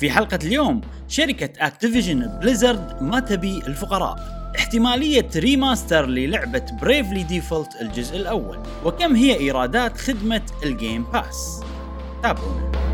في حلقة اليوم شركة Activision Blizzard ما تبي الفقراء. احتمالية remaster للعبة Bravely Default الجزء الأول. وكم هي إيرادات خدمة ال Game Pass تابعونا.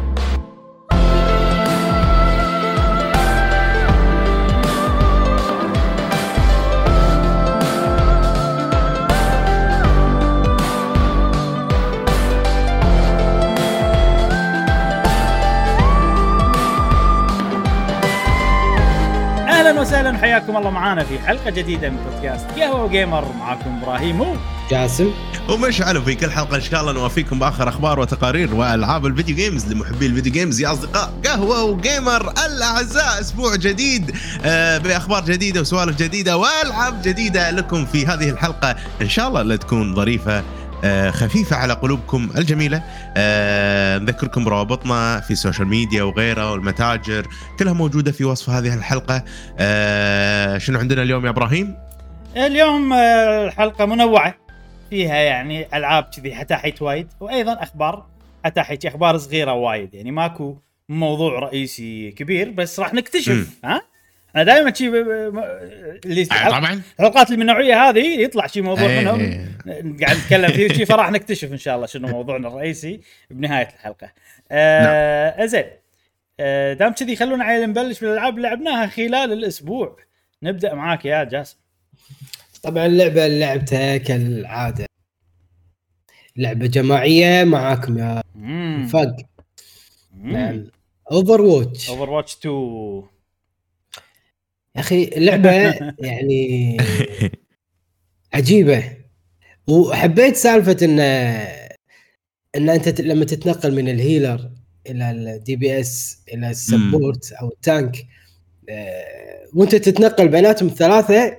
وسهلا حياكم الله معانا في حلقة جديدة من بودكاست قهوة و gamer معاكم إبراهيم. و جاسم. ومشعل في كل حلقة إن شاء الله نوافيكم بآخر أخبار وتقارير وألعاب ال video games لمحبي ال video games يا أصدقاء. قهوة و gamer الأعزاء أسبوع جديد آه، بأخبار جديدة وسوالف جديدة وألعاب جديدة لكم في هذه الحلقة. إن شاء الله اللي تكون ظريفة. خفيفة على قلوبكم الجميلة. آه، نذكركم بروابطنا في ال social media وغيرها والمتاجر كلها موجودة في وصف هذه الحلقة. آه، شنو عندنا اليوم يا إبراهيم؟ اليوم آه، الحلقة منوعة. فيها يعني ألعاب كذي حتاحيت وايد وأيضا أخبار حتاحيت أخبار صغيرة وايد. يعني ماكو موضوع رئيسي كبير بس راح نكتشف ها؟ أنا دائما شي ب- ب- اللي آه، طبعا. الحلقات اللي من النوعية هذه يطلع شي موضوع إيه. منهم. قاعد نتكلم فيه شي فراح نكتشف إن شاء الله شنو موضوعنا الرئيسي بنهاية الحلقة. آه زين. آه دام كذي خلونا عيل نبلش بالألعاب اللي لعبناها خلال الأسبوع. نبدأ معاك يا جاسم. طبعا اللعبة اللي لعبتها كالعادة. لعبة جماعية معاكم يا فق نعم Overwatch Overwatch 2 يا أخي اللعبة يعني عجيبة. وحبيت سالفة إن إن أنت لما تتنقل من ال healer إلى ال DPS إلى ال support أو ال tank آه، وأنت تتنقل بيناتهم الثلاثة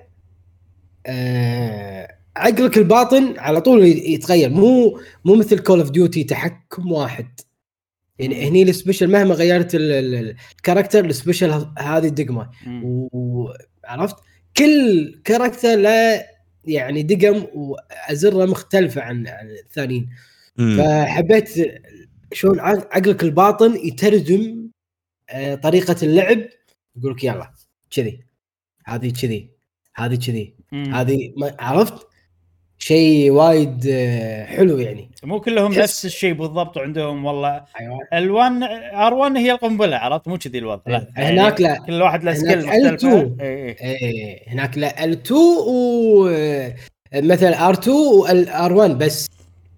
آه، عقلك الباطن على طول يتغير. مو مو مثل Call of Duty تحكم واحد. يعني هني ال special مهما غيرت ال- ال- ال character ال special ه- هذه الدقمة. وعرفت؟ كل كاركتر له يعني دقم وأزرة مختلفة عن عن الثانيين. فحبيت شلون عق- عقلك الباطن يترجم آه، طريقة اللعب. يقول لك يلا كذي هذه كذي هذه كذي هذه ما- عرفت؟ شيء وايد آه، حلو يعني. مو كلهم تحس- نفس الشيء بالضبط وعندهم والله. أيوه. ال1 R1 هي القنبلة عرفت؟ مو كذي الوضع. لا. هناك لا. كل واحد له skill مختلفه L2. إي إي. إيه هناك لا L2 و مثلا R2 وال R1 بس.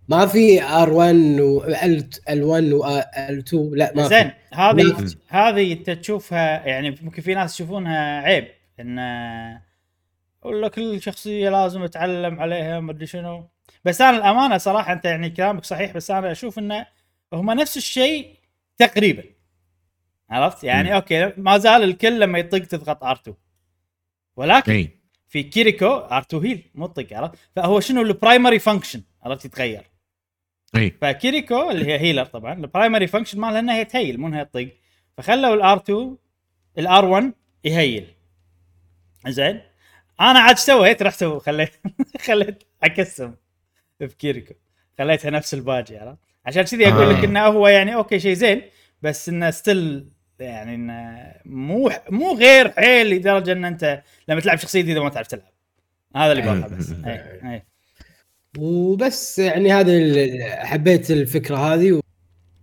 ما في R1 و L1 و L2 لا ما زين هذه. هذه انت تشوفها يعني ممكن في ناس يشوفونها عيب إن ولا كل شخصية لازم أتعلم عليها ما أدري شنو. بس أنا الأمانة صراحة أنت يعني كلامك صحيح بس أنا أشوف إنه هم نفس الشيء تقريبا. عرفت؟ يعني مم. okay ما زال الكل لما يطق تضغط R2 ولكن في كيريكو R2 heal مو طق عرفت؟ فهو شنو؟ ال primary function عرفت؟ يتغير. إي. فكيريكو اللي هي healer طبعا ال primary function مالها إنها هي ت heal مو إنها تطق. فخلوا ال R2 ال R1 ي heal. زين؟ أنا عاد إيش سويت رحت سو- خليت خليت اكسم بكيريكو خليتها نفس الباجي عرفت عشان كذي أقول لك آه. إنه هو يعني okay شيء زين بس إنه still يعني إنه مو مو غير حيل لدرجة إن أنت لما تلعب شخصية جديده ما تعرف تلعب هذا اللي بقوله بس مم. إيه، إيه. وبس يعني هذا ال- حبيت الفكرة هذه و-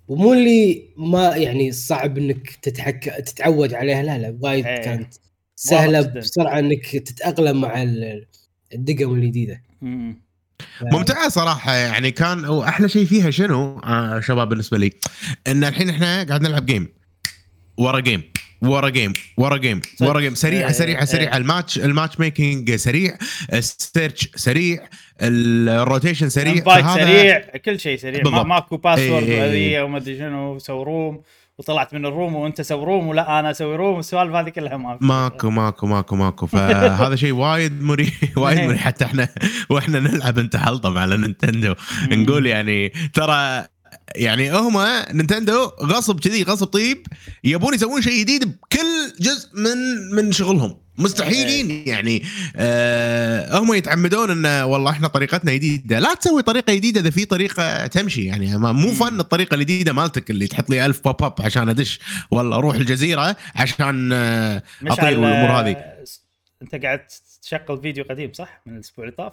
ومو اللي ما يعني صعب إنك تتحك تتعود عليها لا لا وايد إيه. كانت سهلة. بسرعة إنك تتأقلم مع ال- الدقم الجديدة مم. ممتعة صراحة يعني كان واحلى شيء فيها شنو آه شباب بالنسبة لي إن الحين إحنا قاعد نلعب game ورا game ورا game ورا game. ورا game سريعه إيه، سريعه سريعه إيه. ال match ال match making سريع ال search سريع ال rotation سريع فهذا- سريع كل شيء سريع بالضبط. ماكو password إيه. هذه وما أدري شنو سو room وطلعت من ال room وانت سو room ولا أنا أسوي room السوالف هذه كلها ما. ماكو ماكو ماكو ماكو فهذا شيء وايد مريح وايد. مريح حتى إحنا وإحنا نلعب نتحلطم على Nintendo. نقول يعني ترى يعني هم Nintendo غصب كذي غصب طيب يبون يسوون شيء جديد بكل جزء من من شغلهم مستحيلين يعني. آه هم يتعمدون انه والله إحنا طريقتنا جديدة. لا تسوي طريقة جديدة إذا في طريقة تمشي. يعني مو فن الطريقة الجديدة مالتك اللي تحط لي ألف pop up عشان أدش. والله أروح الجزيرة عشان آه أطير والأمور هذه أنت قاعد تشغل فيديو قديم صح؟ من الأسبوع اللي طاف؟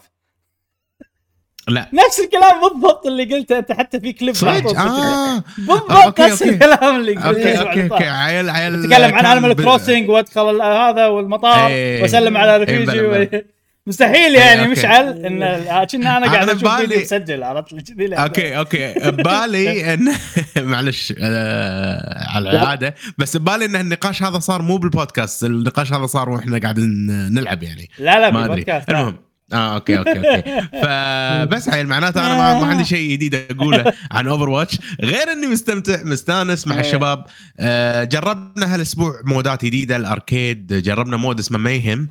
لا. نفس الكلام بالضبط اللي قلته أنت حتى في كليب صدق؟ تويتر. آه. بالضبط okay، نفس. الكلام اللي قلته okay okay. okay. عيل عيل تتكلم عن Animal Crossing وأدخل هذا والمطار. وأسلم على رفيجي مستحيل يعني okay. مشعل إن كنا أنا قاعد أشوف فيديو مسجل عرفت؟ كذي. okay okay. ببالي ان معلش آه على العادة. بس ببالي إن النقاش هذا صار مو بالبودكاست النقاش هذا صار وإحنا قاعدين نلعب يعني. لا لا بالبودكاست. المهم. آه okay okay okay. فبس عيل معناته أنا ما, ما عندي شيء جديد أقوله عن Overwatch غير إني مستمتع مستانس مع إيه. الشباب. آه جربنا هالأسبوع mode ات جديدة ال arcade. جربنا mode اسمه Mayhem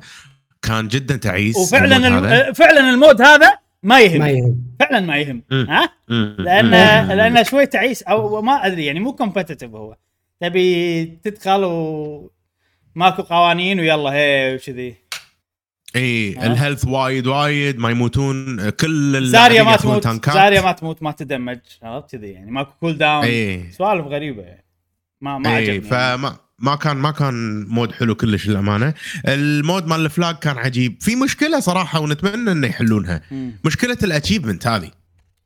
كان جدا تعيس وفعلا. الم... فعلا ال mode هذا Mayhem فعلا Mayhem. ها. لأن. لأن شوي تعيس أو ما أدري يعني مو competitive هو. تبي تدخل و ماكو قوانين ويلا هي وكذي إي؟ ال health وايد وايد ما يموتون كل Zarya ما تموت. Zarya ما تموت ما ت damage عرفت كذي يعني ماكو cooldown إي سوالف غريبة يعني. ما ما إي عجبني. فما ما كان ما كان mode حلو كلش للأمانة ال mode مال ال flag كان عجيب في مشكلة صراحة ونتمنى إنه يحلونها مم. مشكلة ال achievement هذه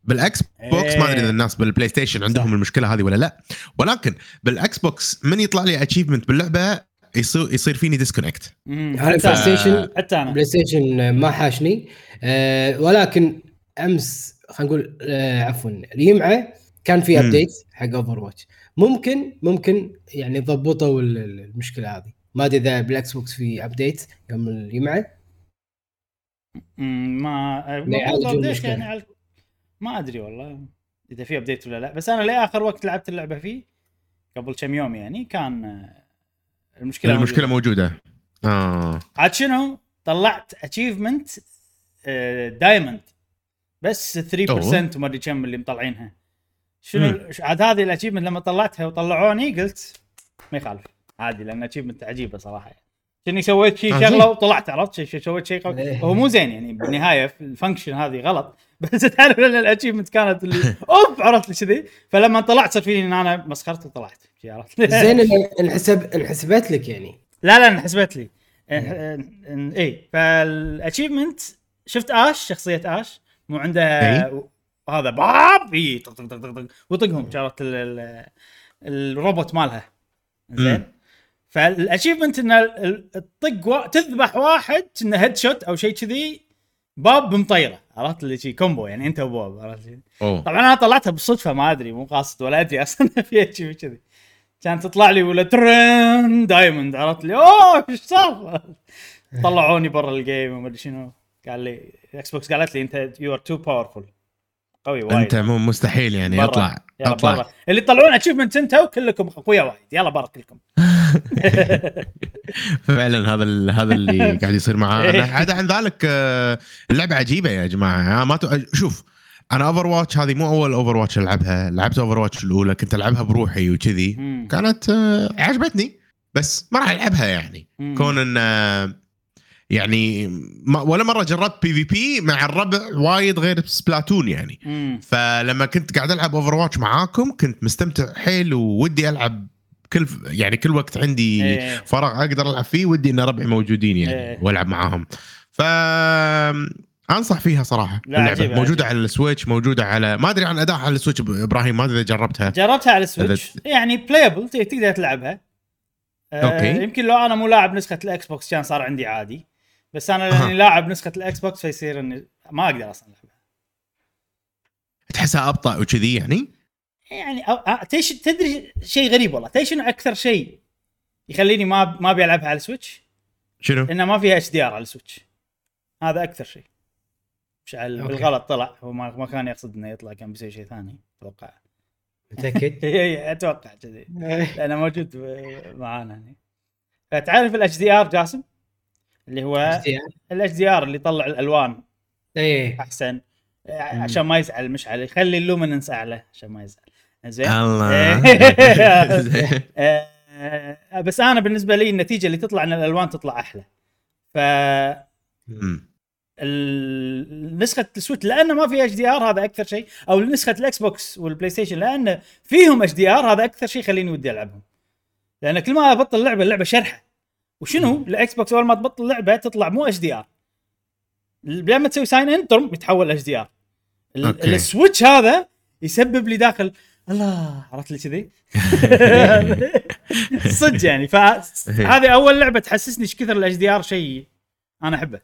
بال Xbox إيه. ما أدري إذا الناس بال PlayStation عندهم صح. المشكلة هذه ولا لا ولكن بال Xbox من يطلع لي achievement باللعبة يصير يصير فيني disconnect حتى ال PlayStation حتى أنا. PlayStation ما حاشني. آه ولكن أمس خلينا نقول آه عفوا اليمعة كان في. update حق Overwatch ممكن ممكن يعني ضبطوا ال- ال- المشكلة هذه. ما أدري إذا بال Xbox في update يوم اليمعة. مم، ما. يعني على... ما أدري والله إذا في update ولا لا. بس أنا لآخر وقت لعبت اللعبة فيه قبل كم يوم يعني كان آه، المشكلة المشكلة موجودة. موجودة. آه. عاد شنو؟ طلعت achievement diamond بس 3% وما أدري كم اللي مطلعينها. شنو عاد هذه ال achievement لما طلعتها وطلعوني قلت ما يخالف. عادي لأن achievement عجيبة صراحة. يعني كني سويت؟ شيء آه، شغلة. وطلعت عرفت؟ سويت شيء قوي إيه. هو مو زين يعني بالنهاية ال function هذه غلط. بس تعرف ان ال achievement كانت اللي off عرفت كذي فلما طلعت صار فيني إن أنا مسخرت وطلعت. عرفت؟ زين انحسب انحسبت لك يعني. لا لا انحسبت لي. إيه، إيه، اي فال achievement شفت Ashe؟ شخصية Ashe. مو عنده إي. هذا باب اي طق طق طق طق ال- ال- الروبوت مالها. زين. فال achievement ان ال- الطق وا- تذبح واحد إنه headshot أو شيء كذي باب بمطيرة عرفت؟ اللي شي combo يعني أنت وبوب عرفت طبعا أنا طلعتها بالصدفة ما أدري مو قاصد ولا أدري أصلا في شيء كذي كانت تطلع لي ولا ترن diamond عرفت؟ لي أوه إيش صار؟ طلعوني برا ال game وما أدري شنو. قال لي Xbox قالت لي أنت you are too powerful قوي وايد. أنت مو مستحيل يعني برا. اطلع يلا أطلع. برا. اللي تطلعون achievement أنتم كلكم أقوياء وايد. يلا برا كلكم. فعلا هذا ال- هذا اللي قاعد يصير معانا إيه. عدا عن ذلك آه، اللعبة عجيبة يا جماعة ما ت... شوف أنا Overwatch هذه مو أول Overwatch ألعبها لعبت Overwatch الأولى كنت ألعبها بروحي وكذي. كانت آه، عجبتني بس ما راح ألعبها يعني. كون إن آه، يعني ما ولا مرة جربت PvP مع الربع وايد غير Splatoon يعني مم. فلما كنت قاعد ألعب Overwatch معاكم كنت مستمتع حيل وودي ألعب كل يعني كل وقت عندي إيه. فراغ أقدر ألعب فيه ودي إن ربعي موجودين يعني إيه. وألعب معاهم ف أنصح فيها صراحة لا، اللعبة عجيبة، موجودة عجيبة. على ال Switch موجودة على ما أدري عن ادائها على ال Switch إبراهيم ما أدري إذا جربتها جربتها على ال Switch يعني playable تقدر تلعبها آه، أوكي. يمكن لو أنا مو لاعب نسخة ال Xbox كان صار عندي عادي بس أنا. لاني لاعب نسخة ال Xbox فيصير إني ما أقدر أصلا ألعبها تحسها أبطأ وكذي يعني يعني تيش تدري شيء غريب والله. تدري شنو أكثر شيء يخليني ما ما أبي ألعبها على ال Switch؟ شنو؟ إنه ما فيها HDR على ال Switch. هذا أكثر شيء. مشعل. بالغلط طلع. هو ما, كان يقصد إنه يطلع كان بيسوي شيء ثاني. أتوقع. متأكد؟ أتوقع كذي. لأنه موجود معانا هنا فتعرف الاتش دي آر جاسم؟ اللي هو الاتش دي آر؟ اللي يطلع الألوان. إيه أحسن. عشان ما يزعل مشعل يخلي ال luminance أعلى عشان ما يزعل. زين؟ الله. آه، بس أنا بالنسبة لي النتيجة اللي تطلع إن الألوان تطلع أحلى. ف نسخة ال Switch لأنه ما في HDR هذا أكثر شيء. أو نسخة ال Xbox وال PlayStation لأنه فيهم HDR هذا أكثر شيء يخليني ودي ألعبهم. لأن كل ما أبطل لعبة اللعبة شرحة. وشنو؟ ال Xbox أول ما تبطل لعبة تطلع مو HDR لما تسوي sign in ترم يتحول HDR. ال Switch هذا يسبب لي داخل الله عرفت لي كذي؟ صدق يعني فهذه أول لعبة تحسسني إيش كثر ال HDR شيء أنا أحبه.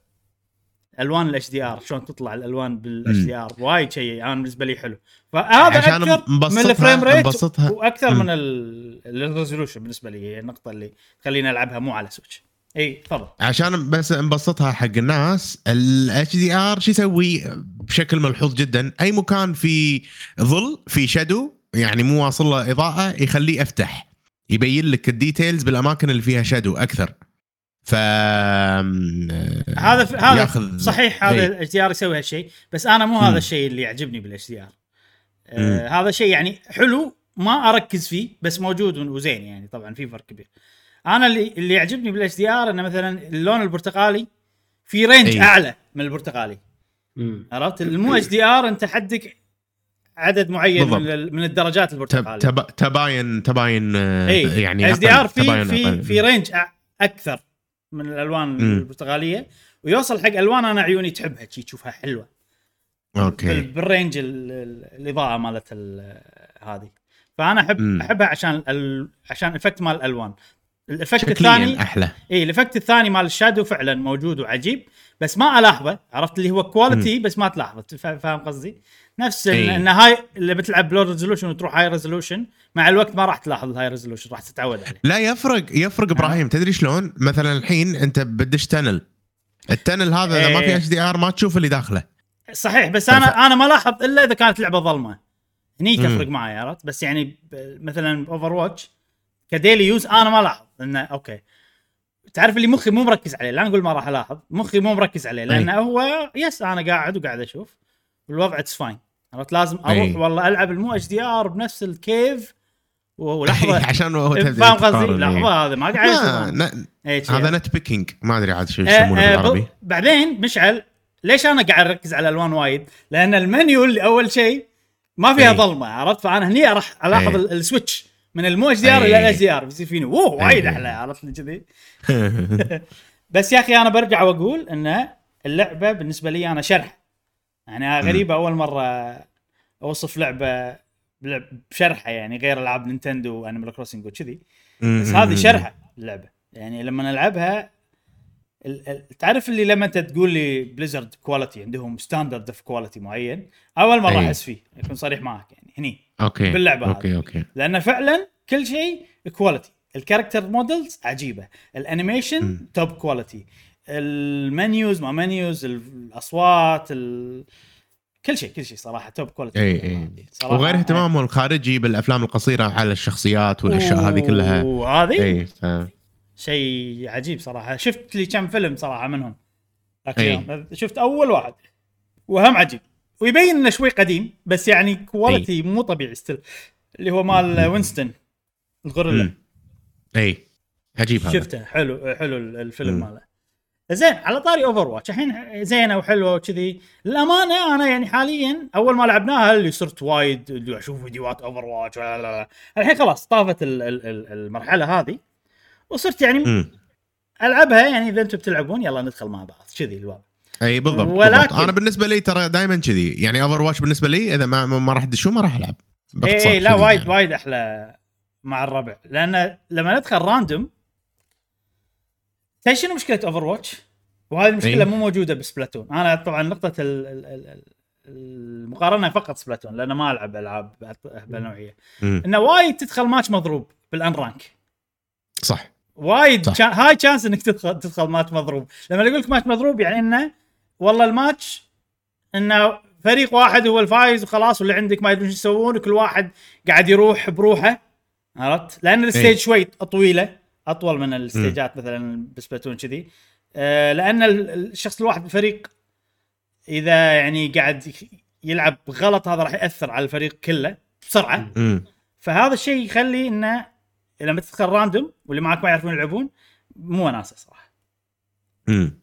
ألوان ال HDR شلون تطلع الألوان بال HDR وايد شيء أنا بالنسبة لي حلو. فهذا عشان أكثر من ال frame rate مبسطها. وأكثر. من ال resolution بالنسبة لي هي النقطة اللي تخليني ألعبها مو على Switch إي تفضل. عشان بس نبسطها حق الناس ال HDR شو يسوي؟ بشكل ملحوظ جدا أي مكان في ظل في shadow يعني مو واصل له إضاءة يخليه افتح يبين لك ال details بالأماكن اللي فيها shadow أكثر ف هذا هذا ياخذ- صحيح هذا. ال HDR يسوي هالشيء بس أنا مو. هذا الشيء اللي يعجبني بال HDR مم. هذا شيء يعني حلو ما أركز فيه بس موجود وزين يعني طبعا في فرق كبير أنا اللي اللي يعجبني بال HDR إنه مثلا اللون البرتقالي في range إي. أعلى من البرتقالي مم. عرفت المو HDR أنت حدك عدد معين من, بالضبط. ال- من الدرجات البرتقالية تب- تباين تباين آه، يعني HDR في في. في range أكثر من الألوان مم. البرتقالية ويوصل حق ألوان أنا عيوني تحبها شي تشوفها حلوة أوكي بال range ال- ال- الإضاءة مالت ال- هذه فأنا احب. أحبها عشان ال... عشان ال effect مال الألوان ال effect الثاني أحلى إي ال effect الثاني مال ال shadow فعلا موجود وعجيب بس ما ألاحظه عرفت اللي هو quality بس ما تلاحظه فا- فاهم قصدي؟ نفس ان, إي. إن هاي اللي بتلعب low resolution وتروح high resolution مع الوقت ما راح تلاحظ ال high resolution راح تتعود عليه لا يفرق يفرق إبراهيم تدري شلون؟ مثلا الحين أنت بدش tunnel ال tunnel هذا إذا ما في إيه. HDR ما تشوف اللي داخله صحيح بس أنا أنا ما لاحظ إلا إذا كانت لعبة ظلمة هني. تفرق معي عرفت بس يعني مثلا Overwatch ك daily use أنا ما لاحظ إنه أوكي تعرف اللي مخي مو مركز عليه لا نقول ما راح الاحظ مخي مو مركز عليه لأنه هو yes أنا قاعد وقاعد أشوف. والوضع it's fine عرفت؟ لازم أروح أي. والله ألعب المو HDR بنفس الكيف. ولحظة. عشان هو فاهم قصدي؟ إيه. لحظة هذا ما قاعد إيه،. هذا nitpicking ما أدري عاد شو آه، يسمونه آه، بالعربي. بعدين مشعل ليش أنا قاعد أركز على الالوان وايد؟ لأن المنيو اللي أول شيء ما فيها أي. ظلمة عرفت؟ فأنا هني راح ألاحظ ال switch. من المو HDR. إلى ال HDR بيصير فيني اوه وايد أي. أحلى عرفت لي كذي بس يا أخي أنا برجع وأقول إن اللعبة بالنسبة لي أنا شرح يعني غريبة أول مرة أوصف لعبة بلعب- بشرحه يعني غير ألعاب Nintendo و Animal Crossing وكذي. بس هذه شرحة اللعبة. يعني لما نلعبها تعرف اللي لما أنت تقول لي Blizzard quality عندهم standard of quality معين أول مرة أي. أحس فيه أكون صريح معك يعني. هني أوكي باللعبة أوكي هذه. أوكي لأن فعلا كل شيء quality ال character models عجيبة. ال animation. top quality ال menus ما menus الأصوات ال... كل شيء كل شيء صراحة top quality اي اي وغير اهتمامهم الخارجي بالأفلام القصيرة على الشخصيات والأشياء هذه كلها. وهذه اي ف... شيء عجيب صراحة. شفت لي كم فيلم صراحة منهم. ذاك. اليوم شفت أول واحد. وهم عجيب. ويبين إنه شوي قديم بس يعني quality مو طبيعي still اللي هو مال Winston الغوريلا. إي. عجيب هذا. شفته. حلو حلو الفيلم. ماله. زين على طاري Overwatch الحين زينة وحلوة وكذي. للأمانة أنا يعني حاليا أول ما لعبناها اللي صرت وايد اللي أشوف فيديوهات Overwatch الحين خلاص طافت ال- ال- ال- المرحلة هذه. وصرت يعني مم. ألعبها يعني إذا أنتم بتلعبون يلا ندخل مع بعض. كذي الوضع. اي بالضبط, ولكن- بالضبط. أنا بالنسبة لي ترى دائما كذي يعني Overwatch بالنسبة لي إذا ما ما راح تدشون ما راح ألعب باختصار اي لا كذي وايد يعني. وايد أحلى مع الربع لأن لما ندخل random تدري شنو مشكلة Overwatch؟ وهذه المشكلة إيه. مو موجودة ب Splatoon أنا طبعا نقطة ال- ال- ال- ال- المقارنة فقط Splatoon لأن ما ألعب ألعاب بهالنوعية. إنه وايد تدخل ماتش مضروب بال unranked صح وايد صح. high chance إنك تدخل تدخل ماتش مضروب لما يقول لك ماتش مضروب يعني إنه والله الماتش إنه فريق واحد هو الفايز وخلاص واللي عندك ما يدرون إيش يسوون وكل واحد قاعد يروح بروحه عرفت؟ لأن ال stage إيه. شوي طويلة أطول من الستيجات مثلا ب Splatoon كذي آه لأن ال- الشخص الواحد بالفريق إذا يعني قاعد يلعب غلط هذا راح يأثر على الفريق كله بسرعة مم. فهذا الشيء يخلي إنه لما تدخل random واللي معك ما يعرفون يلعبون مو وناسه صراحة مم.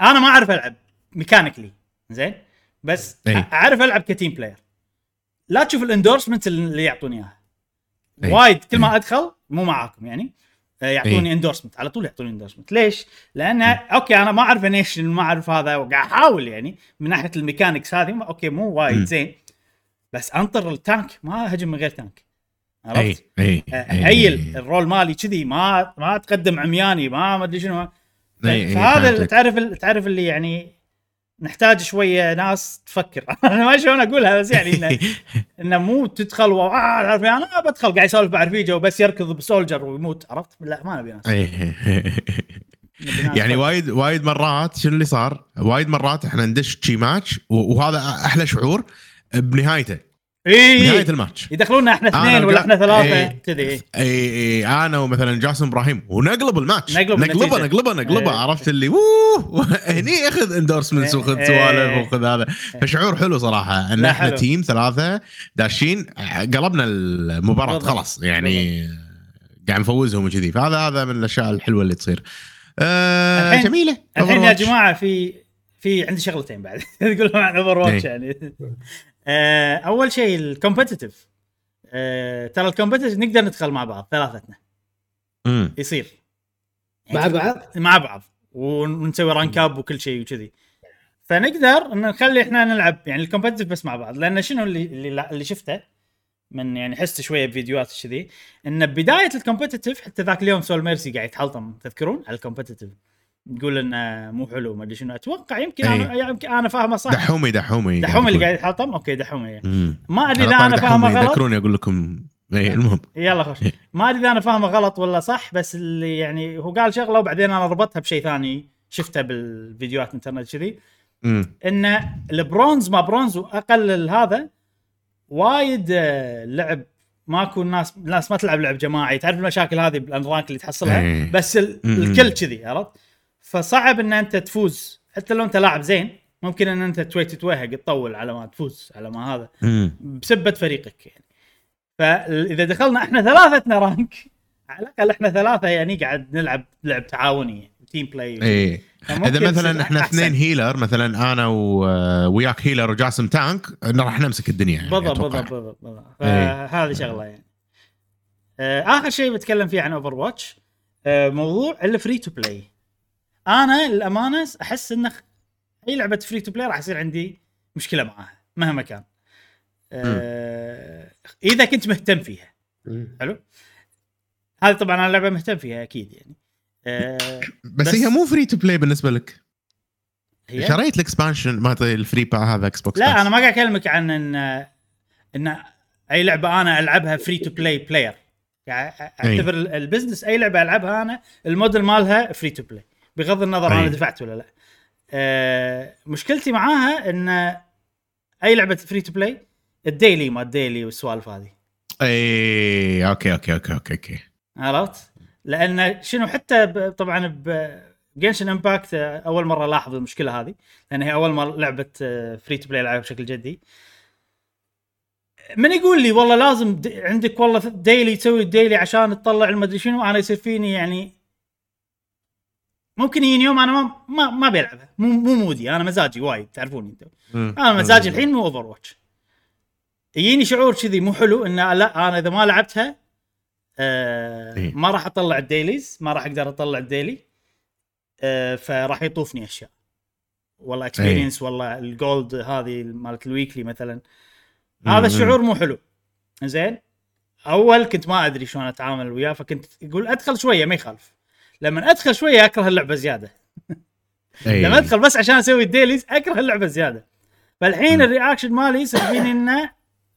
أنا ما اعرف العب mechanically زين بس إي. اعرف العب ك team player لا تشوف ال endorsement اللي يعطوني إياها. وايد كل ما. ادخل مو معاكم يعني آه، يعطوني إي. endorsement على طول يعطوني endorsement ليش؟ لأن أوكي أنا ما أعرف نيشن ما أعرف هذا وقاعد أحاول يعني من ناحية ال mechanics هذه أوكي مو. وايد زين بس أنطر ال tank ما هجم من غير tank إي عرفت؟ إي آه، healer ال role مالي كذي ما ما تقدم عمياني ما ما أدري شنو فهذا اللي فهمتك. تعرف تعرف اللي يعني نحتاج شوية ناس تفكر أنا ما شلون أقولها بس يعني انه إنه مو تدخل و... آه، عارف يعني أنا بدخل قاعد يسولف مع رفيجة وبس يركض بسولجر ويموت عرفت؟ لا ما نبي ناس إي. نبي ناس يعني. وايد وايد مرات شنو اللي صار؟ وايد مرات إحنا ندش شي ماتش وهذا أحلى شعور بنهايته إي الماتش يدخلونا إحنا اثنين ولا إحنا ثلاثة. كذي إيه. إي إي أنا ومثلا جاسم إبراهيم ونقلب الماتش نقلب نقلبه. نقلبه نقلبه. عرفت اللي ووه هني اخذ endorsements. وخذ. سوالف وخذ هذا فشعور حلو صراحة إن إحنا. team ثلاثة داشين قلبنا المباراة. خلاص يعني قاعد نفوزهم وكذي فهذا هذا من الأشياء الحلوة اللي تصير الحين- جميلة الحين يا. جماعة في في عندي شغلتين بعد تقول عن Overwatch. يعني أول شيء ال competitive آه، ترى ال competitive نقدر ندخل مع بعض ثلاثتنا. مم. يصير. مع بعض؟ مع بعض. ونسوي rank up وكل شيء وكذي. فنقدر إن نخلي إحنا نلعب يعني ال competitive بس مع بعض. لأن شنو اللي اللي, اللي شفته؟ من يعني حست شوية بفيديوهات كذي إن بداية ال competitive حتى ذاك اليوم سول ميرسي قاعد يتحلطم تذكرون؟ على ال competitive يقول إنه مو حلو ما أدري شنو. أتوقع يمكن أنا يمكن أنا فاهمه صح. دحومي دحومي دحوم اللي قاعد يتحلطم أوكي دحوم يعني. مم. ما أدري إذا أنا دحومي فاهمه غلط. ذكروني أقول لكم. اي المهم. يلا خوش. ما أدري إذا أنا فاهمه غلط ولا صح بس اللي يعني هو قال شغلة وبعدين أنا ربطها بشيء ثاني شفته بالفيديوهات الإنترنت كذي. إن البرونز ما برونز واقل هذا وايد آه، لعب. ماكو الناس الناس ما تلعب لعب جماعي. تعرف المشاكل هذه بال unranked اللي تحصلها؟ إيه. بس. الكل كذي عرفت؟ فصعب إن أنت تفوز حتى لو أنت لاعب زين ممكن إن أنت توي تتوهق تطول على ما تفوز على ما هذا. بسبة فريقك يعني فإذا دخلنا إحنا ثلاثتنا rank على الأقل إحنا ثلاثة يعني قاعد نلعب لعب تعاوني يعني team play إذا مثلا إحنا. اثنين healer مثلا أنا و- وياك healer وجاسم tank راح نمسك الدنيا يعني بالضبط. بالضبط بالضبط إيه. فهذه شغلة يعني آه، آخر شيء بتكلم فيه عن Overwatch موضوع ال free to play أنا للأمانة أحس انه أي لعبة free to play راح يصير عندي مشكلة معاها مهما كان. آه، إذا كنت مهتم فيها. حلو؟ هذه طبعا أنا لعبة مهتم فيها أكيد يعني. آه، بس, بس- هي مو free to play بالنسبة لك. هي؟ شريت ال expansion ما ال free با هذا Xbox لا أنا ما قاعد أكلمك عن ان إن أي لعبة أنا ألعبها free to play player يعني أعتبر ال- ال business أي لعبة ألعبها أنا الموديل مالها free to play بغض النظر أي. أنا دفعت ولا لا آه مشكلتي معاها إن أي لعبة free to play ال daily ما ال daily والسوالف هذه إي أوكي أوكي أوكي أوكي أوكي عرفت؟ لأن شنو حتى ب- طبعا ب Genshin Impact أول مرة لاحظ المشكلة هذه لأن هي أول مرة لعبة free to play لعبها بشكل جدي من يقول لي والله لازم عندك والله daily تسوي ال daily عشان تطلع المدري شنو أنا يصير فيني يعني ممكن يجيني يوم أنا ما ما, ما بلعبها مو مو مودي. أنا مزاجي وايد تعرفوني أنتم. أنا مزاجي الحين مو Overwatch يجيني شعور كذي مو حلو إن لا أنا إذا ما لعبتها آه إيه. ما راح أطلع ال dailies ما راح أقدر أطلع ال daily آه فراح يطوفني أشياء. والله experience والله ال gold هذه مالت ال weekly مثلا. هذا. الشعور مو حلو. زين؟ أول كنت ما أدري شلون أتعامل وياه فكنت أقول أدخل شوية ما يخالف. لما ادخل شوية اكره اللعبة زيادة. لما ادخل بس عشان أسوي ال dailies اكره اللعبة زيادة. فالحين ال reaction مالي يصير فيني إنه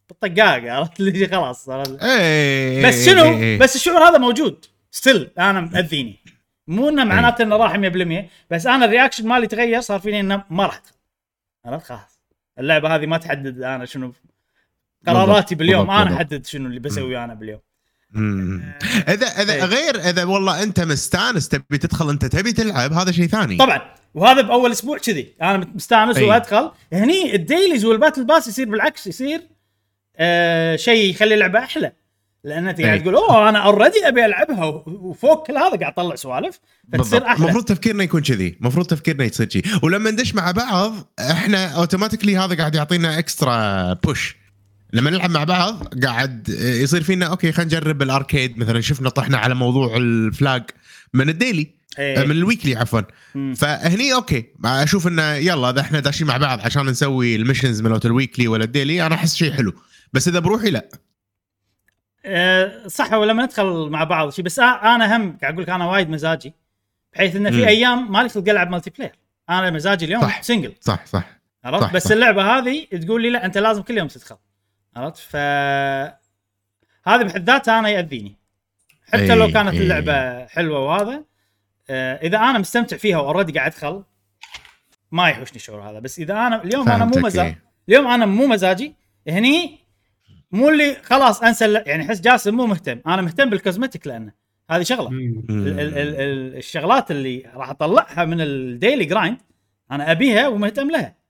بالطقاق عرفت؟ اللي خلاص. بس. شنو. بس الشعور هذا موجود. still أنا مأذيني. مو إنه معناته إنه راح 100% بس أنا ال reaction مالي تغير صار فيني إنه ما راح. ادخل عرفت؟ خلاص. اللعبة هذه ما تحدد أنا شنو. قراراتي باليوم أنا. أحدد شنو اللي بسويه أنا باليوم. اذا إذا إيه. غير إذا والله أنت مستانس تبي تدخل أنت تبي تلعب هذا شيء ثاني. طبعا. وهذا بأول أسبوع كذي. أنا مستانس أي. وأدخل. هني ال dailies وال battle pass يصير بالعكس يصير آه شيء يخلي اللعبه أحلى. لأن أنت قاعد إي. تقول أوه أنا already أبي ألعبها. وفوق كل هذا قاعد أطلع سوالف فتصير أحلى. المفروض تفكيرنا يكون كذي. المفروض تفكيرنا يصير كذي. ولما ندش مع بعض إحنا automatically هذا قاعد يعطينا extra push لما نلعب مع بعض قاعد يصير فينا okay خلينا نجرب ال arcade مثلا شفنا طحنا على موضوع ال flag من ال daily إيه. من ال weekly عفوا. فهني okay أشوف إنه يلا إذا إحنا داشين مع بعض عشان نسوي ال missions مالت ال weekly ولا ال daily أنا أحس شيء حلو بس إذا بروحي لا آه، صح ولما ندخل مع بعض شيء بس أنا هم قاعد أقول لك أنا وايد مزاجي بحيث انه في. أيام مالي خلق ألعب multiplayer أنا مزاجي اليوم صح. single صح صح عرفت صح، بس صح. اللعبة هذه تقول لي لا أنت لازم كل يوم تدخل عرفت؟ ف هذه بحد ذاتها أنا يأذيني. حتى لو كانت. اللعبة حلوة وهذا آه، إذا أنا مستمتع فيها و already قاعد أدخل ما يحوشني الشعور هذا. بس إذا أنا اليوم أنا مو مزاج. اليوم أنا مو مزاجي هني مو اللي خلاص أنسى يعني أحس جاسم مو مهتم. أنا مهتم بال cosmetic لأنه هذه شغلة. ال ال ال ال الشغلات اللي راح أطلعها من ال daily grind أنا أبيها ومهتم لها.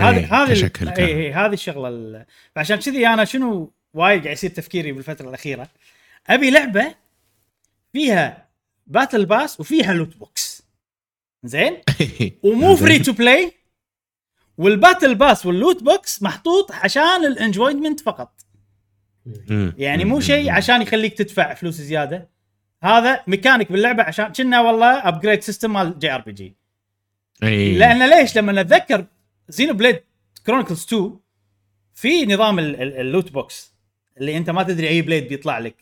هذه إيه، هذه اي. اي هذه الشغلة ال- فعشان كذي أنا شنو وايد قاعد يصير تفكيري بالفترة الأخيرة. أبي لعبة فيها battle pass وفيها loot box زين؟ ومو free to play وال battle pass وال loot box محطوط عشان ال enjoyment فقط. يعني مو شيء عشان يخليك تدفع فلوس زيادة. هذا ميكانيك باللعبة عشان كنه والله upgrade system مال JRPG. إيه. لأن ليش؟ لما نتذكر Xenoblade Chronicles 2 في نظام ال- ال- ال loot box اللي انت ما تدري اي blade بيطلع لك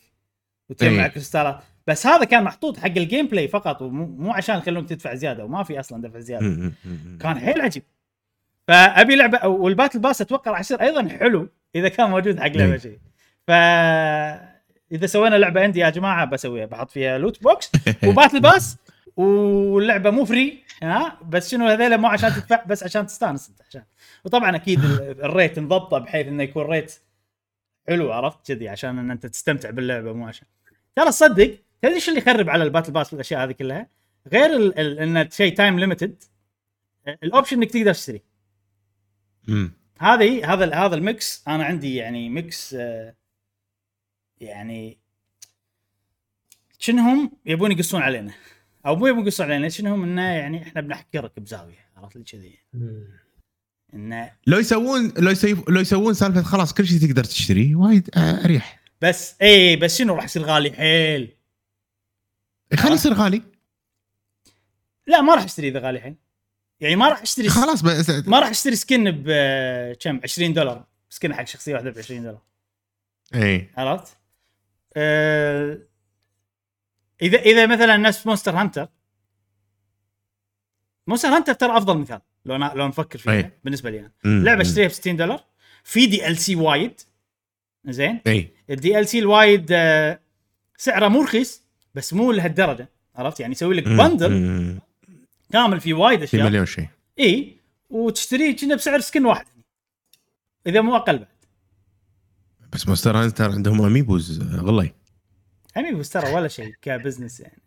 وتجمع إيه. كريستالات بس هذا كان محطوط حق ال gameplay فقط ومو مو عشان يخلونك تدفع زيادة وما في أصلا دفع زيادة. كان حيل عجيب فأبي لعبة وال battle pass أتوقع راح يصير أيضا حلو إذا كان موجود حق لعبة مم. شيء ف إذا سوينا لعبة عندي يا جماعة بسويها بحط فيها loot box و battle pass واللعبه مو free ها؟ بس شنو هذيلا مو عشان تدفع بس عشان تستانس انت عشان. وطبعا أكيد ال- ال rate نضبطه بحيث إنه يكون rate حلو عرفت؟ كذي عشان إن أنت تستمتع باللعبة مو عشان. ترى صدق تدري إيش اللي يخرب على ال battle pass والاشياء هذه كلها؟ غير ال- ال- انه شيء time limited ال option إنك تقدر تشتري. مم. هذه هذا هذا ال mix. أنا عندي يعني mix آه، يعني شنهم يبون يقصون علينا. أو مو يبون يقصون علينا شنهم إنه يعني إحنا بنحكرك بزاويه عرفت؟ لي كذي. إنه لو يسوون لو يسوون لو يسوون سالفة خلاص كل شيء تقدر تشتريه وايد آه، أريح. بس اي بس شنو راح يصير غالي؟ حيل. خليه يصير غالي. لا ما راح أشتري إذا غالي حيل. يعني ما راح أشتري خلاص بس ما راح أشتري skin بكم 20 دولار. skin حق شخصية واحدة ب 20 دولار. اي عرفت؟ آه اذا إذا مثلا نفس Monster Hunter Monster Hunter ترى أفضل مثال لو أنا لو نفكر فيها أي. بالنسبة لي أنا. لعبة. اشتريها ب 60 دولار. في DLC وايد. زين؟ اي ال DLC الوايد آه، سعره مو رخيص بس مو لهالدرجة. عرفت؟ يعني يسوي لك. bundle. كامل في وايد في أشياء. مليون شيء. إي. وتشتريه كنه بسعر skin واحد. إذا مو أقل بعد. بس Monster Hunter عندهم amiibos غلي. amiibos ترى ولا شيء ك business يعني.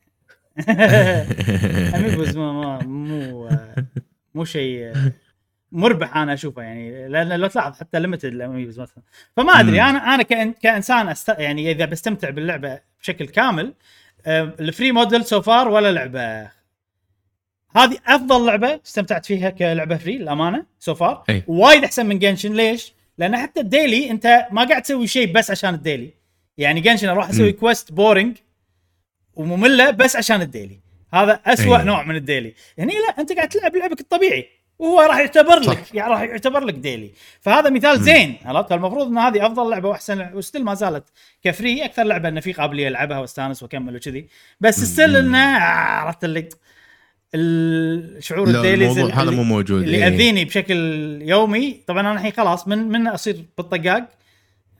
amiibos مو مو مو, شيء مربح أنا أشوفه يعني. لأن لو تلاحظ حتى limited ال amiibos مثلا فما أدري. أنا أنا كإن كإنسان أست... يعني إذا بستمتع باللعبة بشكل كامل ال free model so far ولا لعبة. هذه أفضل لعبة استمتعت فيها كلعبة free للأمانة so far. وايد أحسن من Genshin ليش؟ لأن حتى ال daily أنت ما قاعد تسوي شيء بس عشان ال daily يعني Genshin أروح أسوي. quest boring ومملة بس عشان ال daily. هذا أسوأ أي. نوع من ال daily. هني لا أنت قاعد تلعب لعبك الطبيعي وهو راح يعتبر صح. لك يعني راح يعتبر لك daily. فهذا مثال زين عرفت؟ المفروض إن هذه أفضل لعبة وأحسن و still ما زالت ك free. أكثر لعبة انه في قابلية ألعبها واستانس وأكمل وكذي. بس still انه عرفت؟ اللي الشعور الموضوع هذا مو موجود اللي إيه. يأذيني بشكل يومي. طبعا أنا الحين خلاص من من أصير بالطقاق.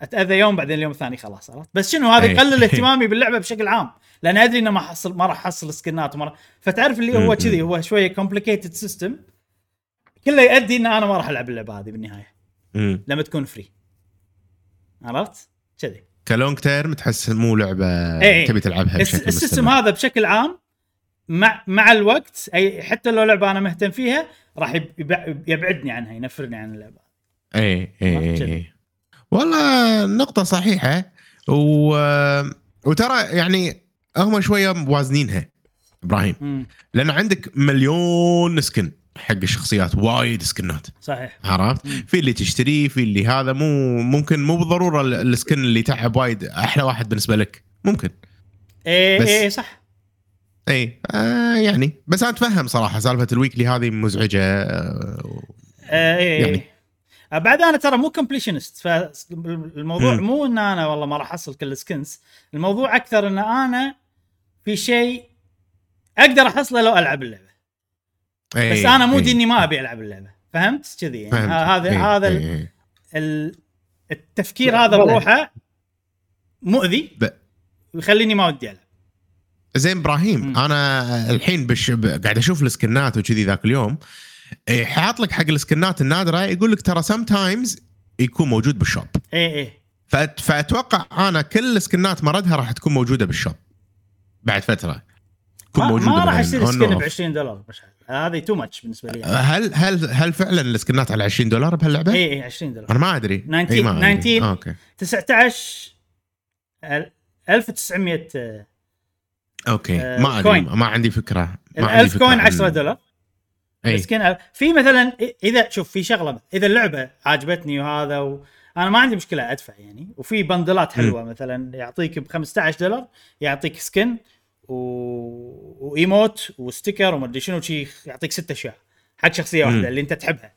أتأذى يوم بعدين اليوم الثاني خلاص عرفت بس شنو هذا أي. يقلل اهتمامي باللعبة بشكل عام لأن أدري إنه ما حصل ما راح أحصل سكنات وما راح فتعرف اللي هو. كذي هو شوية complicated system كله يؤدي إن أنا ما راح ألعب اللعبة هذه بالنهاية. لما تكون free عرفت؟ كذي ك long term تحس مو لعبة إيه. تبي تلعبها بشكل ال system. هذا بشكل عام مع مع الوقت اي حتى لو لعبة أنا مهتم فيها راح يب- يب- يبعدني عنها ينفرني عن اللعبة اي اي. اي والله نقطة صحيحة. و... وترى يعني هم شوية موازنينها إبراهيم. مم. لأن عندك مليون سكن حق الشخصيات وايد سكنات. صحيح. عرفت؟ في اللي تشتريه في اللي هذا مو ممكن مو بالضرورة ال- السكن اللي تعب وايد أحلى واحد بالنسبة لك. ممكن. إيه إيه صح. اي آه يعني. بس أنا أتفهم صراحة سالفة ال weekly هذه مزعجة آه آه إيه. يعني. يعني. بعد أنا ترى مو completionist فالموضوع مم. مو إن أنا والله ما راح احصل كل ال skins الموضوع أكثر إن أنا في شيء أقدر أحصله لو ألعب اللعبة إي، بس أنا مو إي. ديني ما أبي ألعب اللعبة فهمت كذي يعني فهمت. هذا إي، هذا ال-. ال- التفكير هذا. بروحه مؤذي ويخليني ما ودي ألعب زين إبراهيم. أنا الحين بش ب- قاعد أشوف السكنات وكذي ذاك اليوم إيه، حاط لك حق السكنات النادرة. يقول لك ترى سم تايمز يكون موجود بالشوب. إيه إيه. فأت فأتوقع أنا كل السكنات مردها راح تكون موجودة بالشوب. بعد فترة. تكون ما, موجودة ما راح اشتري on سكن ب off. 20 دولار مش هذه تو ماتش بالنسبة لي. هل هل هل فعلا السكنات على 20 دولار بهاللعبة؟ اي اي 20 دولار. أنا ما أدري. 19 إي، ما أدري. 19 أوكي. 19 ال- 1900 آه، أوكي. آه، ما أدري. ما عندي فكرة. ما عندي 1000 فكرة كوين عن- 10 دولار. اي مسكين في مثلا إذا شوف في شغلة إذا اللعبة عجبتني وهذا و... أنا ما عندي مشكلة أدفع يعني. وفي بندلات حلوة مثلا يعطيك ب 15 دولار يعطيك skin و... و emote و sticker ومدري شنو شي يعطيك ست أشياء حق شخصية. واحدة اللي أنت تحبها.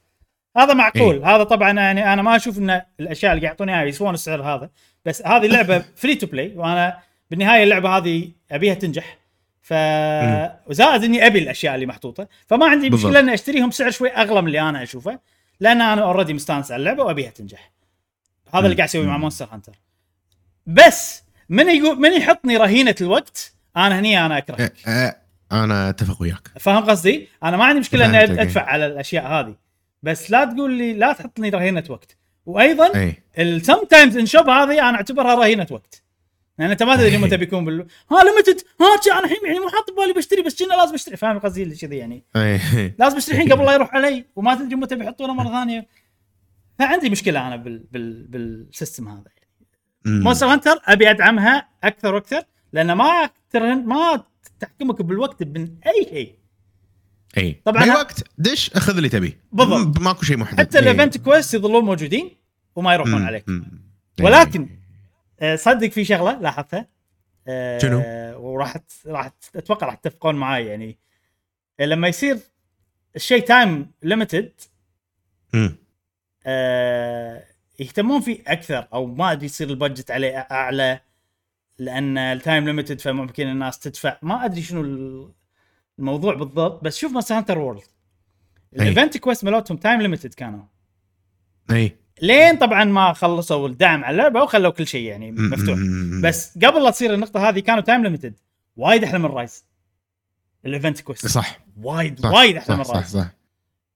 هذا معقول. هذا طبعا يعني أنا ما أشوف إن الأشياء اللي قاعد يعطوني إياها يسوون السعر هذا. بس هذه اللعبة free to play وأنا بالنهاية اللعبة هذه أبيها تنجح. ف وزائد إني أبي الأشياء اللي محطوطة فما عندي. مشكلة إني أشتريهم بسعر شوي أغلى من اللي أنا أشوفه لأن أنا already مستانس على اللعبة وأبيها تنجح. هذا اللي. قاعد أسويه مع. Monster Hunter بس من يقول من يحطني رهينة الوقت أنا هني أنا أكرهك. أه، أه، أنا أتفق وياك. فاهم قصدي؟ أنا ما عندي مشكلة إني أدفع على الأشياء هذه. بس لا تقول لي لا تحطني رهينة وقت. وأيضا اي ال sometimes in shop هذه أنا أعتبرها رهينة وقت. لأن أنت ما تدري متى بيكون بال ها limited ها أنا الحين يعني مو حاط ببالي بشتري بس كنا لازم أشتري؟ فاهم قصدي؟ اللي كذي يعني. أي. لازم أشتري الحين قبل لا يروح علي وما تدري متى بيحطونه مرة ثانية. فعندي مشكلة أنا بال بال بال system هذا مم. مونستر هانتر أبي أدعمها أكثر وأكثر لأن ما ترهن ما تحكمك بالوقت من أي شيء. أي. طبعاً بأي ه- وقت دش أخذ اللي تبيه بالضبط. ماكو شيء محدد. حتى. الايفنت كويست يظلون موجودين وما يروحون. عليك. ولكن صدق في شغلة لاحظتها. آه، شنو؟ وراح راح أتوقع راح تتفقون معي يعني. آه، لما يصير الشيء time limited. يهتمون فيه أكثر أو ما أدري يصير ال budget عليه أعلى لأن ال time limited فممكن الناس تدفع. ما أدري شنو ال- الموضوع بالضبط بس شوف Monster Hunter World ال event quest مالتهم time limited كانوا. أي. لين طبعا ما خلصوا الدعم على اللعبة وخلوا كل شيء يعني مفتوح. بس قبل لا تصير النقطة هذه كانوا time limited وايد أحلى من Rise ال event quest صح. وايد صح وايد أحلى من صح صح, Rise صح.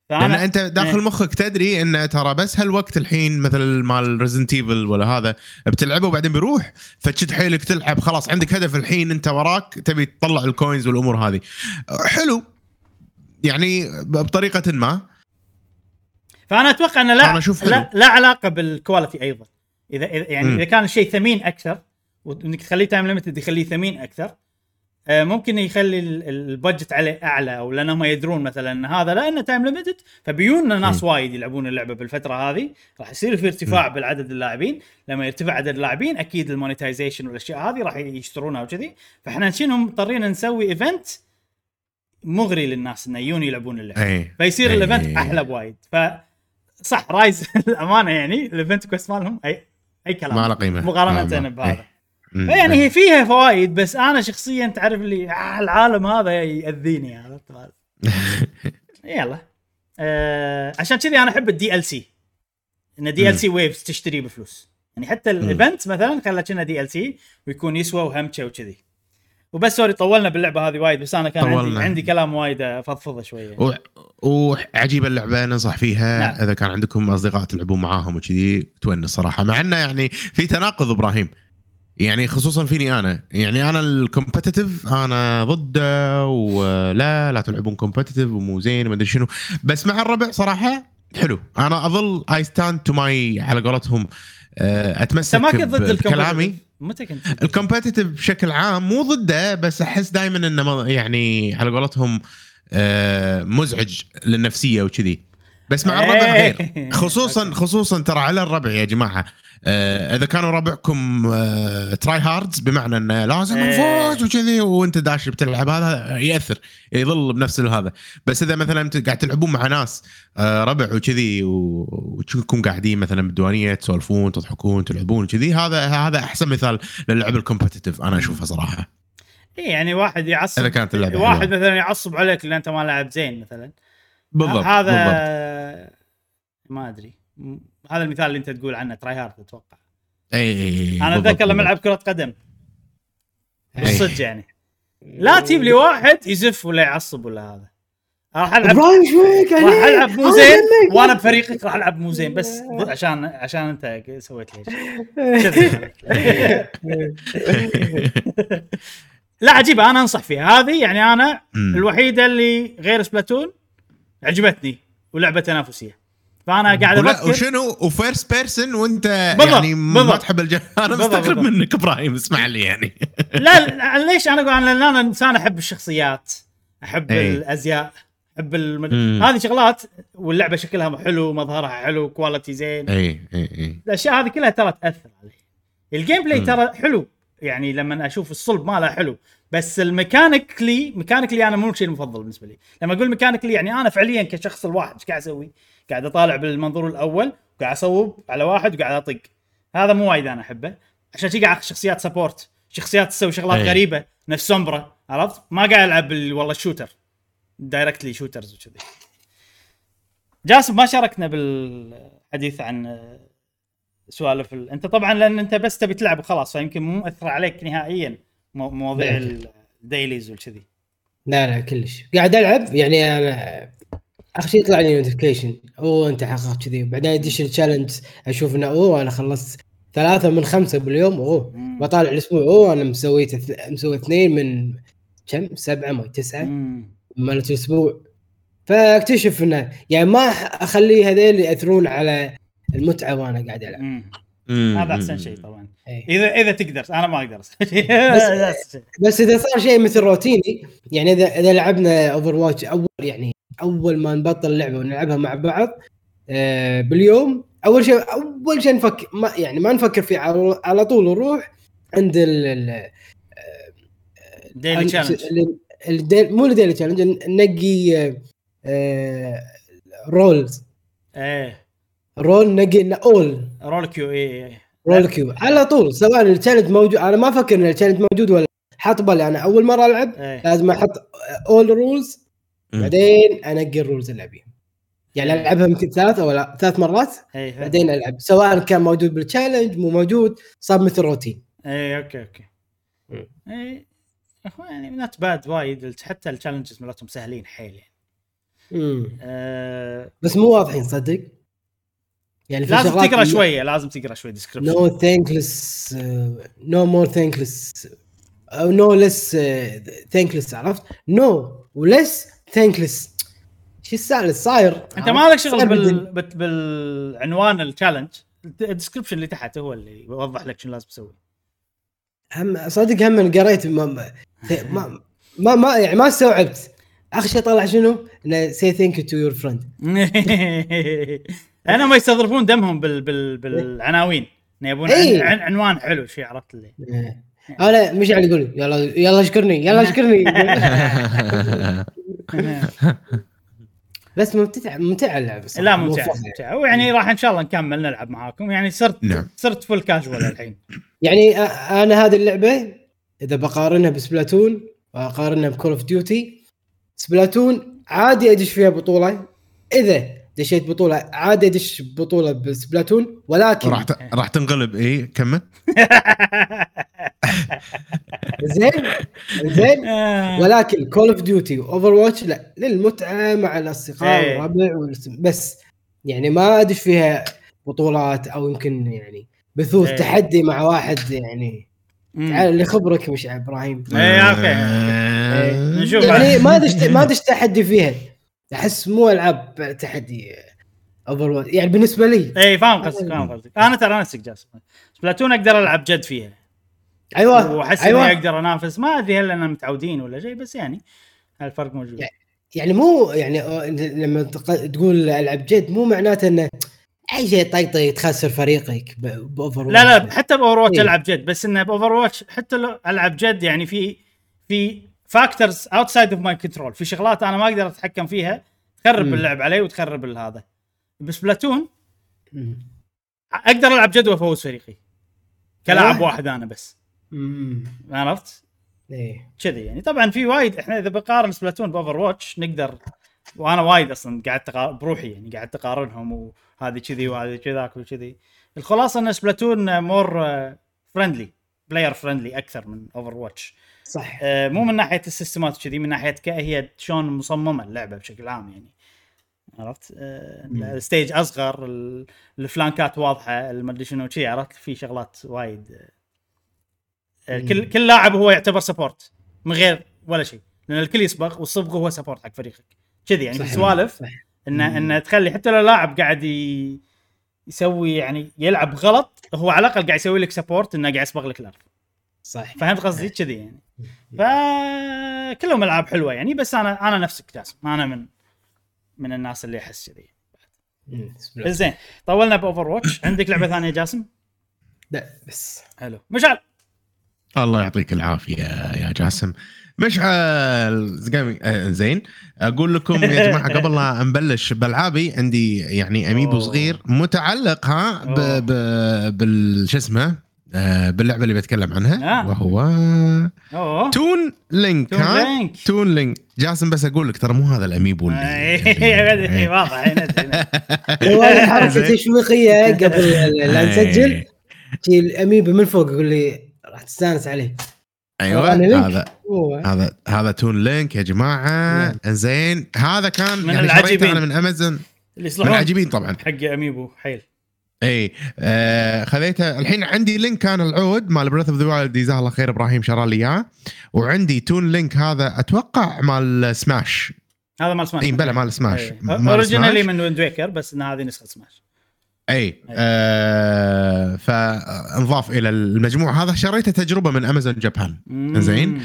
لأن فانا أنت داخل إيه. مخك تدري إن ترى بس هالوقت الحين مثل مال Resident Evil ولا هذا بتلعبه وبعدين بيروح فتشد حيلك تلعب. خلاص عندك هدف الحين أنت وراك تبي تطلع ال coins والأمور هذه. حلو. يعني بطريقة ما. فأنا أتوقع إنه لا. لا, لا علاقة بال quality أيضا. اذا إذا- يعني مم. إذا كان الشيء ثمين أكثر وإنك تخليه time limited يخليه ثمين أكثر آه، ممكن يخلي ال- ال budget عليه أعلى أو لانهم يدرون مثلا إن هذا لأنه time limited فبيجون ناس وايد يلعبون اللعبة بالفترة هذه. راح يصير في ارتفاع بالعدد اللاعبين. لما يرتفع عدد اللاعبين أكيد ال monetization والأشياء هذه راح يشترونها وكذي. فإحنا شنو مضطرين نسوي event مغري للناس إنه يجون يلعبون اللعبة. أي. فيصير. ال event أحلى بوايد. ف صح Rise. الامانه يعني ال event quest مالهم. أي أي كلام. ما له قيمة. مقارنة بهذا. إيه. يعني هي فيها فوائد بس أنا شخصيا تعرف لي آه العالم هذا يأذيني عرفت؟ يلا. آه عشان كذي أنا أحب ال DLC إن DLC waves تشتري بفلوس. يعني حتى ال event مثلا خله كنا DLC ويكون يسوى وهمشه وكذي. وبس sorry طولنا باللعبة هذه وايد بس أنا كان عندي طولنا. عندي كلام وايد أفضفضه شوية. و- وعجيبه اللعبة ننصح فيها. نعم. إذا كان عندكم أصدقاء تلعبون معاهم وكذي تونس صراحة مع إنه يعني في تناقض إبراهيم. يعني خصوصا فيني أنا. يعني أنا ال competitive أنا ضده ولا لا تلعبون competitive ومو زين وما أدري شنو. بس مع الربع صراحة حلو. أنا أظل I stand to my على قولتهم آه، أنت اتمسك ما كنت ضد بكلامي الكومبتيتيف متى كنت؟ ال competitive بشكل عام مو ضده بس أحس دائما إنه يعني على قولتهم آه، مزعج للنفسية وكذي بس مع الربع إيه. غير خصوصا خصوصا ترى على الربع يا جماعة آه، إذا كانوا ربعكم آه، try hards بمعنى إنه لازم إيه. نفوز وكذي وأنت داش بتلعب هذا يأثر يظل بنفس هذا بس إذا مثلا أنت قاعد تلعبون مع ناس آه، ربع وكذي و- وتكونوا قاعدين مثلا بالديوانية تسولفون تضحكون تلعبون كذي هذا هذا أحسن مثال للعب ال competitive أنا أشوفه صراحة اي يعني واحد يعصب إذا كانت اللعبة واحد حلوة. مثلا يعصب عليك لأن أنت ما لعب زين مثلا بالضبط هذا بالضبط ما أدري هذا المثال اللي أنت تقول عنه try hard أتوقع إي أنا أتذكر لما. ألعب كرة قدم. بالصدق يعني لا تجيب لي واحد يزف ولا يعصب ولا هذا راح العب راح؟ ألعب مو زين. وأنا بفريقك راح ألعب مو زين بس عشان عشان أنت سويت لي شيء. لا عجيبة أنا أنصح فيها هذه يعني أنا. الوحيدة اللي غير سبلاتون عجبتني ولعبة تنافسية فأنا قاعد أفكر وشنو و first person وأنت بالضبط، يعني ما بالضبط. تحب الجو أنا مستغرب. منك إبراهيم اسمع لي يعني لا ليش أنا أقول لأن أنا إنسان أحب الشخصيات أحب إيه. الأزياء أحب المد... هذه شغلات واللعبة شكلها حلو مظهرها حلو quality زين اي اي اي الأشياء هذه كلها ترى تأثر علي ال gameplay. ترى حلو يعني لما أشوف الصلب ماله حلو بس ال mechanically mechanically أنا مو الشيء المفضل بالنسبة لي. لما أقول mechanically يعني أنا فعليا كشخص الواحد إيش قاعد أسوي؟ قاعد أطالع بالمنظور الأول قاعد أصوب على واحد وقاعد أطق. هذا مو وايد أنا أحبه. عشان شي قاعد شخصيات support شخصيات تسوي شغلات أي. غريبة نفس Sombra عرفت؟ ما قاعد ألعب والله ال shooter directly shooters وكذي. جاسم ما شاركنا بالحديث عن سوالف ال... أنت طبعا لأن أنت بس تبي تلعب وخلاص فيمكن مو مؤثر عليك نهائيا. مواضيع. ال dailies والكذي. لا لا كلش. قاعد ألعب يعني أنا آخر شيء يطلع لي notification أوه أنت حققت كذي. بعدين يدش ال challenge أشوف إنه أوه أنا خلصت ثلاثة من خمسة باليوم. أوه مم. بطالع الأسبوع. أوه أنا مسوي تث- مسوي اثنين من كم؟ سبعة ما تسعة. مم. مالت الأسبوع. فأكتشف إنه يعني ما أخلي هذيل يأثرون على المتعة وأنا قاعد ألعب. هذا أحسن شيء طبعا. إيه. اذا إذا تقدر. أنا ما أقدر. شيء. بس إذا صار شيء مثل روتيني يعني اذا إذا لعبنا Overwatch أول يعني أول ما نبطل اللعبه ونلعبها مع بعض آه باليوم أول شيء أول شيء نفكر ما يعني ما نفكر فيه على, على طول نروح عند ال ال daily challenge مو ال daily challenge ننقي آه، آه roles إيه. role نقي أول. role queue اي role queue. على طول سواء ال challenge موجود أنا ما أفكر إن ال challenge موجود ولا حاط بالي أنا أول مرة ألعب إيه. لازم أحط اول roles. بعدين أنقي ال roles اللي أبيهم. يعني العبها يمكن ثلاث أو لا ثلاث مرات إيه بعدين ألعب. سواء كان موجود بال challenge مو موجود صار مثل روتين إيه okay okay. هو يعني not bad وايد. حتى ال challenges مالتهم سهلين حيل يعني. أه. بس مو واضحين صدق؟ يعني في لازم تقرأ شوية لازم تقرأ شوي description no thankless no more thankless أو no less thankless عرفت؟ no و less thankless شو السالفة؟ صاير أنت ما لك شغل بال... بال... بالعنوان ال challenge ال description اللي تحت هو اللي يوضح لك شنو لازم تسوي. هم صدق هم قريت ما ما ما, ما, يعني ما استوعبت. اخر شيء طلع شنو؟ إنه say thank you to your friend أنا ما يستظرفون دمهم بال... بال... بالعناوين. يبون إيه. عن... عن... عنوان حلو شيء عرفت اللي. أنا مشعل يقول يلا يلا اشكرني يلا اشكرني. بس ممتع ممتع اللعبة صراحة. لا ممتع. ممتع. ويعني راح إن شاء الله نكمل نلعب معاكم. يعني صرت نعم. صرت full casual الحين. يعني أنا هذه اللعبة إذا بقارنها ب Splatoon واقارنها ب Call of Duty Splatoon عادي أدش فيها بطولة. إذا دشيت بطولة عادي أدش بطولة ب Splatoon ولكن راح ت- راح تنقلب اي كمل زين زين آه. ولكن Call of Duty و Overwatch لا للمتعة مع الأصدقاء إيه. والربع بس يعني ما أدش فيها بطولات أو يمكن يعني بثوث إيه. تحدي مع واحد يعني. تعال اللي خبرك مش إبراهيم إيه، okay. آه، نشوف. يعني ما دش ما دش تحدي فيها أحس مو ألعاب تحدي Over يعني بالنسبة لي. اي فاهم قصدك فاهم قصدك. أنا ترى نفسك جاسم. Splatoon أقدر ألعب جد فيها. أيوه وأحس أيوه. اني أقدر أنافس. ما أدري هل أنا متعودين ولا شيء بس يعني هالفرق موجود. يعني مو يعني لما تق- تقول ألعب جد مو معناته إنه أي شيء طيطي تخسر فريقك ب Over لا لا حتى ب Overwatch إيه. ألعب جد بس إنه ب Overwatch حتى لو ألعب جد يعني في في factors outside of my control في شغلات أنا ما أقدر أتحكم فيها تخرب مم. اللعب علي وتخرب هذا ب Splatoon مم. أقدر ألعب جد وافوز فريقي كلاعب أيوة. واحد أنا بس. عرفت؟ إيه كذي يعني طبعا في وايد إحنا إذا بقارن Splatoon ب Overwatch نقدر وأنا وايد أصلا قعدت أقا- بروحي يعني قعدت اقارنهم وهذه كذي وهذه كذاك وكذي الخلاصة إن Splatoon more friendly player friendly أكثر من Overwatch صح. آه، مو من ناحية ال systemات كذي من ناحية هي شلون مصممة اللعبة بشكل عام يعني. عرفت؟ آه،. ال stage أصغر ال- ال flankات واضحة المدري شنو شي عرفت؟ في شغلات وايد. آه،. كل كل لاعب هو يعتبر support من غير ولا شيء. لأن الكل يصبغ والصبغ هو support حق فريقك. كذي يعني. سوالف. إن. إن تخلي حتى لو لاعب قاعد ي... يسوي يعني يلعب غلط هو على الأقل قاعد يسوي لك support إنه قاعد يصبغ لك الأرض صح. فهمت قصدي؟ كذي يعني. فكلهم ألعاب حلوة يعني بس أنا أنا نفسك جاسم أنا من من الناس اللي أحس كذي. زين طولنا ب Overwatch عندك لعبة ثانية جاسم؟ لا بس. حلو. مشعل. الله يعطيك العافية يا جاسم. مشعل زقامي آه، زين. أقول لكم يا جماعة قبل لا نبلش بألعابي عندي يعني amiibo. صغير متعلق ها بال شو اسمه باللعبة اللي بتكلم عنها آه. وهو أوه Toon Link Toon ها Link. Toon Link جاسم بس أقول لك ترى مو هذا ال amiibo اللي إيه، اللي- واضح هنا هنا. هو هذه حركة. تشويقية قبل لا نسجل إيه. شي ال amiibo من فوق يقول لي راح تستانس عليه أيوه. هذا هذا هذا Toon Link يا جماعة نعم. زين هذا كان من يعني العجيبين. أنا من أمازون اللي من يصلحون العجيبين طبعا حق amiibo حيل إي آه خذيته. الحين عندي Link كان العود مال Breath of the Wild جزاه الله خير إبراهيم شرى لي إياه. وعندي Toon Link هذا أتوقع مال سماش هذا مال سماش إي بلى مال سماش originally. من Wind Waker بس إن هذه نسخة سماش إي آه فانضاف إلى المجموع. هذا شريته تجربة من Amazon Japan. زين.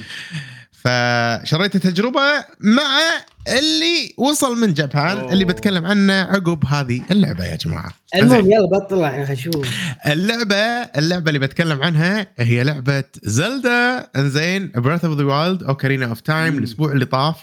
فشريت تجربه مع اللي وصل من Japan أوه. اللي بتكلم عنه عقب هذه اللعبة يا جماعة. المهم يلا بطلع الحين خلينا نشوف اللعبة اللعبة اللي بتكلم عنها هي لعبة Zelda انزين Breath of the Wild Ocarina of Time. الأسبوع اللي طاف.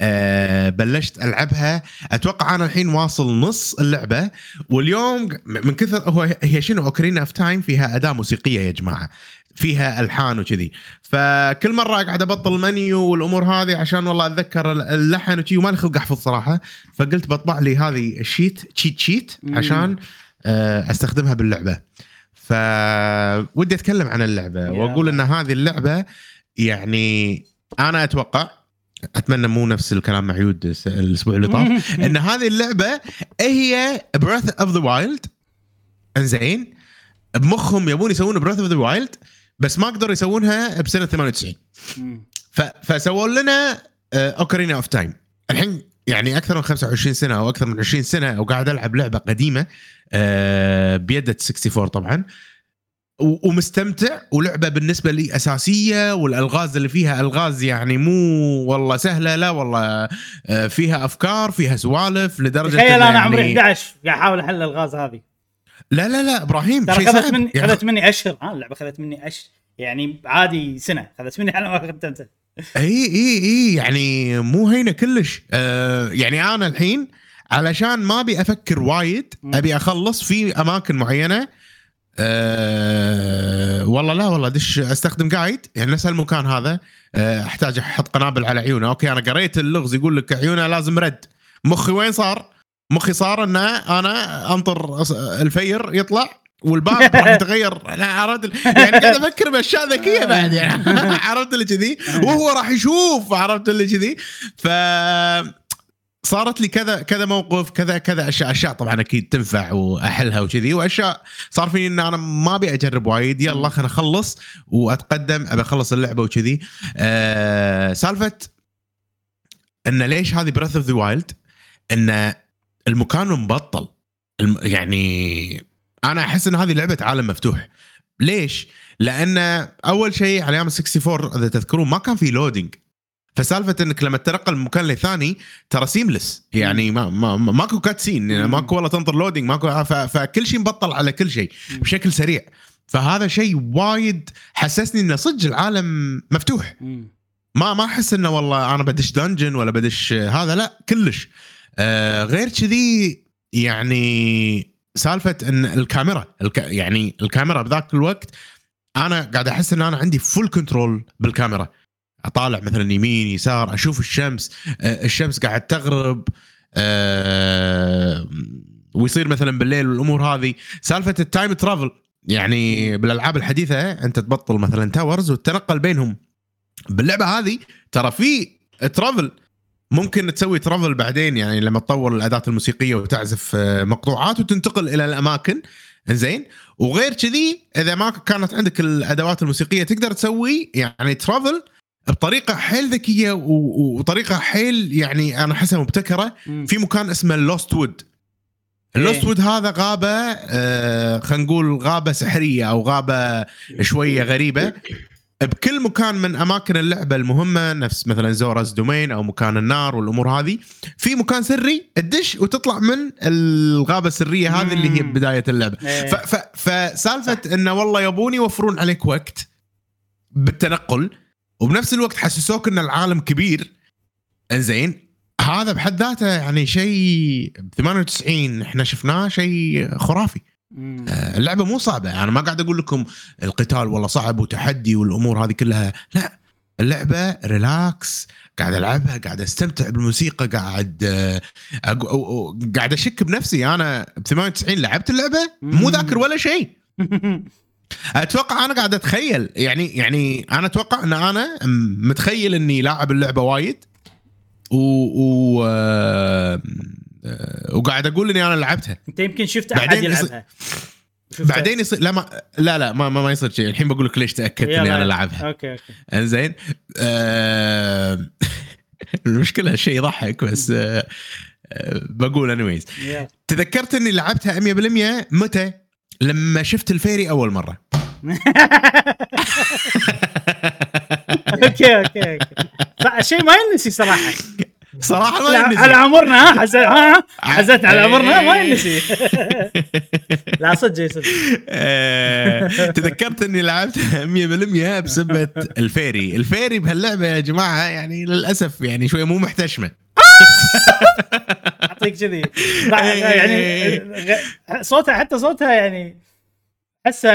آه بلشت ألعبها. أتوقع أنا الحين واصل نص اللعبة. واليوم من كثر هو هي شنو؟ Ocarina of Time فيها أداة موسيقية يا جماعة. فيها ألحان وكذي فكل مرة قاعد أبطل منيو والأمور هذه عشان والله أتذكر اللحن وشي وما لي خلق أحفظ صراحة فقلت بطبع لي هذه ال sheet cheat sheet. عشان آه، أستخدمها باللعبة فودي أتكلم عن اللعبة. وأقول إن هذه اللعبة يعني أنا أتوقع أتمنى مو نفس الكلام مع يود الأسبوع اللي طاف إن هذه اللعبة هي Breath of the Wild إنزين بمخهم يبون يسوون Breath of the Wild بس ما قدروا يسوونها بسنة 98 مم. ف... فسووا لنا Ocarina of Time الحين يعني أكثر من 25 سنة أو أكثر من 20 سنة وقاعد ألعب لعبة قديمة آه، بيدة 64 طبعا. ومستمتع ولعبة بالنسبة لي أساسية والألغاز اللي فيها ألغاز يعني مو والله سهلة لا والله آه، فيها أفكار فيها سوالف لدرجة تخيل أنا عمري يعني 11 قاعد أحاول أحل الغاز هذه. لا لا لا إبراهيم ترى خذت. مني يعني خذت مني اشهر ها اللعبة خذت مني اشهر يعني عادي سنة خذت مني على ما ختمتها إي إي إي يعني مو هينة كلش. آه يعني أنا الحين علشان ما أبي أفكر وايد. أبي أخلص في أماكن معينة. آه والله لا والله دش أستخدم guide يعني نفس المكان هذا. آه أحتاج أحط قنابل على عيونه أوكي أنا قريت اللغز يقول لك عيونه لازم رد. مخي وين صار؟ مخي صار إن أنا أنطر ال fire يطلع والباب راح يتغير. عرفت يعني قاعد أفكر بأشياء ذكية بعد يعني. عرفت اللي كذي؟ وهو راح يشوف عرفت اللي كذي؟ ف صارت لي كذا كذا موقف كذا كذا أشياء أشياء طبعا أكيد تنفع وأحلها وكذي وأشياء صار فيني إن أنا ما أبي أجرب وايد. يلا خلينا أخلص وأتقدم أبي أخلص اللعبة وكذي. آه سالفة إن ليش هذه Breath of the Wild إن المكان مبطل. الم- يعني أنا أحس إن هذه لعبة عالم مفتوح. ليش؟ لأن أول شيء على أيام 64 إذا تذكرون ما كان في loading فسالفة إنك لما تنقل من مكان لثاني ترى seamless يعني ما ما ما- ماكو cutscene يعني. ماكو والله تنطر loading ماكو فكل شيء مبطل على كل شيء. بشكل سريع. فهذا شيء وايد حسسني إنه صدق العالم مفتوح. ما ما أحس إنه والله أنا بدش dungeon ولا بدش هذا لا كلش. آه غير كذي يعني سالفة إن الكاميرا الك يعني الكاميرا بذاك الوقت أنا قاعد أحس إن أنا عندي full control بالكاميرا. أطالع مثلا يمين يسار أشوف الشمس آه الشمس قاعد تغرب آه ويصير مثلا بالليل والأمور هذه. سالفة ال time travel يعني بالألعاب الحديثة أنت تبطل مثلا towers وتتنقل بينهم. باللعبة هذه ترى في travel ممكن تسوي travel بعدين يعني لما تطور الأداة الموسيقية وتعزف آه، مقطوعات وتنتقل إلى الأماكن. زين وغير كذي إذا ما كانت عندك الأدوات الموسيقية تقدر تسوي يعني travel بطريقة حيل ذكية وطريقة حيل يعني أنا أحسها مبتكرة. في مكان اسمه ال Lost Wood ال Lost. Wood هذا غابة آه خلينا نقول غابة سحرية أو غابة شوية غريبة. بكل مكان من أماكن اللعبة المهمة نفس مثلا Zora's Domain أو مكان النار والأمور هذه في مكان سري تدش وتطلع من الغابة السرية هذه اللي هي. بداية اللعبة إيه. فسالفة إنه والله يبون يوفرون عليك وقت بالتنقل وبنفس الوقت حسسوك إن العالم كبير إنزين هذا بحد ذاته يعني شيء ب 98 إحنا شفناه شيء خرافي اللعبة مو صعبة. أنا ما قاعد أقول لكم القتال والله صعب وتحدي والأمور هذه كلها. لا اللعبة ريلاكس قاعد ألعبها قاعد أستمتع بالموسيقى قاعد آه، أق- أو- أو- قاعد أشك بنفسي. أنا ب 98 لعبت اللعبة؟ مو ذاكر ولا شيء. أتوقع أنا قاعد أتخيل. يعني يعني أنا أتوقع أن أنا متخيل أني لاعب اللعبة وايد. و, و آه، آه، وقاعد أقول إني أنا لعبتها. أنت يمكن شفت أحد يلعبها؟ بعدين يصير لا ما لا لا ما, ما, ما يصير شيء. الحين بقول لك ليش تأكدت إني. أنا لعبها okay okay. إنزين. آه المشكلة شيء يضحك بس آه آه بقول anyways يلا. تذكرت إني لعبتها 100% متى؟ لما شفت ال fairy أول مرة. okay okay okay. شيء ما ينسي صراحة. صراحة ما على ينسي. على عمرنا ها؟ حزت ها؟ حزتنا على عمرنا ما إيه. ينسي لا صدق صدق. آه، تذكرت إني لعبتها 100% بسبة ال fairy، ال fairy بهاللعبة يا جماعة يعني للأسف يعني شوية مو محتشمة. أعطيك كذي. لا، يعني صوتها حتى صوتها يعني احسه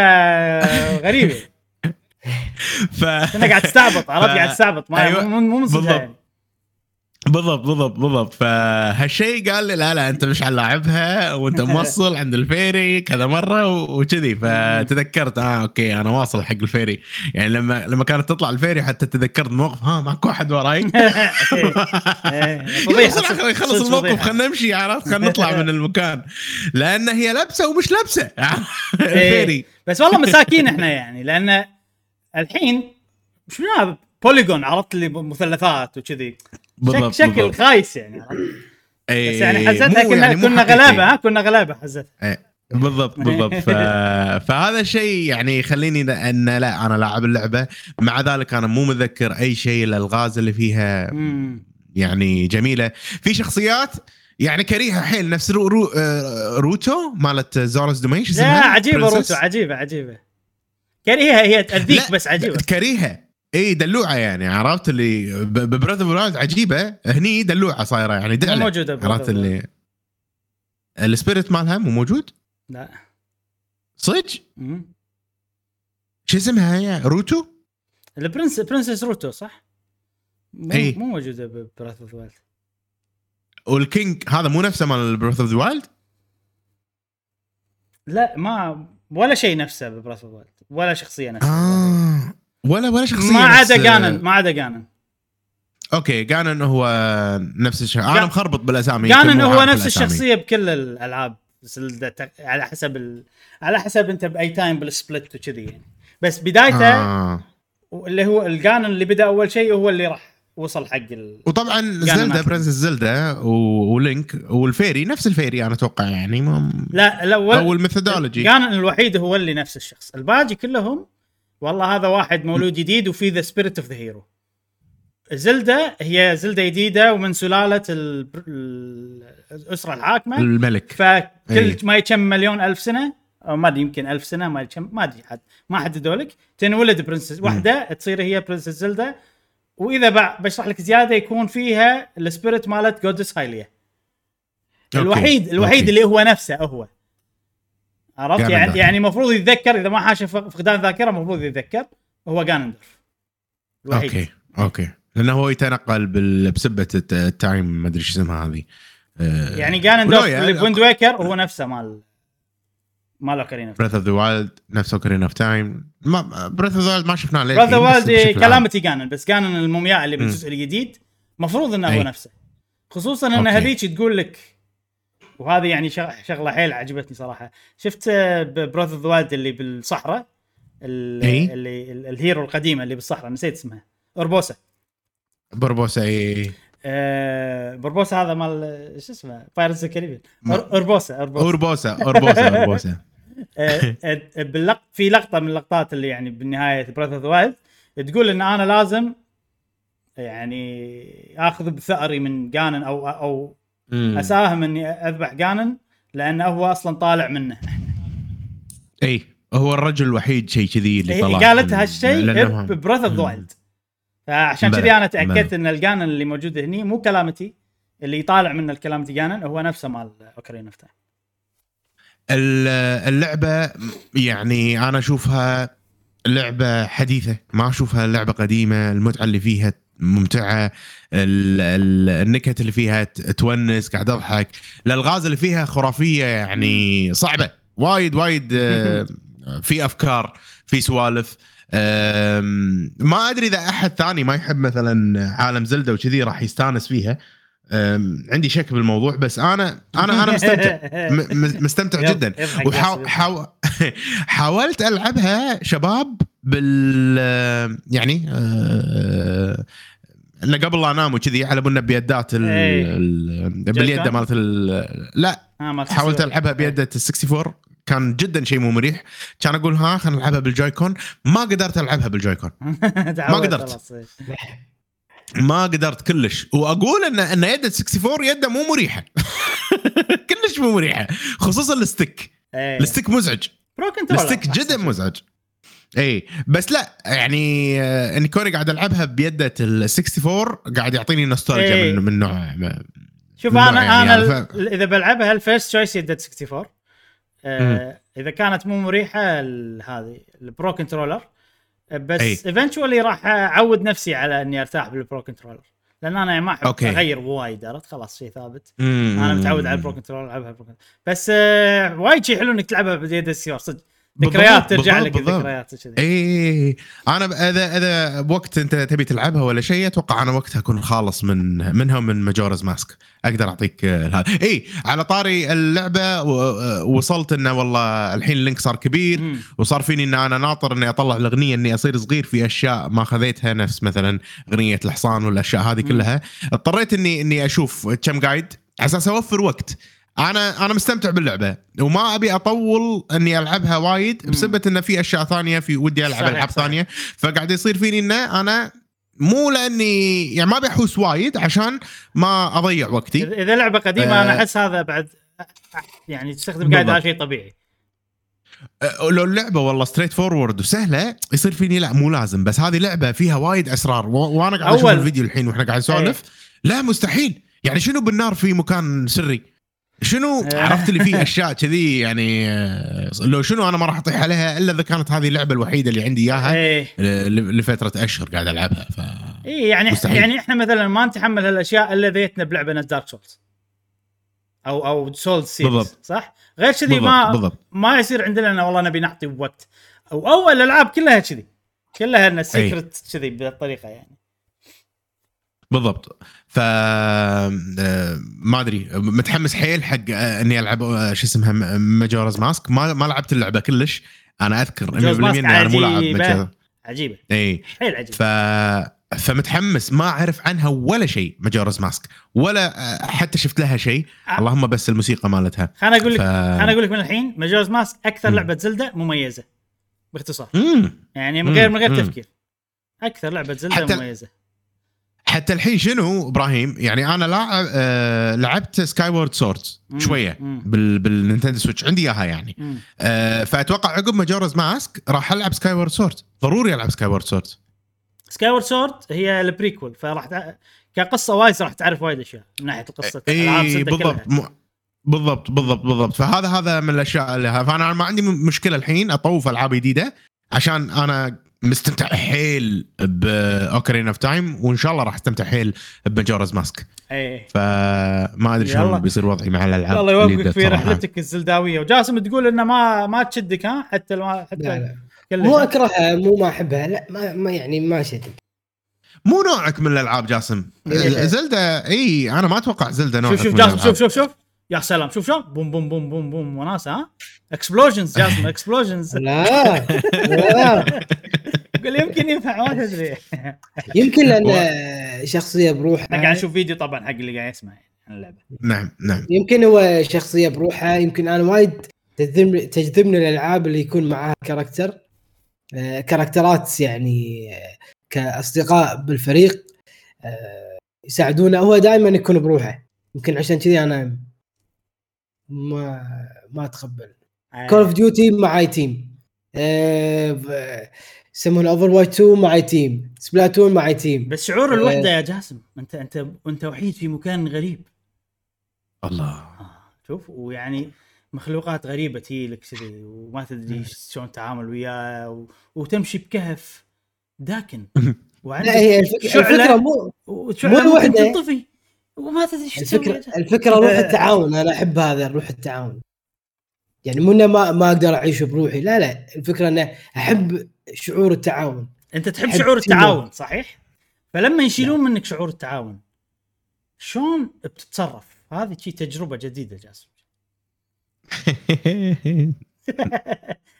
غريبه ف أنا قاعد تستعبط عرفت؟ قاعد تستعبط ما أيوة، مو مو من. يعني. بالضبط بالضبط بالضبط. فهالشيء قال لي لا لا أنت مش حلاعبها وأنت موصل عند ال fairy كذا مرة وكذي. فتذكرت آه okay أنا واصل حق ال fairy. يعني لما لما كانت تطلع ال fairy حتى تذكرت موقف ها ماكو أحد وراي؟ إيه، بسرعة خلينا نخلص صدق الموقف. خلينا نمشي عرفت؟ خلينا نطلع من المكان. لأن هي لابسة ومش لابسة. ال fairy. بس والله مساكين إحنا يعني لأن الحين شنو polygon عرفت؟ اللي مثلثات وكذي. شك بالضبط شكل بالضبط. خايس يعني؟ إيه، بس يعني حزتها مو كنا يعني كنا. غلابة ها كنا غلابة حزتها إيه، بالضبط بالضبط ف... فهذا الشيء يعني يخليني إن لا أنا لاعب اللعبة مع ذلك أنا مو متذكر أي شيء الالغاز اللي فيها. يعني جميلة في شخصيات يعني كريهة حيل نفس رو... رو... آه، روتو مالت Zora's Domain لا؟ عجيبة؟ روتو عجيبة عجيبة كريهة هي تأذيك بس عجيبة كريهة اي دلوعة يعني عرفت اللي ب Breath of عجيبة. هني دلوعة صايرة يعني مو دعله موجوده عرفت. اللي ال spirit مالها مو موجود؟ لا. صدق. شو اسمها هي؟ روتو؟ ال prince princess روتو صح؟ مو إيه. مو موجودة ب Breath of Wild وال king هذا مو نفسه مال Breath of the Wild لا ما ولا شيء نفسه ب Breath of Wild ولا شخصية نفسها. آه. ولا ولا شخصية ما عدا جانن ما عدا جانن okay جانن هو نفس الشيء أنا مخربط بالأسامي جانن هو نفس. الشخصية بكل الألعاب بس على حسب ال... على حسب أنت بأي time بال split وكذي يعني بس بدايته آه. اللي هو الجانن اللي بدأ أول شيء هو اللي راح وصل حق ال... وطبعا زلدا. princess زلدا و- ولينك وال fairy نفس ال fairy أنا أتوقع يعني ما لا لا أو. ال mythology كان الوحيد هو اللي نفس الشخص الباقي كلهم والله هذا واحد مولود جديد وفي the spirit of the hero زلدا هي زلدا جديدة ومن سلالة ال... ال- الأسرة الحاكمة. الملك. فكل إيه. ما يكم مليون ألف سنة؟ أو ما أدري يمكن ألف سنة ما يكم ما أدري حد ما حددوا لك تنولد princess واحدة تصير هي princess زلدا وإذا بع- بشرح لك زيادة يكون فيها ال spirit مالت goddess Hylia. الوحيد الوحيد okay. اللي هو نفسه هو. عرفت. يعني يعني المفروض يتذكر إذا ما حاشه فقدان ذاكرة المفروض يتذكر هو جانندورف الوحيد okay أوكي لأنه هو يتنقل بال- بسبة الت- ال time ما أدري شو اسمها هذه آه، يعني جانندورف ولو اللي بويند ويكر هو نفسه مال مال اوكارينا بريث اوف ذا وايلد نفس اوكرين اوف تايم بريث اوف ذا وايلد ما شفناه للحين براذر بس وايلد بشكل عام. كلامتي جانن بس جانن المومياء اللي. بالجزء الجديد المفروض إنه هو. نفسه خصوصا إن. هذيك تقول لك وهذه يعني شغ- شغلة حيل عجبتني صراحة. شفت براذر ذا وايلد اللي بالصحراء. اللي ال- الهيرو القديمة اللي بالصحراء نسيت اسمها. أوربوسا. بربوسا إي آه بربوسا هذا مال شو اسمه؟ Pirates Caribbean ما- أوربوسا أوربوسا. أوربوسا أوربوسا أوربوسا. آه، آه، باللق... في لقطة من اللقطات اللي يعني بالنهاية Breath of the Wild تقول إن أنا لازم يعني آخذ بثأري من جانن أو أو مم. أساهم إني أذبح جانن لأنه هو أصلا طالع منه إي هو الرجل الوحيد شيء كذي اللي طلع قالت هالشيء ب Breath of the. Wild فعشان كذي أنا تأكدت. إن الجانن اللي موجود هني مو Calamity اللي طالع منه ال Calamity جانن هو نفسه مال Ocarina of Time اللعبة يعني أنا أشوفها لعبة حديثة ما أشوفها لعبة قديمة المتعة اللي فيها ممتعة. ال- ال- النكت اللي فيها تونس قاعد أضحك. الألغاز اللي فيها خرافية يعني صعبة. وايد وايد آه، في أفكار في سوالف. ما أدري إذا أحد ثاني ما يحب مثلا عالم زلدة وكذي راح يستانس فيها. عندي شك بالموضوع بس أنا أنا أنا مستمتع مستمتع جدا يضحك وحاو بس. حاو حاولت ألعبها شباب بال يعني آه، انه قبل لا انام وكذي على بنا بيدات ال... إيه. ال... باليد؟ مالت ال... لا آه، حاولت. ألعبها بيده ال 64 كان جدا شيء مو مريح كان أقول ها خلينا نلعبها بال Joy-Con ما قدرت ألعبها بال Joy-Con تعود قدرت. ما قدرت كلش. وأقول ان إن يد ال 64 يده مو مريحة. كلش مو مريحة. خصوصا ال stick. إيه. ال stick مزعج. Pro Controller ال stick جدا. مزعج. اي بس لا يعني آه، اني كوني قاعد ألعبها بيدة ال 64 قاعد يعطيني نوستالجيا إيه. من من نوع شوف من أنا نوع يعني أنا يعني ال- إذا بلعبها ال first choice يد 64 آه إذا كانت مو مريحة هذه ال Pro Controller بس أي. eventually راح أعود نفسي على إني أرتاح بال Pro Controller لأن أنا ما أحب okay. أغير وايد عرفت خلاص شيء ثابت مم. أنا متعود على ال Pro Controller ألعبها Pro Controller بس آه وايد شيء حلو إنك تلعبها بيد السيور صدق ذكريات ترجع لك. الذكريات اي أنا ب- إذا إذا بوقت أنت تبي تلعبها ولا شيء أتوقع أنا وقتها أكون خالص من منها ومن Majora's Mask. أقدر أعطيك هذا اي على طاري اللعبة آه، وصلت إنه والله الحين ال Link صار كبير. وصار فيني إن أنا ناطر إني أطلع الأغنية إني أصير صغير في أشياء ما خذيتها نفس مثلا أغنية الحصان والأشياء هذه كلها. اضطريت إني إني أشوف كم guide على أساس أوفر وقت. أنا أنا مستمتع باللعبة. وما أبي أطول إني ألعبها وايد بسبب إن في أشياء ثانية في ودي ألعب ألعاب. ثانية. فقاعد يصير فيني ان أنا مو لاني يعني ما أبي أحوس وايد عشان ما أضيع وقتي. اذا إذا لعبة قديمة أنا آه. أحس هذا بعد يعني تستخدم قاعد هذا شيء طبيعي. أه، لو اللعبة والله straightforward وسهلة يصير فيني لا مو لازم. بس هذه لعبة فيها وايد أسرار. وأنا قاعد أشوف الفيديو الحين وإحنا قاعد نسولف. لا مستحيل. يعني شنو بالنار في مكان سري؟ شنو آه. عرفت اللي فيه أشياء كذي يعني آه، لو شنو أنا ما راح أطيح عليها إلا إذا كانت هذه اللعبة الوحيدة اللي عندي إياها ل- لفترة أشهر قاعد ألعبها ف اي يعني مستحيل. يعني إحنا مثلا ما نتحمل هالأشياء إلا إذا جتنا بلعبة Dark Souls أو أو Souls series بالضبط. صح؟ غير كذي ما بالضبط ما يصير عندنا إنه والله نبي نعطي وقت أو أول الألعاب كلها كذي كلها ان ال secret كذي بهالطريقة يعني بالضبط. ف آه، ما أدري. متحمس حيل حق آه، إني ألعب آه، شو اسمها Majora's Mask. ما ما لعبت اللعبة كلش. أنا أذكر 100% Majora's Mask اني أنا مو لاعب. Majora's عجيبة. إي. حيل عجيبة. ف فمتحمس. ما أعرف عنها ولا شيء Majora's Mask. ولا حتى شفت لها شيء. آه. اللهم بس الموسيقى مالتها. خليني أقول لك ف... خليني أقول لك من الحين Majora's Mask أكثر مم. لعبة Zelda مميزة باختصار. مم. يعني من غير من غير. تفكير. أكثر لعبة Zelda حتى- مميزة. حتى الحين شنو إبراهيم يعني أنا لاعب آه لعبت Skyward مم. شوية. بال بال Nintendo Switch عندي إياها يعني. آه فأتوقع عقب Majora's Mask راح ألعب Skyward Sword ضروري ألعب Skyward Sword Skyward Sword هي ال prequel فراح تع... كقصة وايد راح تعرف وايد أشياء من ناحية القصة إي بالضبط. م... بالضبط بالضبط بالضبط فهذا هذا من الأشياء اللي فأنا ما عندي مشكلة الحين أطوف ألعاب جديدة عشان أنا مستمتع حيل ب Ocarina of Time وإن شاء الله راح أستمتع حيل ب Majora's Mask اي فما أدري. شلون بيصير وضعي مع الألعاب الله يوفقك في رحلتك الزلداوية. وجاسم تقول إنه ما ما تشدك ها؟ حتى لو حتى لا. لا مو. أكرهها مو ما أحبها لا ما, ما يعني ما شدني. مو نوعك من الألعاب جاسم. إيه. Zelda إي أنا ما أتوقع Zelda نوعك شوف شوف من جاسم الألعاب. شوف شوف شوف. يا سلام شوف شوف بوم بوم بوم بوم بوم وناسة ها؟ explosions جاسم explosions لا لا. قول يمكن ينفع ما تدري. يمكن لأن شخصية بروحها أنا قاعد أشوف فيديو طبعا حق اللي قاعد يسمع يعني عن اللعبة. نعم نعم. يمكن هو شخصية بروحها يمكن أنا وايد تجذبني تجذبني الالعاب اللي يكون معاها character. آه، character ات يعني آه، كأصدقاء بالفريق آه، يساعدونه. هو دائما يكون بروحه. يمكن عشان كذي أنا ما ما أتقبل. Call of Duty معاي team آه، يسمونه Overwatch 2 معاي team. Splatoon معاي team. بس شعور الوحدة يا جاسم. أنت أنت أنت وحيد في مكان غريب. الله. آه، شوف ويعني مخلوقات غريبة تجي لك كذي وما تدري شلون تتعامل وياه و... وتمشي بكهف داكن. وعندك لا هي الفكرة مو مو ممكن الوحدة. تنطفي. وما تدري إيش تسوي. الفكرة الفكرة روح التعاون. أنا أحب هذا روح التعاون. يعني مو ما ما أقدر أعيش بروحي. لا لا الفكرة إنه أحب شعور التعاون. أنت تحب شعور التعاون صحيح؟ فلما يشيلون منك شعور التعاون شلون بتتصرف؟ هذه شي تجربة جديدة جاسم.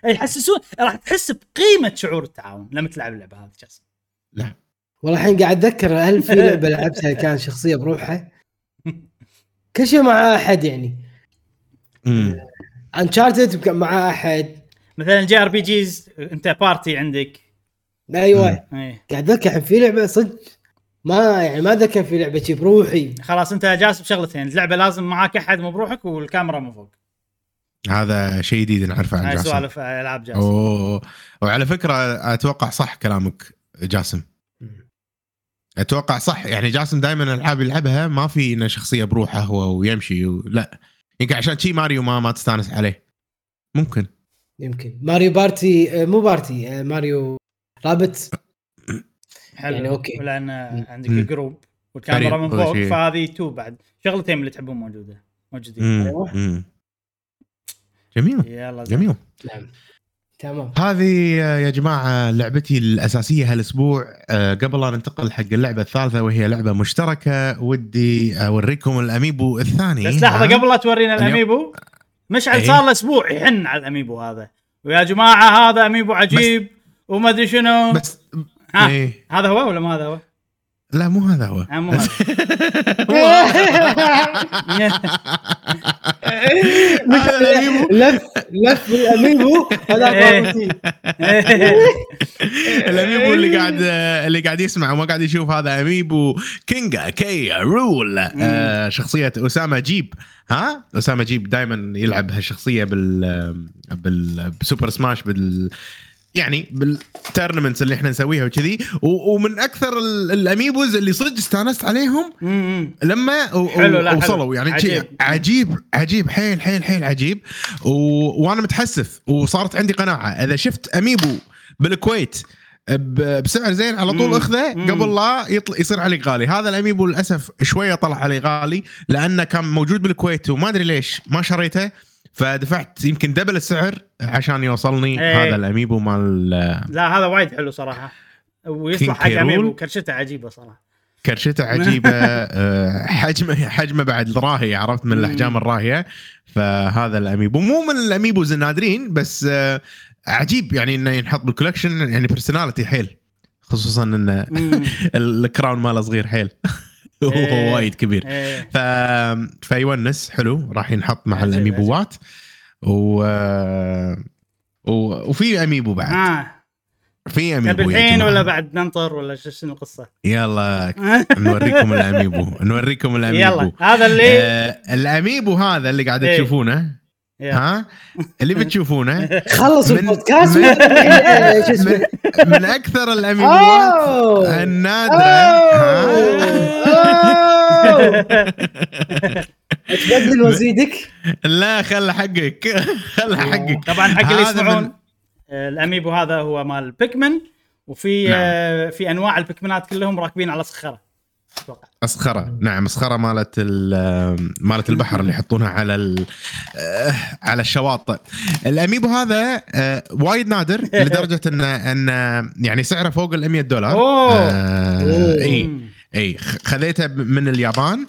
يحسسون راح تحس بقيمة شعور التعاون لما تلعب اللعبة هذه جاسم. والله الحين قاعد أتذكر هل في لعبة لعبتها كان شخصية بروحها؟ كل شيء مع أحد يعني. انشارتد مع أحد. مثلا JRPGs أنت party عندك. أيوه. إيه. قاعد اتذكر الحين في لعبة صدق ما يعني ما اتذكر في لعبة شي بروحي. خلاص أنت جاسم شغلتين اللعبة لازم معاك أحد مو بروحك والكاميرا من فوق. هذا شيء جديد نعرفه عن جاسم. سوالف ألعاب جاسم. أوه. وعلى فكرة أتوقع صح كلامك جاسم. أتوقع صح. يعني جاسم دائما الالعاب يلعبها ما في انه شخصية بروحه هو ويمشي و... لا. يمكن عشان شي ماريو ما ما تستانس عليه. ممكن. يمكن. Mario Party آه، مو Party آه، Mario Rabbids حلو. يعني okay. لأن عندك. ال group والكاميرا من فوق. فهذه تو بعد. شغلتين اللي تحبون موجودة. موجودين. مم. جميل. يلا زين. جميل نعم. تمام هذه آه، يا جماعة لعبتي الأساسية هالأسبوع آه، قبل لا ننتقل حق اللعبة الثالثة وهي لعبة مشتركة ودي أوريكم ال amiibo الثاني بس لحظة ها؟ قبل لا تورينا. ال amiibo مشعل إيه. صار له أسبوع يحن على ال amiibo هذا ويا جماعة هذا amiibo عجيب وما أدري شنو بس ها. إيه. هذا هو ولا ما هذا هو؟ لا مو هذا هو. آه، مو هذا. هذا ال amiibo لف لف ال amiibo هذا إيه. ال amiibo اللي قاعد اللي قاعد يسمع وما قاعد يشوف. هذا amiibo King K. Rool. آه شخصية اسامه جيب. ها؟ اسامه جيب دائما يلعب هالشخصية بال بال ب Super Smash بال يعني بال tournaments اللي إحنا نسويها وكذي ومن أكثر ال- ال amiibos اللي صدق استانست عليهم. لما حلو، وصلوا حلو. يعني عجيب. عجيب عجيب حيل حيل حيل عجيب و... وأنا متحسف وصارت عندي قناعة إذا شفت amiibo بالكويت. بسعر زين على طول. أخذه. قبل لا يطل... يصير عليك غالي هذا ال amiibo للأسف شوية طلع علي غالي لأنه كان موجود بالكويت وما أدري ليش ما شريته فدفعت يمكن double السعر عشان يوصلني إيه. هذا ال amiibo مال لا هذا وايد حلو صراحة ويصلح حق amiibo. كرشته عجيبة صراحة كرشته عجيبة آه، حجمه حجمه بعد راهي عرفت من. الأحجام الراهية فهذا ال amiibo مو من ال amiibos النادرين بس آه، عجيب يعني إنه ينحط بال collection يعني personality حيل خصوصا ان مم. ال crown ماله صغير حيل. هو وايد كبير إيه. ف... فيونس حلو راح ينحط مع الاميبوات و... و... وفي amiibo بعد ها في amiibo الحين. ولا بعد ننطر ولا شنو القصة؟ يلا نوريكم ال amiibo نوريكم ال amiibo يلا هذا اللي آه ال amiibo هذا اللي قاعد إيه. تشوفونه. ها؟ اللي بتشوفونه. خلص من- البودكاست؟ من- ولا- شو اسمه؟ من أكثر الاميبوات. النادرة. تبدل وازيدك لا خله حقك. خله حقك. طبعا حق اللي يسمعون من- آه، ال amiibo هذا هو مال Pikmin وفي نعم. آه، في أنواع البيكمنات كلهم راكبين على صخرة. مسخرة نعم مسخرة مالت ال- مالت البحر اللي يحطونها على آه، على الشواطئ ال amiibo هذا آه، وايد نادر لدرجة انه انه يعني سعره فوق ال 100 دولار. آه،. إي. إي خ- خذيتها ب- من اليابان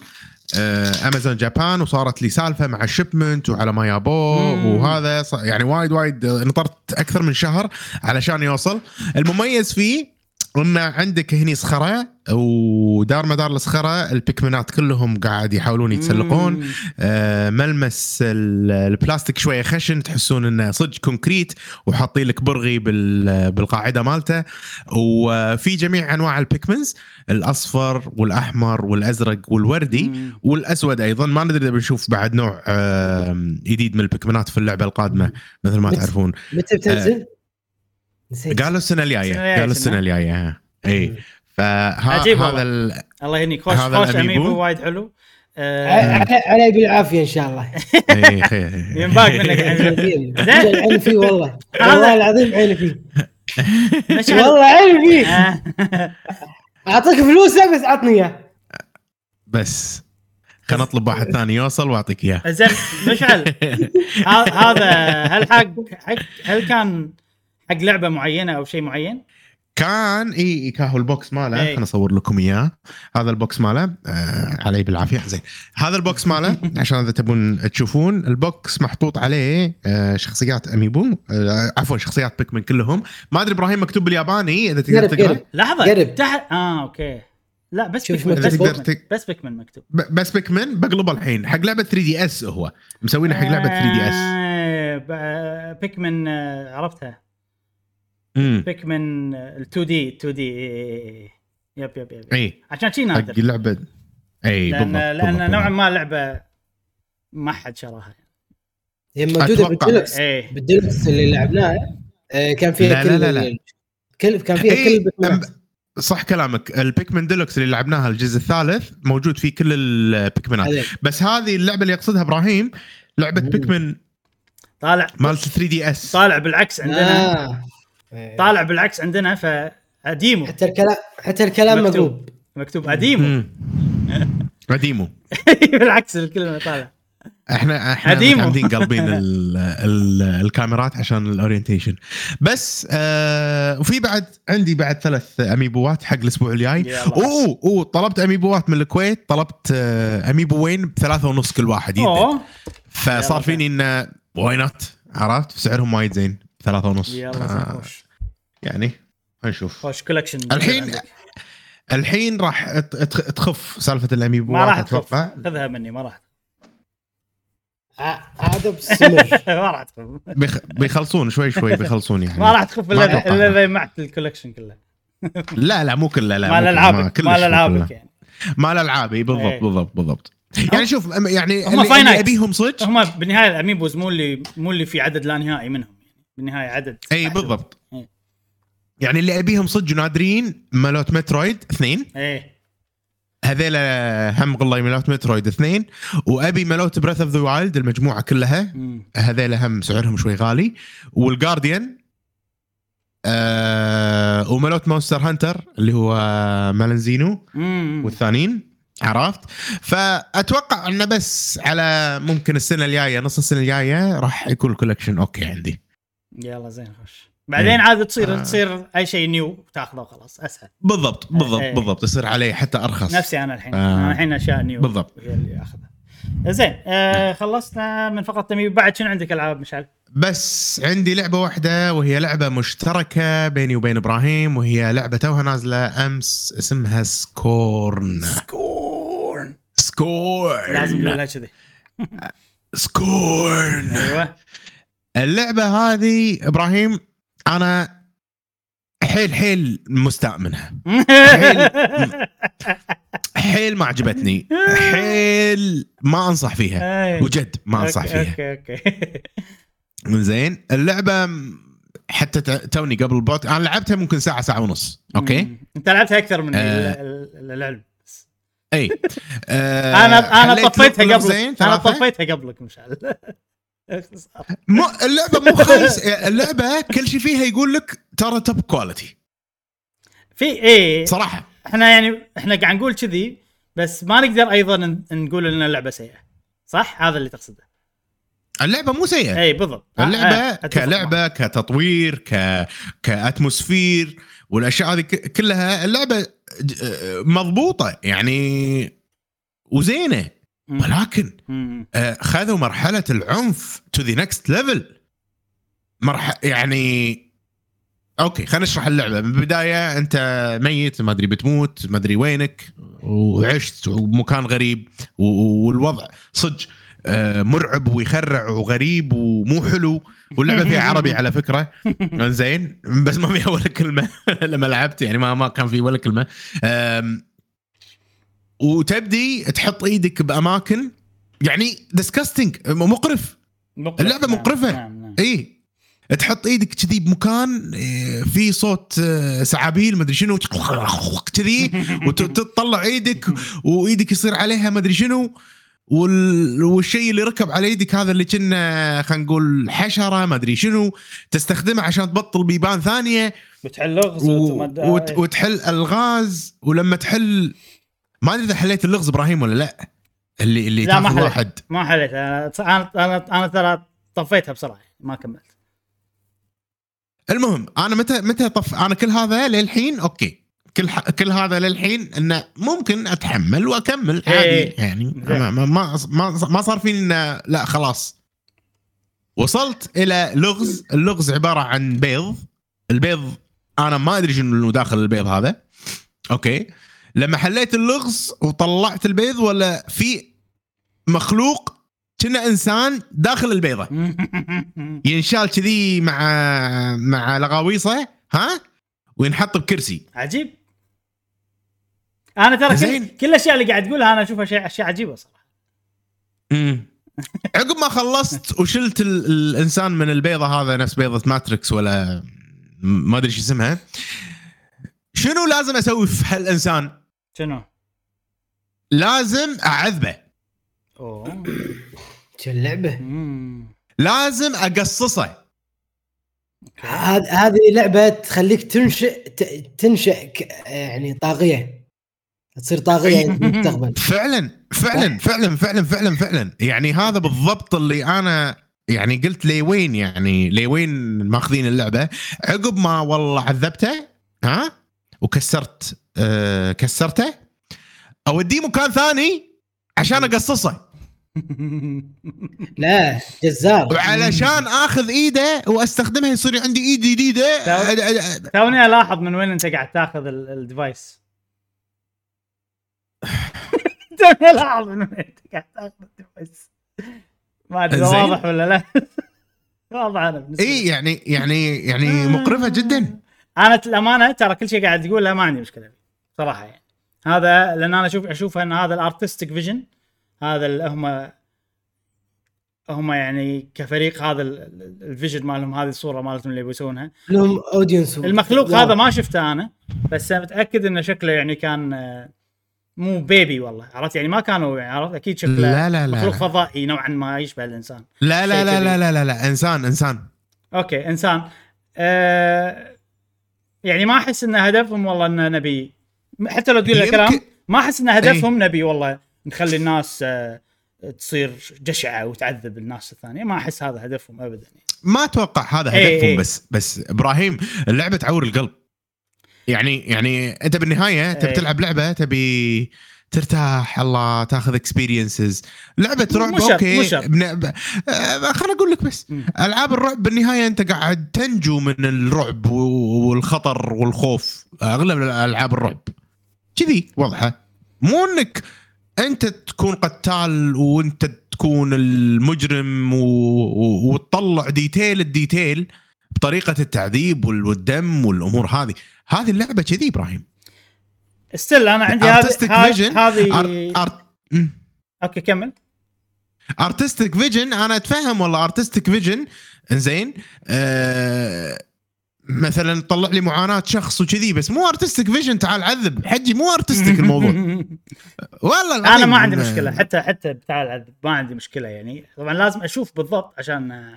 آه، Amazon Japan وصارت لي سالفة مع ال shipment وعلى ما يابوه. وهذا يعني وايد وايد آه، نطرت أكثر من شهر علشان يوصل المميز فيه انه عندك هني صخرة ودار مدار الصخرة البيكمنات كلهم قاعد يحاولون يتسلقون. آه، ملمس ال- البلاستيك شوية خشن تحسون إنه صدق concrete وحاطين لك برغي بال- بالقاعدة مالته وفي جميع أنواع ال Pikmins الأصفر والأحمر والأزرق والوردي مم. والأسود أيضا ما ندري إذا بنشوف بعد نوع آم، جديد من البيكمنات في اللعبة القادمة مثل ما تعرفون متى بتنزل؟ نسيت. قالوا السنة الجاية. السنة الجاية قالوا السنة. الجاية إي. فهذا. ال- الله يهنيك. خوش هذا خوش. amiibo وايد حلو. آه، علي بالعافيه إن شاء الله. إي، خير. ينباق منك. زين. عيني فيه والله. هذا- والله العظيم عيني فيه. والله عيني فيه. آه. أعطيك فلوسه بس عطني إياه. بس. خلينا نطلب واحد ثاني يوصل وأعطيك إياه. زين مشعل. هذا هل حق حق هل كان حق لعبة معينة أو شيء معين؟ كان إي إي، كاهو ال box ماله. إي. خليني أصور لكم إياه. هذا ال box ماله. آه علي بالعافية. زين. هذا ال box ماله. عشان إذا تبون تشوفون ال box محطوط عليه آه شخصيات amiibo. آه عفوا شخصيات Pikmin كلهم. ما أدري إبراهيم مكتوب بالياباني إذا تقدر تقرأ. قرب. لحظة. قرب. تحت آه okay. لا بس Pikmin. مكتوب. بس Pikmin بس Pikmin مكتوب. ب- بس Pikmin. بقلبه الحين. حق لعبة 3DS هو. مسوينه حق لعبة 3DS. آه، ب- Pikmin آه، عرفتها. Pikmin ال 2D 2D yep yep yep اي عشان شي حق نادر اللعبه اي لأن بالضبط لأن بالضبط، نوعا. ما لعبة ما حد شراها. هي موجودة. بالديلكس إيه. بالديلكس اللي لعبناه آه، كان فيها لا، كل لا، لا، لا. كل كان فيها إيه، كل صح كلامك. ال Pikmin Deluxe اللي لعبناها الجزء الثالث موجود فيه كل البيكمنات. بس هذه اللعبة اللي يقصدها إبراهيم لعبة. Pikmin طالع. مالت 3 دي اس طالع بالعكس عندنا. آه. إيه. طالع بالعكس عندنا فأديمو. حتى الكلام حتى الكلام مكتوب. مقلوب مكتوب. أديمو. قديمو بالعكس الكلمة طالع. إحنا إحنا. متعمدين قلبين ال ال الكاميرات عشان الاورينتيشن بس آه وفي بعد عندي بعد ثلاث أميبوات حق الأسبوع الجاي. أوه أوه طلبت أميبوات من الكويت طلبت آه أميبوين بثلاثة ونص كل واحد. أوه. فصار. فيني انه why not عرفت؟ سعرهم وايد زين. ثلاثة ونص. يلا آه. يعني نشوف. خوش collection الحين الحين راح تخف سالفة الاميبوات ما راح تخف. أتوقع خذها مني ما راح عاد بستمر ما راح تخف. بيخ... بيخلصون شوي شوي بيخلصون يعني. ما راح تخف إلا. إلا إذا جمعت ال collection كله. لا لا مو كله لا مال العابك مال العابك. يعني. مال العابي بالضبط إيه. بالضبط بالضبط. يعني شوف يعني هم اللي. اللي أبيهم صدق هم بالنهاية ال amiibos مو اللي مو اللي في عدد لا نهائي منهم. بالنهاية عدد إي. بالضبط. إيه. يعني اللي أبيهم صدق نادرين مالوت Metroid اثنين. إيه هذيلا هم غلاي مالوت Metroid اثنين. وأبي مالوت Breath of the Wild المجموعة كلها. هذيلا هم سعرهم شوي غالي. وال Guardian آه ومالوت Monster Hunter اللي هو مالنزينو مم. والثانيين. عرفت؟ فأتوقع إنه بس على ممكن السنة الجاية نص السنة الجاية راح يكون ال collection okay عندي. يلا زين خوش بعدين. عاد تصير آه. تصير أي شيء new تاخذه وخلاص أسهل. بالضبط بالضبط إيه. بالضبط يصير عليه حتى أرخص. نفسي أنا الحين. آه. أنا الحين أشياء new بالضبط. هي اللي أخذها. زين آه خلصنا من فقرة تمييز بعد شنو عندك ألعاب مشعل؟ بس عندي لعبة واحدة وهي لعبة مشتركة بيني وبين إبراهيم وهي لعبة توها نازلة أمس اسمها Scorn. Scorn. Scorn. لازم نقولها كذي. Scorn. أيوه. اللعبة هذه إبراهيم أنا حيل حيل مستاء منها. حيل ما عجبتني. حيل ما أنصح فيها. وجد ما أنصح فيها. okay okay. زين اللعبة حتى توني قبل البود أنا لعبتها ممكن ساعة ساعة ونص. okay؟ مم. أنت لعبتها أكثر من آه. ال- ال- العلم إي. آه، أنا أنا طفيتها قبلك. أنا. طفيتها قبلك مشعل مو اللعبة مو خايس. اللعبة كل شيء فيها يقول لك ترى top quality في إيه. صراحة. إحنا يعني إحنا قاعد نقول كذي بس ما نقدر أيضا نقول إن اللعبة سيئة. صح؟ هذا اللي تقصده. اللعبة مو سيئة. اي بالضبط. اللعبة آه، أتفق كلعبة كتطوير ك ك atmosphere والأشياء هذه ك- كلها اللعبة آه، مضبوطة. يعني وزينة. معك. ولكن. آه، خذوا مرحلة العنف to the next level مرحله يعني okay خلينا نشرح اللعبة. من البداية أنت ميت ما أدري بتموت ما أدري وينك وعشت ومكان غريب والوضع صدق آه، مرعب ويخرع وغريب ومو حلو. واللعبة فيها عربي على فكرة. زين بس ما فيها ولا كلمة. لما لعبت يعني ما ما كان في ولا كلمة. وتبدي تحط إيدك باماكن يعني ديسكاستنج مقرف مقرف. اللعبة نعم، مقرفة. نعم نعم اي تحط إيدك كذي بمكان إيه، في صوت آه، سعابيل مدري شنو كذي وتطلع إيدك وايدك يصير عليها مدري شنو وال... والشيء اللي ركب على إيدك هذا اللي كنا خلينا نقول حشرة ما أدري شنو تستخدمه عشان تبطل بيبان ثانية بتحل لغز و... وتمد- وت... وتحل ألغاز ولما تحل ما أدري إذا حليت اللغز إبراهيم ولا لا اللي اللي لا، ما حليت. واحد. ما حليت. أنا أنا أنا, ترى طفيتها بسرعة ما كملت. المهم أنا متى متى طف أنا كل هذا للحين أوكي. كل ح... كل هذا للحين إنه ممكن أتحمل وأكمل. عادي إيه. يعني زين. ما ما ما, ما, ما صار فيني إنه لا خلاص. وصلت إلى لغز. اللغز عبارة عن بيض. البيض أنا ما أدري شنو اللي داخل البيض هذا. أوكي. لما حليت اللغز وطلعت البيض ولا في مخلوق كنا إنسان داخل البيضة. ينشال كذي مع مع لغاويصه ها؟ وينحط بكرسي. عجيب. أنا ترى كل. كل الأشياء اللي قاعد تقولها أنا أشوفها شيء اشياء عجيبه صراحة عقب ما خلصت وشلت ال- الإنسان من البيضة هذا نفس بيضة ماتريكس ولا ما أدري شو اسمها شنو لازم أسوي في هالإنسان؟ شنو؟ لازم أعذبه. أوه. شو اللعبه. لازم أقصصه. هذ- هذه لعبة تخليك تنشئ ت- تنشئ ك- يعني طاغية. تصير طاغية في المستقبل فعلا فعلا فعلا فعلا فعلا فعلا. يعني هذا بالضبط اللي أنا يعني قلت لي وين يعني لي وين ماخذين اللعبة. عقب ما والله عذبته ها وكسرت آه كسرته؟ أوديه مكان ثاني عشان أقصصه. لا جزار. وعلشان آخذ إيده واستخدمها يصير عندي إيد جديدة. توني ألاحظ من وين أنت قاعد تاخذ ال- ال device. توني ألاحظ من وين أنت قاعد تاخذ ال device. ما أدري. واضح ولا لا؟ واضح أنا إي. يعني يعني يعني مقرفة جدا. أنا الأمانة ترى كل شيء قاعد تقوله ما عندي مشكلة. صراحة يعني. هذا لأن أنا أشوف أشوف إن هذا ال artistic vision هذا اللي هم هم يعني كفريق هذا ال- ال- ال vision مالهم هذه الصورة مالتهم اللي بيسوونها. لهم audience المخلوق هذا ما شفته أنا بس متأكد إنه شكله يعني كان آه، مو بيبي والله عرفت؟ يعني ما كانوا يعني عرفت؟ أكيد شكله لا لا لا مخلوق لا. فضائي نوعا ما يشبه الإنسان. لا لا لا. لا لا لا, لا. إنسان إنسان. okay إنسان. آه يعني ما أحس إن هدفهم والله ان نبي حتى لو تقول يمكن- الكلام ما أحس إن هدفهم نبي والله نخلي الناس آه تصير جشعة وتعذب الناس الثانية ما أحس هذا هدفهم ابدا يعني. ما أتوقع هذا إيه هدفهم إيه. بس بس إبراهيم اللعبة تعور القلب يعني يعني أنت بالنهاية تبي إيه. تلعب لعبة تبي ترتاح الله تاخذ experiences لعبة رعب مو شرط، okay. بن... ب... آه خليني أقول لك بس. ألعاب الرعب بالنهاية أنت قاعد تنجو من الرعب والخطر والخوف أغلب الألعاب الرعب كذي واضحة. مو إنك أنت تكون قتال وأنت تكون المجرم و... و... وتطلع detail ال detail بطريقة التعذيب وال- والدم والأمور هذه. هذه اللعبة كذي إبراهيم. still أنا عندي هذه هذه- أر... أر... okay كمل. artistic vision أنا أتفهم والله. artistic vision زين آه مثلا طلع لي معاناة شخص وكذي بس مو artistic vision تعال عذب. حجي مو artistic الموضوع. والله أنا. ما عندي مشكلة. حتى حتى بتاع العذب ما عندي مشكلة يعني. طبعا لازم أشوف بالضبط عشان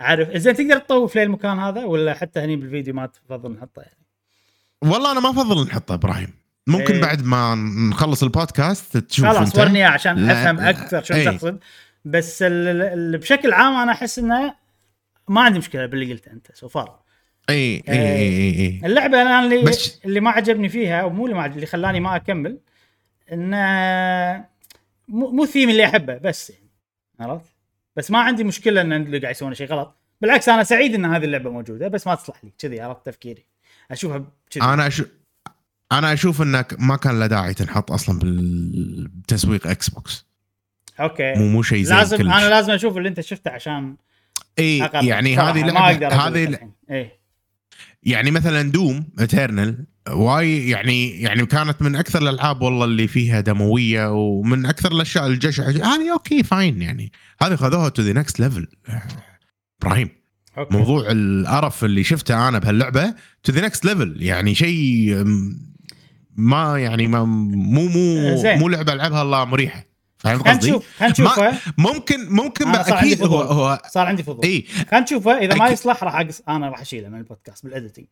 أعرف. زين تقدر تطوف لي المكان هذا ولا حتى هني بالفيديو ما تفضل نحطه يعني؟ والله أنا ما أفضل نحطه إبراهيم. ممكن إيه. بعد ما نخلص البودكاست تشوف خلاص. ورني إياه عشان لا، أفهم لا، أكثر شو إيه. تقصد. بس ال- ال- ال- بشكل عام أنا أحس إنه ما عندي مشكلة باللي قلته أنت so far إي إي إي إي, إي. اللعبة أنا اللي بس- اللي ما عجبني فيها أو مو اللي ما عجبني اللي خلاني ما أكمل انه مو مو الثيم اللي أحبه بس يعني عرفت؟ بس ما عندي مشكلة إن اللي قاعد يسوون شيء غلط. بالعكس أنا سعيد إن هذه اللعبة موجودة بس ما تصلح لي كذي عرفت؟ تفكيري. أشوفها كذي. أنا أشوف أنا أشوف إنك ما كان له داعي تنحط أصلا بالتسويق Xbox. okay. مو مو شيء زين لازم كلش. أنا لازم أشوف اللي أنت شفته عشان إي. يعني هذه لعبه هذه يعني مثلا Doom Eternal واي يعني يعني كانت من أكثر الألعاب والله اللي فيها دموية ومن أكثر الأشياء الجشع هذه okay fine يعني. هذه خذوها to the next level إبراهيم موضوع القرف اللي شفته أنا بهاللعبة to the next level يعني شيء ما يعني ما مو مو زين. مو لعبة ألعبها الله مريحة. فاهم قصدي؟ نشوف خلينا نشوفها ممكن ممكن عندي أكيد هو. هو صار عندي فضول اي خلينا نشوفها إذا ما. يصلح راح أقص... أنا راح أشيله من البودكاست بال editing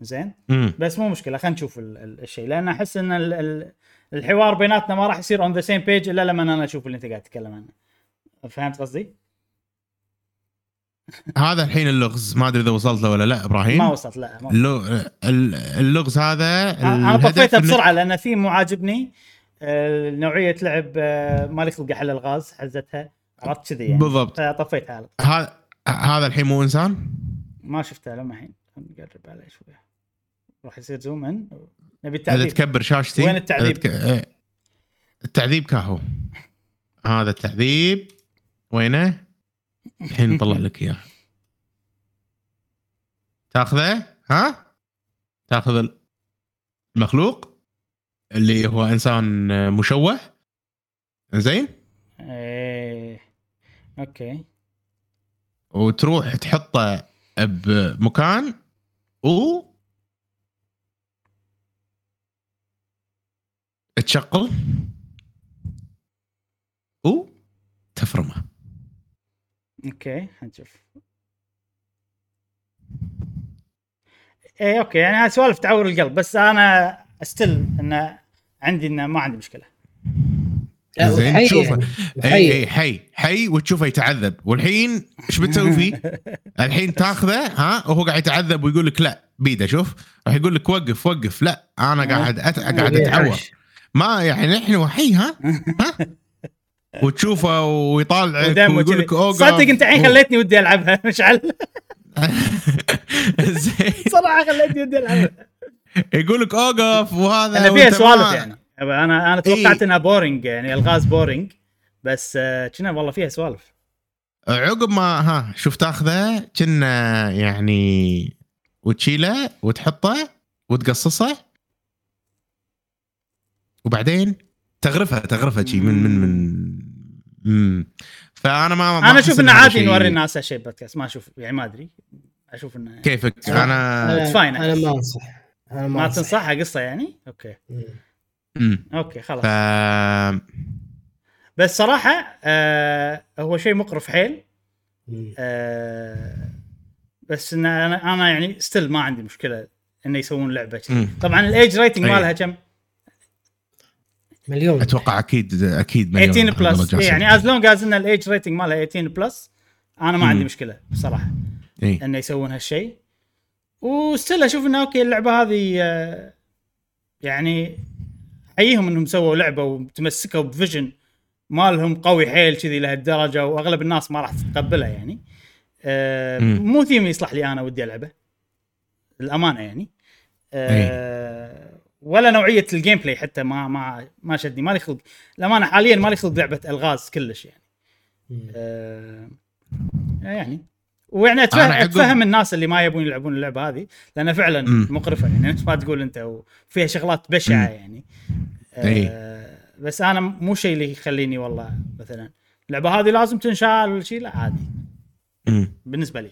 زين. بس مو مشكلة خلينا نشوف ال- ال- الشيء لأن أحس إن ال- ال- الحوار بيناتنا ما راح يصير on the same page إلا لما أنا أشوف اللي أنت قاعد تتكلم عنه فهمت قصدي؟ هذا الحين اللغز ما أدري إذا وصلت له ولا لا إبراهيم ما وصلت لا ما وصلت. اللغز هذا أنا إنه- بسرعة لأن في مو عاجبني آه، نوعية لعب آه، مالي خلق احل الغاز حزتها عرفت كذي يعني. بالضبط. فطفيتها على. هذا هذا الحين مو إنسان؟ ما شفتها لما الحين. نقرب عليه شوية راح يصير زوم إن. نبي التعذيب. تكبر شاشتي وين التعذيب؟ تك- إيه. التعذيب كاهو هذا التعذيب. وينه؟ الحين نطلع لك إياه. تاخذه؟ ها؟ تاخذ المخلوق؟ اللي هو إنسان مشوه. زين؟ إيه. أوكي. وتروح تحطه بمكان و تشغل و تفرمه. okay حنشوف إيه okay يعني سوالف تعور القلب بس أنا still انه عندي انه ما عندي مشكلة. زين تشوفه. اي. اي حي حي وتشوفه يتعذب. والحين إيش بتسوي فيه؟ الحين تاخذه ها وهو قاعد يتعذب ويقول لك لا بيده شوف. راح يقول لك وقف وقف. لا أنا قاعد أت... قاعد أتعور. ما يعني نحن وحي ها؟ ها؟ وتشوفه ويطالعك ويقول لك. أوقف. صدق أنت الحين خليتني ودي ألعبها. مشعل زين. صراحة خليتني ودي ألعبها. يقول لك أوقف وهذا أنا فيها سوالف يعني أنا أنا توقعت إيه. إنها boring يعني الغاز boring بس آه، كنا والله فيها سوالف عقب ما ها شوف تاخذه كنا يعني وتشيله وتحطه وتقصصه وبعدين تغرفه تغرفه شي من من من مم. فأنا ما ما أنا أشوف إنه عادي نوري الناس هالشيء بودكاست ما أشوف يعني ما أدري أشوف انه كيفك. أنا. أنا ما أنصح ما. تنصحها قصة يعني okay مم. okay خلاص ف بس صراحة آه هو شيء مقرف حيل. آه بس إن أنا أنا يعني still ما عندي مشكلة إنه يسوون لعبة كذي. طبعا ال age rating. مالها كم؟ مليون أتوقع أكيد أكيد مليون 18 plus إيه، يعني. as long as إن ال age rating مالها 18 plus أنا ما عندي مم. مشكلة بصراحه إيه. إنه يسوون هالشيء و still أشوف انه okay اللعبة هذه آه، يعني احييهم إنهم سووا لعبة وتمسكوا ب vision مالهم قوي حيل كذي لهالدرجة وأغلب الناس ما راح تتقبلها يعني. آه مم. مو ثيم يصلح لي أنا ودي ألعبه الامانه يعني. آه ولا نوعية ال gameplay حتى ما ما ما شدني مالي خلق الامانه حاليا مالي خلق لعبة ألغاز كلش يعني. آه يعني. ويعني اتفهم, أتفهم الناس اللي ما يبون يلعبون اللعبة هذه لانها فعلا مم. مقرفة يعني نفس ما تقول أنت وفيها شغلات بشعة مم. يعني. آه بس أنا مو شيء اللي يخليني والله مثلا اللعبة هذه لازم تنشال ولا شيء لا عادي. بالنسبة لي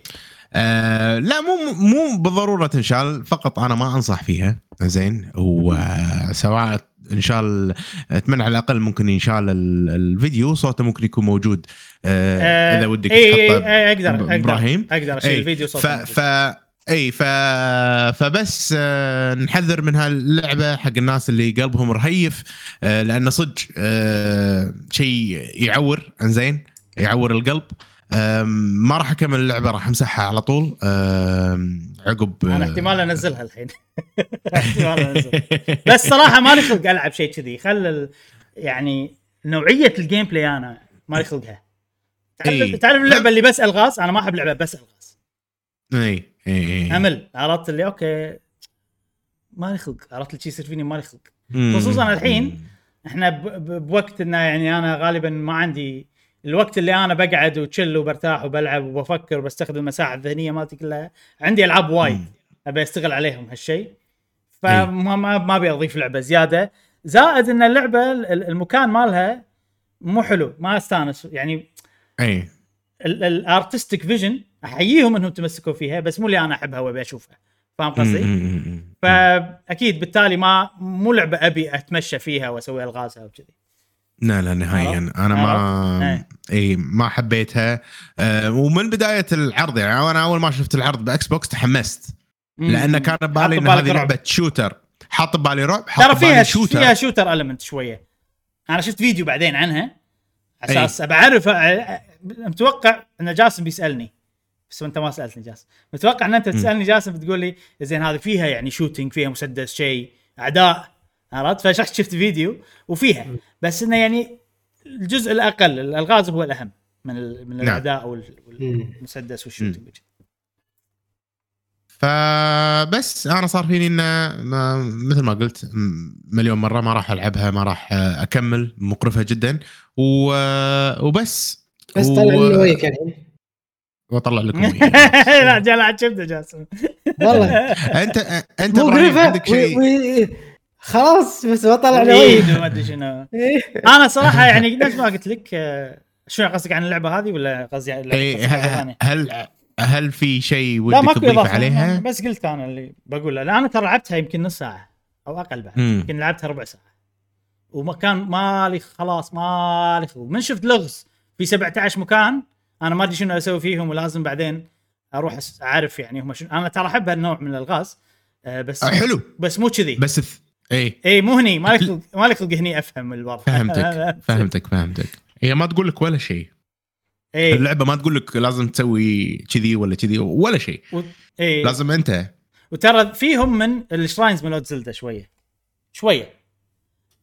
آه لا مو مو بالضرورة تنشال فقط أنا ما أنصح فيها زين وسواء انشال أتمنى على الأقل ممكن ينشال ال- الفيديو صوته ممكن يكون موجود. آه إذا ودك اي اي اي أقدر أقدر إبراهيم. أقدر أشيل إي. الفيديو صوت ف ف اي ف فبس آه نحذر من هاللعبة حق الناس اللي قلبهم رهيف آه لأنه صدق آه شيء يعور إنزين يعور القلب. آم، ما راح أكمل اللعبة راح أمسحها على طول. عقب أنا احتمال أنزلها الحين. احتمال أنزلها. بس صراحة مالي خلق ألعب شيء كذي. خل ال... يعني نوعية ال gameplay أنا مالي خلقها. تعرف, إي. تعرف اللعبة اللي بس ألغاز؟ أنا ما أحب لعبة بس ألغاز. اي اي اي أمل. عرفت اللي okay مالي خلق. عرفت اللي يصير فيني؟ مالي خلق. خصوصاً الحين. إحنا. بوقت انه يعني أنا غالبا ما عندي الوقت اللي أنا بقعد و chill وبرتاح وبلعب وبفكر وبستخدم المساحه الذهنيه مالتي كلها عندي ألعاب وايد. أبي استغل عليهم هالشيء. فما ما, ما أبي أضيف لعبة زيادة. زائد إن اللعبة ال- المكان مالها مو حلو ما أستانس. يعني اي ال artistic vision أحييهم إنهم تمسكوا فيها بس مو اللي أنا أحبها وأبي أشوفها. فاهم قصدي؟ فأكيد بالتالي ما مو لعبة أبي أتمشى فيها وأسوي ألغازها وكذي. لا لا نهائيا؟ أنا ما؟ اي ما حبيتها. آه ومن بداية العرض يعني أنا أول ما شفت العرض ب Xbox تحمست. لأن كان ببالي إن هذه. لعبة shooter. حاط ببالي رعب حاط ترى ببالي فيها shooter. فيها shooter element شوية. أنا شفت فيديو بعدين عنها على أي. أساس ابى اعرف متوقع إن جاسم بيسألني. بس أنت ما سألتني جاسم. متوقع إن أنت تسألني جاسم بتقول لي زين هذه فيها يعني shooting فيها مسدس شيء أعداء. عرفت؟ فشخت شفت فيديو وفيها. بس إنه يعني الجزء الأقل الالغاز هو الأهم من ال- من نعم. مم. والمسدس وال shooting. فبس أنا صار فيني إنه ما- مثل ما قلت مليون مرة ما راح ألعبها ما راح أكمل مقرفه جدا و... وبس بس و- طلع لنا وياك الحين واطلع لكم. لا جاسم والله انت أنت مقرفه عندك شيء خلاص بس ما طلع لنا عيد وياك وما أدري شنو إيه. أنا صراحة يعني نفس ما قلت لك آه، شنو قصدك عن اللعبة هذه ولا قصدي على إيه، قصدك على ه- ثانية؟ هل هل في شيء لا ودك تضيف إضافة عليها؟ بس قلت أنا اللي بقوله لا أنا ترى لعبتها يمكن نص ساعة أو أقل بعد. يمكن لعبتها ربع ساعة وما كان مالي خلاص مالي خلق من شفت لغز في 17 مكان أنا ما أدري شنو أسوي فيهم ولازم بعدين أروح أعرف يعني هم شنو أنا ترى أحب هالنوع من الألغاز آه، بس آه، حلو بس مو كذي بس. اي اي مو هني مالي خلق مالي خلق هني أفهم الوضع. فهمتك فهمتك فهمتك. هي ما تقول لك ولا شيء. اي اللعبة ما تقول لك لازم تسوي كذي ولا كذي ولا شيء. و... اي لازم أنت. وترى فيهم من ال shrines مالوت Zelda شوية. شوية.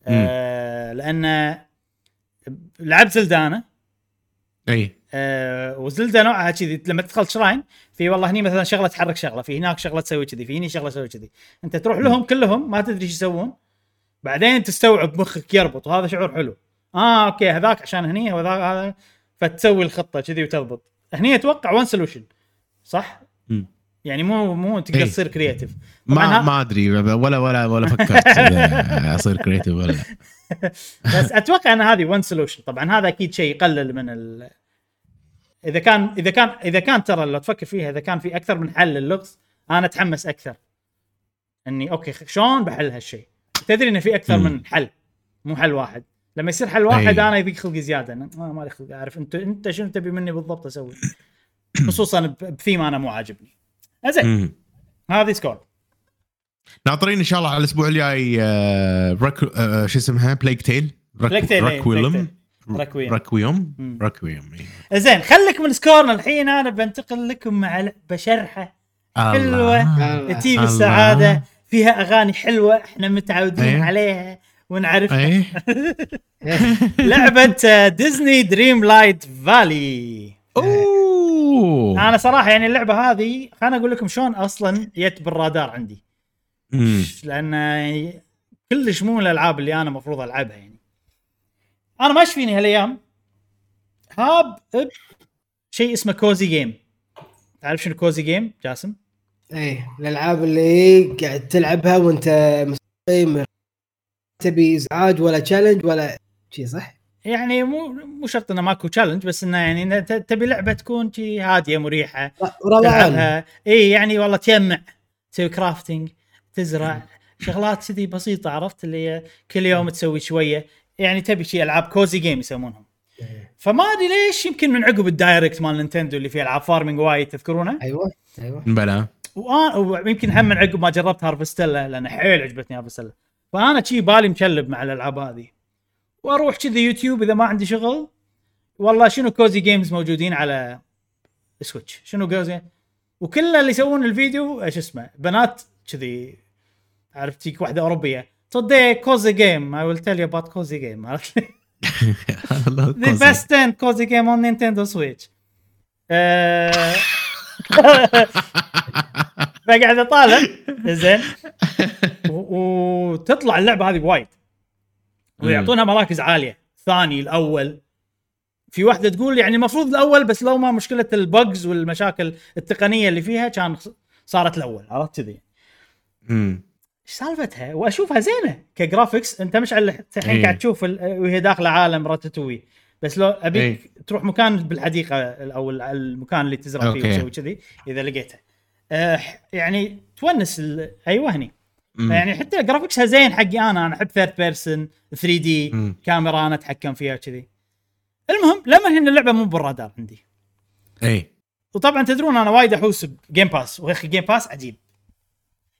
آه لأن لعبت Zelda أنا. اي آه و Zelda نوعها كذي لما تدخل shrine في والله هني مثلا شغلة تحرك شغلة في هناك شغلة تسوي كذي في هني شغلة تسوي كذي أنت تروح لهم كلهم ما تدري إيش يسوون بعدين تستوعب مخك يربط وهذا شعور حلو آه okay هذاك عشان هني وهذاك هذا فتسوي الخطة كذي وتضبط هني أتوقع one solution صح؟ مم. يعني مو مو تقدر إيه. تصير creative ما ما أدري ولا ولا ولا فكرت أصير creative ولا لا. بس أتوقع إن هذه one solution طبعا هذا أكيد شيء يقلل من ال... إذا كان إذا كان إذا كان ترى لو تفكر فيها إذا كان في أكثر من حل للغز أنا أتحمس أكثر. إني okay شلون بحل هالشيء؟ تدري إنه في أكثر مم. من حل مو حل واحد. لما يصير حل واحد أي. أنا يضيق خلقي زيادة. أنا ما مالي خلق أعرف. انت أنت شنو تبي مني بالضبط أسوي؟ خصوصا بثيم أنا مو عاجبني. زين. هذه Scorn. ناطرين إن شاء الله على الأسبوع الجاي آه، رك آه، شو اسمها؟ Plague Tale إيه، Requiem Requiem. Requiem مم. Requiem إيه. زين خليك من Scorn الحين أنا بنتقل لكم مع لعبه شرحه حلوة. الله. تجيب. السعادة فيها أغاني حلوة إحنا متعودين أيه. عليها ونعرف إيه لعبة آه، Disney Dreamlight Valley أوه أنا صراحة يعني اللعبة هذه خليني أقول لكم شلون أصلا جت بالرادار عندي مم. لأن يعني كلش مو من الألعاب اللي أنا المفروض ألعبها يعني أنا ماشي فيني هالأيام. هاب ب شيء اسمه cozy game. تعرف شنو cozy game جاسم؟ إيه الألعاب اللي قاعد تلعبها وأنت مستقيم تبي إزعاج ولا challenge ولا شيء صح؟ يعني مو مو شرط إنه ماكو challenge بس إنه يعني تبي لعبة تكون شي هادية مريحة روحك تلعبها. إي يعني والله تجمع تسوي crafting تزرع شغلات كذي بسيطة عرفت؟ اللي كل يوم تسوي شوية. يعني تبي شي ألعاب cozy game يسمونهم. فما أدري ليش يمكن من عقب ال Direct مال نينتندو اللي فيه ألعاب farming وايد تذكرونه؟ أيوه أيوه. بلا. وأنا ويمكن هم من عقب ما جربت هارفستيلا لأن حيل عجبتني هارفستيلا فأنا شي بالي مشلب مع الألعاب هذه. وأروح كذي يوتيوب إذا ما عندي شغل. والله شنو cozy games موجودين على سويتش شنو cozy وكل اللي يسوون الفيديو إيش اسمه بنات كذي عرفت تجيك واحدة أوروبية. Today cozy game I will tell you about cozy game عرفت لي؟ the best 10 cozy game on Nintendo Switch. فقاعد اطالع زين وتطلع اللعبة هذه وايد. ويعطونها مراكز عالية. ثاني الأول. في واحدة تقول يعني المفروض الأول بس لو ما مشكلة ال bugs والمشاكل التقنية اللي فيها كان صارت الأول عرفت كذي؟ مم. إيش سالفتها؟ وأشوفها زينة ك graphics. أنت مش على الحين إيه. قاعد تشوف ال- وهي داخلة عالم راتاتوي. بس لو أبيك إيه. تروح مكان بالحديقة أو ال- المكان اللي تزرع فيه. وتسوي كذي إذا لقيته. أه يعني تونس ال- أيوه هني. يعني حتى graphics ها زين حقي أنا. أنا أحب third person 3D. كاميرا أنا أتحكم فيها كذي المهم لما هنا اللعبة مو بالرادار عندي. اي وطبعا تدرون أنا وايد أحوس ب Game Pass واخي Game Pass عجيب.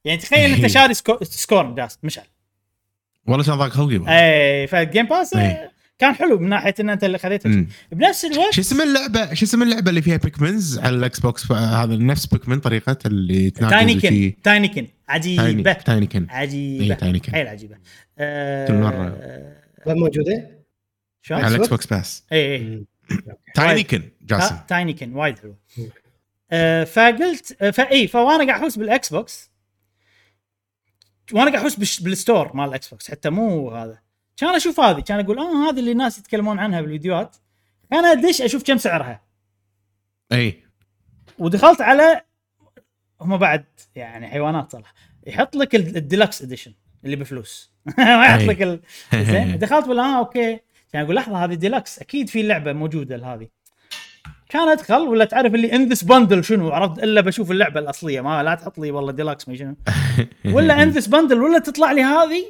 يعني تخيل أنت شاري سكو... سكور جاست مشعل والله كان ضاق خلقي والله. اي فال Game Pass آه، إيه. كان حلو من ناحية إن أنت اللي خذيته. بنفس الوقت شو اسم اللعبة شو اسم اللعبة اللي فيها Pikmins على ال Xbox هذا نفس Pikmin طريقة اللي Tinykin. Tinykin عجيبة Tiny Tinykin عجيبة إيه، Tinykin. حيل عجيبة آه، كل مرة. آه، وين موجودة؟ شلون؟ على؟ ال Xbox Pass اي اي Tinykin جاسم تا- Tinykin وايد حلو آه، فقلت آه، فاي فوانا قاعد أحوس بال Xbox وأنا قاعد احوس بال store مال ال Xbox حتى مو هذا. كان أشوف هذه كان أقول آه هذه اللي الناس يتكلمون عنها بالفيديوهات. أنا أدش أشوف كم سعرها. إي. ودخلت على هم بعد يعني حيوانات صراحة يحط لك ال- ال deluxe edition اللي بفلوس. ما يحط. لك ال... زين. دخلت ولا آه أوكي. يعني أقول لحظة هذه ديلكس. أكيد في لعبة موجودة لهذه. كان ادخل ولا تعرف اللي in this bundle شنو؟ عرفت؟ إلا بشوف اللعبة الأصلية. ما لا تحط لي والله ديلكس ما شنو. ولا in this bundle ولا تطلع لي هذه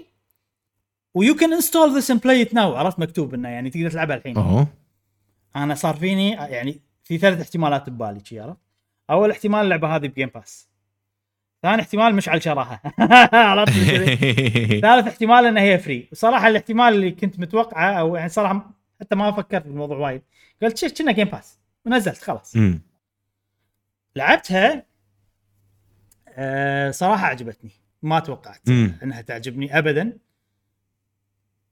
و you can install this and play it now عرفت؟ مكتوب إنه يعني تقدر تلعبها الحين. أوه. أنا صار فيني يعني في ثلاث احتمالات ببالي شي عرفت؟ أول احتمال اللعبة هذه ب Game Pass ثاني احتمال مشعل شراها عرفت؟ ثالث احتمال إنها هي free وصراحه الاحتمال اللي كنت متوقعه أو يعني صراحة حتى ما فكرت بالموضوع وايد. قلت شيء كنا Game Pass ونزلت خلاص أمم. لعبتها أه صراحة عجبتني ما توقعت أمم. إنها تعجبني ابدا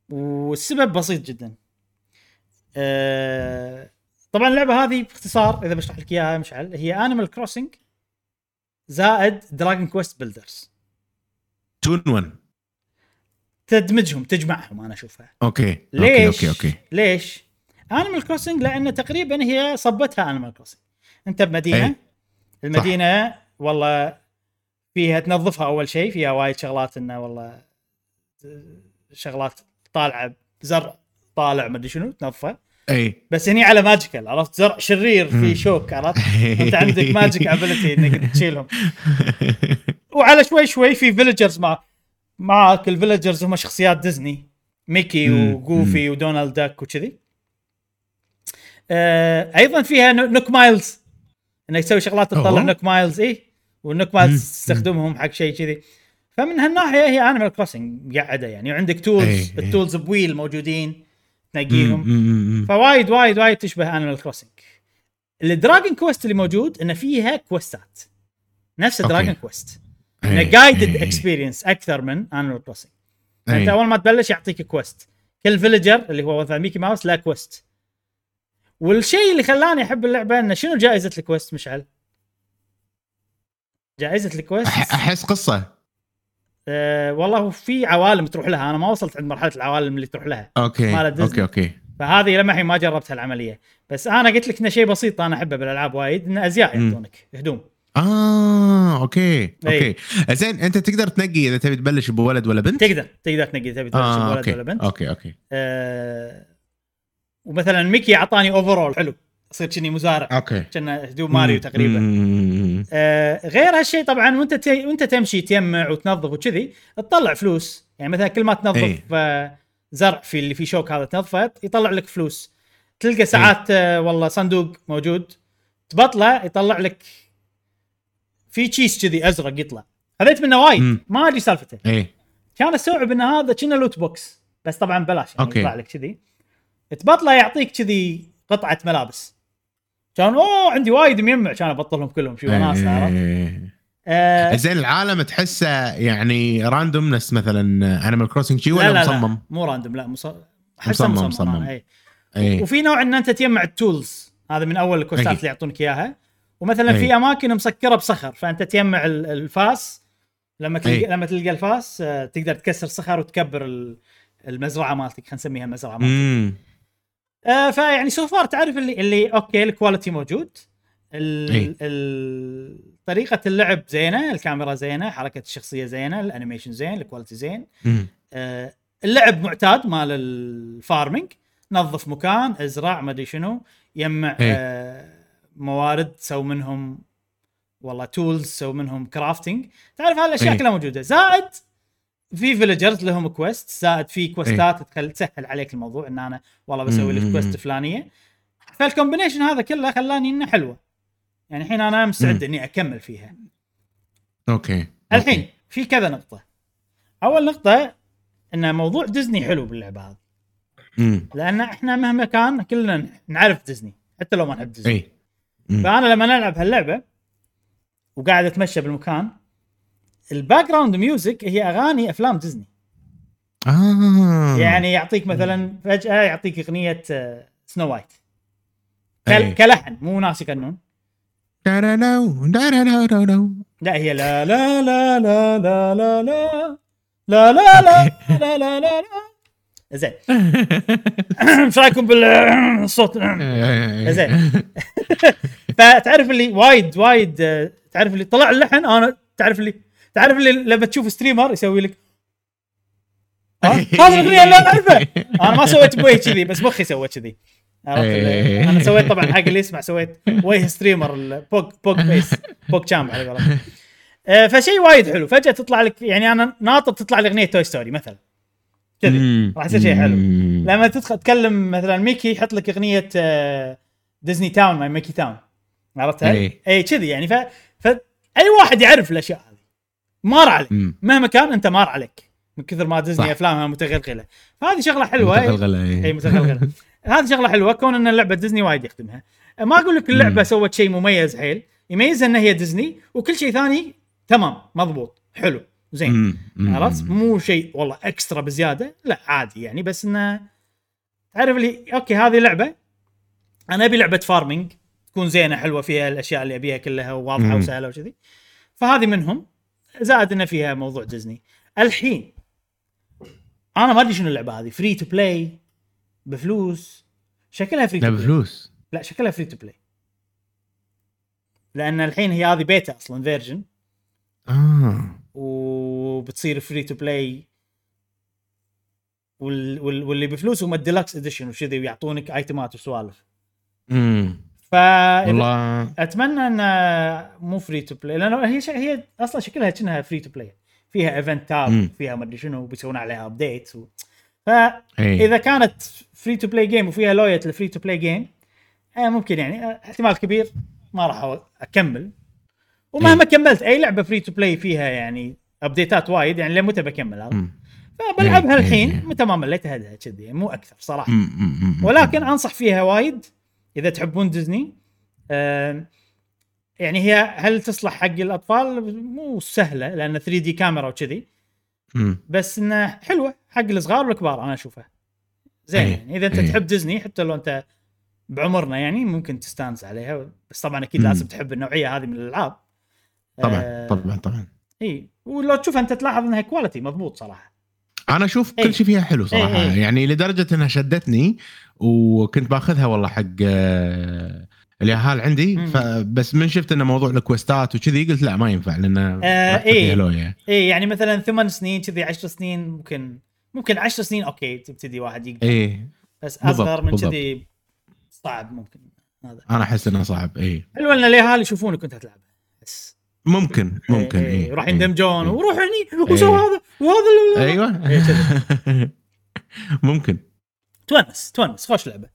والسبب بسيط جدا أه طبعا اللعبة هذه باختصار إذا بشرح لك إياها مشعل هي Animal Crossing زائد Dragon Quest Builders تون 1 تدمجهم تجمعهم أنا أشوفها أوكي ليش؟ أوكي أوكي أوكي ليش؟ Animal Crossing لأن تقريبا هي صبتها Animal Crossing أنت بمدينة. أي. المدينة والله فيها تنظفها أول شيء فيها وايد شغلات إنه والله شغلات طالعة زرع طالع مدري شنو تنظفه اي بس هني على magical عرفت؟ زرع شرير في. شوك عرفت؟ أنت عندك magic ability إنك تشيلهم. وعلى شوي شوي في villagers مع معك ال villagers هم شخصيات ديزني ميكي. وجوفي ودونالد داك وكذي. أيضا فيها نو- Nook Miles إنك تسوي شغلات تطلع. Nook Miles اي وال Nook. Miles تستخدمهم حق شيء كذي فمن هالناحية هي Animal Crossing قاعدة يعني وعندك tools إي، إي. ال tools بويل موجودين تنقيهم. فوايد وايد وايد تشبه Animal Crossing ال Dragon Quest اللي موجود انه فيها quest ات نفس. Dragon Quest إنه guided. experience أكثر من Animal Crossing انت إيه. أول ما تبلش يعطيك quest كل villager اللي هو مثلا ميكي ماوس له quest والشيء اللي خلاني أحب اللعبة إنه شنو جائزة ال quest مشعل؟ جائزة ال quest؟ أحس قصة. آه والله في عوالم تروح لها. أنا ما وصلت عند مرحلة العوالم اللي تروح لها. أوكي. أوكي أوكي. فهذه لما الحين ما جربت هالعمليه بس أنا قلت لك إنه شيء بسيط أنا أحبه بالألعاب وايد إنه أزياء. يعطونك هدوم. آه أوكي. أوكي. زين أنت تقدر تنقي إذا تبي تبلش بولد ولا بنت؟ تقدر تقدر تنقي تبي تبلش آه بولد أوكي ولا بنت. أوكي أوكي. آه ومثلا ميكي أعطاني overall حلو. يصير كني مزارع. أوكي. كنا هدوم ماريو تقريبا. آه غير هالشيء طبعا وأنت تي... وأنت تمشي تجمع وتنظف وكذي تطلع فلوس. يعني مثلا كل ما تنظف إيه. آه زرع في اللي في شوك هذا تنظفه يطلع لك فلوس. تلقى ساعات آه والله صندوق موجود تبطله يطلع لك في تشيس كذي أزرق يطلع. خذيت منه وايد. ما أدري سالفته. إيه. كان أستوعب إن هذا كنه loot box بس طبعا بلاش يعني okay. يطلع لك كذي. تبطله يعطيك كذي قطعة ملابس كان أوه عندي وايد مجمع كان أبطلهم كلهم شي وناس عرفت إيه. آه زين العالم تحسه يعني randomness مثلا Animal Crossing شي ولا لا لا لا مصمم؟ مو random لا مص... احسه مصمم، مصمم, مصمم. اي إيه وفي نوع إن أنت تجمع ال tools هذا من أول ال quest ات. اللي يعطونك إياها ومثلا أي. في أماكن مسكرة بصخر فأنت تجمع ال- الفاس لما تلقى أي. لما تلقى الفاس آه، تقدر تكسر صخر وتكبر ال- المزرعة مالتك خلينا نسميها مزرعه مالتك آه فيعني so far تعرف اللي اللي okay ال quality موجود إي. ال ال طريقة اللعب زينة الكاميرا زينة حركة الشخصية زينة ال animation زين ال quality زين. آه اللعب معتاد مال ال farming نظف مكان ازرع ما أدري شنو يجمع إي. آه موارد سوي منهم والله tools سوي منهم crafting تعرف هالاشياء إي. كلها موجودة زائد في villagers لهم quest زائد في quest ات تخل تسهل عليك الموضوع إن أنا والله بسوي لك. quest فلانية. فال combination هذا كله خلاني إنه حلوة. يعني الحين أنا مستعد إني أكمل فيها. okay. الحين في كذا نقطة. أول نقطة إن موضوع ديزني حلو باللعبة هذه. لأن إحنا مهما كان كلنا نعرف ديزني حتى لو ما نحب ديزني. أمم. فأنا لما نلعب هاللعبة وقاعد أتمشى بالمكان ال background music هي اغاني افلام ديزني آه يعني يعطيك مثلا فجاه يعطيك اغنيه سنو وايت أي. كلحن مو ناس يغنون. لا هي لا لا لا لا لا لا لا لا لا لا لا لا لا لا زين إيش رايكم بالصوت زين فتعرف اللي وايد وايد آه، تعرف اللي طلع اللحن أنا تعرف اللي تعرف اللي لما تشوف streamer يسوي لك ها؟ هذه الاغنيه اللي أنا اعرفها أنا ما سويت بوجه كذي بس مخي سوى كذي. اللي- أنا سويت طبعا حق اللي يسمع سويت وجه streamer ال pog pog face PogChamp على قولتهم. آه، فشيء وايد حلو. فجأة تطلع لك يعني أنا ناطر تطلع لي أغنية توي ستوري مثلا. كذي. راح يصير شيء حلو. لما تدخل تكلم مثلا ميكي يحط لك أغنية آه، Disney Town my Mickey Town. عرفتها؟ اي كذي يعني. ف... ف أي واحد يعرف الأشياء. مار عليك. مهما كان انت مار عليك. من كثر ما ديزني. افلامها متغلغلة. فهذه شغلة حلوة. متغلغلة، إيه. اي متغلغلة. هذه شغلة حلوة. كون إن اللعبة ديزني وايد يخدمها. ما أقول لك اللعبة مم. سوت شيء مميز حيل. يميزها إن هي ديزني وكل شيء ثاني تمام مضبوط حلو زين. عرفت؟ مو شيء والله extra بزيادة. لا عادي يعني بس إنه تعرف لي okay هذه لعبة. أنا أبي لعبة farming تكون زينة حلوة فيها الأشياء اللي أبيها كلها واضحه مم. وسهلة وكذي. فهذه منهم. زائد ان فيها موضوع ديزني. الحين أنا ما أدري شنو اللعبة هذه. free to play بفلوس. شكلها free to play بفلوس. لا شكلها free to play لأن الحين هي هذه بيتا أصلا version آه. وبتصير free to play وال... وال... واللي بفلوس هم ال deluxe edition وشذي ويعطونك item ات وسوالف. امم فا والله أتمنى انه مو free to play لأنه هي ش... هي أصلا شكلها كأنها free to play فيها event tab. فيها ما أدري شنو بيسوون عليها update و... إيه فاذا كانت free to play game وفيها لوية ال free to play game ممكن يعني آه، احتمال كبير ما راح أكمل ومهما كملت أي لعبة free to play فيها يعني update ات وايد يعني لمتى بكمل هذا. فبلعبها إيه، الحين إيه. متى ما مليت اهدها كذي مو أكثر صراحة. ولكن أنصح فيها وايد إذا تحبون ديزني يعني هي هل تصلح حق الأطفال مو سهلة لأن 3 دي كاميرا وكذي. بس انها حلوة حق الصغار والكبار أنا أشوفه زين إيه. يعني إذا أنت إيه. تحب ديزني حتى لو أنت بعمرنا يعني ممكن تستانس عليها بس طبعا أكيد. لازم تحب النوعية هذه من الألعاب طبعا آه، طبعا طبعا اي ولو تشوف أنت تلاحظ إنها quality مضبوط صراحة أنا أشوف إيه. كل شيء فيها حلو صراحة إيه، إيه. يعني لدرجة إنها شدتني وكنت باخذها والله حق آه، اليهال عندي. فبس من شفت إنه موضوع ال quest ات وكذي قلت لا ما ينفع لأنه آه، إيه. لوية. اي يعني مثلا ثمان سنين كذي عشر سنين ممكن ممكن عشر سنين okay تبتدي واحد يقدر إيه بس أصغر من. كذي صعب ممكن هذا أنا أحس إنه صعب إيه حلو إن الاهالي يشوفونك وأنت تلعب بس ممكن ممكن إيه، إيه. راح إيه. يندمجون إيه. وروح هني وسوى إيه. هذا وهذا أيوه إيه،. ممكن تونس تونس خوش لعبة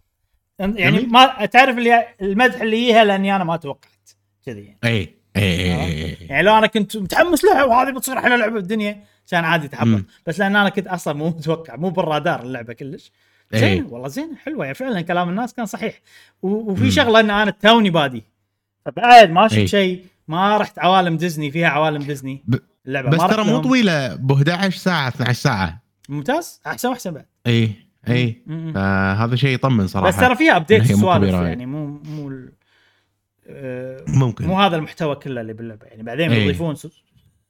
يعني. ما تعرف اللي المدح اللي يجيها لأني أنا ما توقعت كذي يعني. اي اي اي اي يعني لو أنا كنت متحمس لها وهذه بتصير أحلى لعبة بالدنيا كان عادي تحبط. بس لأن أنا كنت أصلا مو متوقع مو بالرادار اللعبة كلش إيه. زين والله زين حلوة يعني فعلا كلام الناس كان صحيح وفي. شغلة إن أنا توني بادي فبعد ما شفت إيه. شيء ما رحت عوالم ديزني فيها عوالم ديزني. ب- اللعبة بس ترى مو. طويلة ب 11 ساعة 12 ساعة. ممتاز؟ أحسن وأحسن بعد. إي إي. فهذا شيء يطمن صراحة. بس ترى فيها update سوالف يعني مو مو آه، ممكن. مو هذا المحتوى كله اللي باللعبة. يعني بعدين إيه. بيضيفون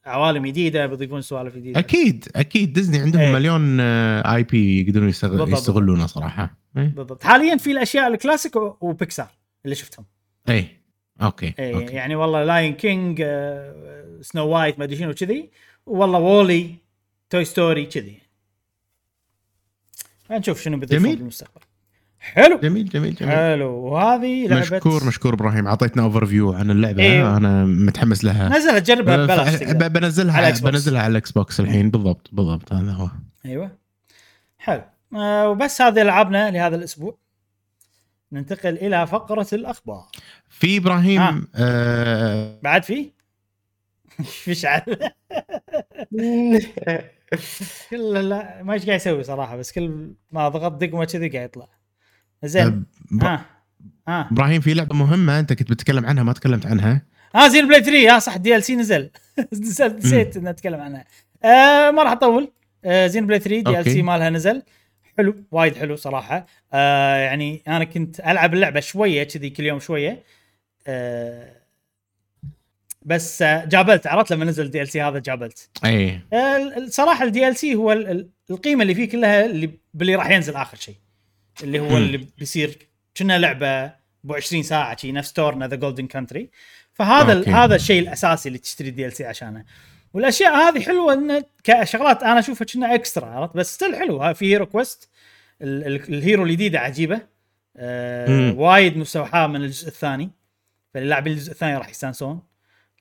عوالم جديدة بيضيفون سوالف جديدة. أكيد أكيد. ديزني عندهم إيه. مليون آه، IP يقدرون يستغل. يستغلونه صراحة. بالضبط. حاليا في الأشياء الكلاسيك وبيكسار اللي شفتهم. إي. أوكي اي أوكي. يعني والله Lion King Snow White ما أدري شنو كذي والله WALL-E Toy Story كذي. نشوف شنو بيضيفون. بالمستقبل حلو. جميل جميل جميل. حلو. وهذه لعبة مشكور مشكور إبراهيم. أعطيتنا overview عن اللعبة. إيه. أنا متحمس لها. نزلها تجربها ف- ببلاش. بنزلها على. بنزلها على ال Xbox الحين. بالضبط بالضبط. هذا هو. أيوه. حلو. آه وبس هذه ألعابنا لهذا الأسبوع. ننتقل إلى فقرة الأخبار. في إبراهيم آه. آه بعد في؟ مشعل كل لا ما إيش قاعد يسوي صراحة بس كل ما ضغط دقمه كذي قاعد يطلع. زين إبرا- ها ها. إبراهيم في لعبة مهمة أنت كنت بتتكلم عنها ما تكلمت عنها. آه Xenoblade 3 آه صح DLC نزل. نسيت ان أتكلم عنها. آه ما راح أطول. آه Xenoblade 3 DLC مالها نزل. حلو وايد حلو صراحة. آه يعني أنا كنت ألعب اللعبة شوية كذي كل يوم شوية. آه بس آه جابلت عرفت لما نزل ال DLC هذا جابلت. اي الصراحه ال DLC هو ال- ال- القيمة اللي فيه كلها اللي باللي راح ينزل آخر شيء. اللي هو. اللي بيصير كنا لعبة ب 20 ساعة شي نفس Torna The Golden Country فهذا. هذا الشيء الأساسي اللي تشتري ال DLC عشانه. والأشياء هذه حلوة إن كشغلات أنا أشوفها كنا extra عرفت؟ بس still حلو ها في hero quest ال- ال- ال hero الجديدة عجيبة. آه مم. وايد مستوحاة من الجزء الثاني. فاللي لاعبين الجزء الثاني راح يستانسون.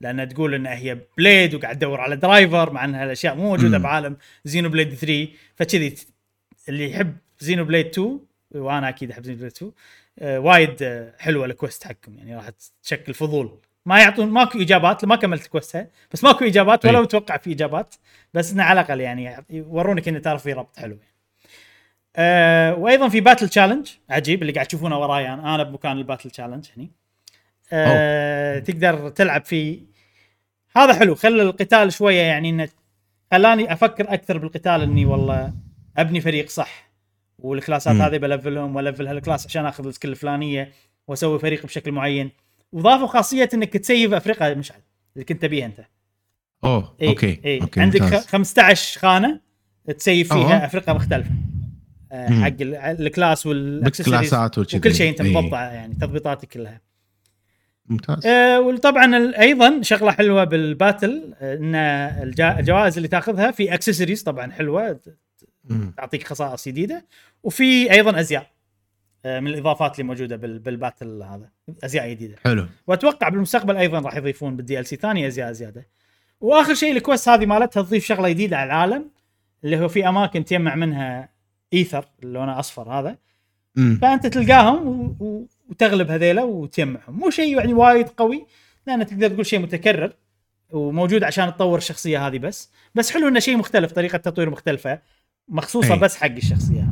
لأن تقول إن هي blade وقاعد تدور على driver مع ان هالاشياء مو موجودة مم. بعالم Xenoblade 3 فكذي اللي يحب Xenoblade 2 وأنا أكيد أحب Xenoblade 2 آه وايد آه حلوة ال quest حقكم يعني راح تشكل فضول. ما يعطون ماكو إجابات ما كملت quest ها بس ماكو إجابات ولا أي. متوقع في إجابات. بس إنه على الأقل يعني يورونك إنه تعرف في ربط حلو يعني. آه وأيضا في battle challenge عجيب اللي قاعد تشوفونه وراي أنا. أنا بمكان ال battle challenge هني. آه تقدر تلعب فيه هذا حلو. خلى القتال شوية يعني إنه خلاني أفكر أكثر بالقتال إني والله أبني فريق صح. والكلاسات. هذه بلفلهم وألفل هال class عشان آخذ ال skill الفلانية وأسوي فريق بشكل معين. وضافوا خاصية إنك تسيف أفرقة يا مشعل اللي كنت تبيها أنت أوه إيه okay إيه. okay عندك ممتاز. خ- 15 خانة تسيف فيها أوه. افرقه مختلفه آه مم. حق ال- ال class وال accessories وكذي. وكل شيء أنت إيه. مضبطه يعني تضبيطاتك كلها ممتاز آه وطبعا أيضا شغلة حلوة بال battle آه، إن الجوائز اللي تأخذها في اكسسوارز طبعا حلوة. تعطيك خصائص جديدة وفي أيضا أزياء من الإضافات اللي موجودة بال- بال battle هذا. أزياء جديدة. حلو. وأتوقع بالمستقبل أيضا راح يضيفون بال DLC ثاني أزياء زيادة. وآخر شيء ال quest هذه مالتها تضيف شغلة جديدة على العالم اللي هو في أماكن تجمع منها إيثر لونه أصفر هذا. مم. فأنت تلقاهم و... و... وتغلب هذيلا وتجمعهم. مو شيء يعني وايد قوي لأن تقدر تقول شيء متكرر وموجود عشان تطور الشخصية هذه بس. بس حلو إنه شيء مختلف طريقة تطوير مختلفة مخصوصه أي. بس حق الشخصية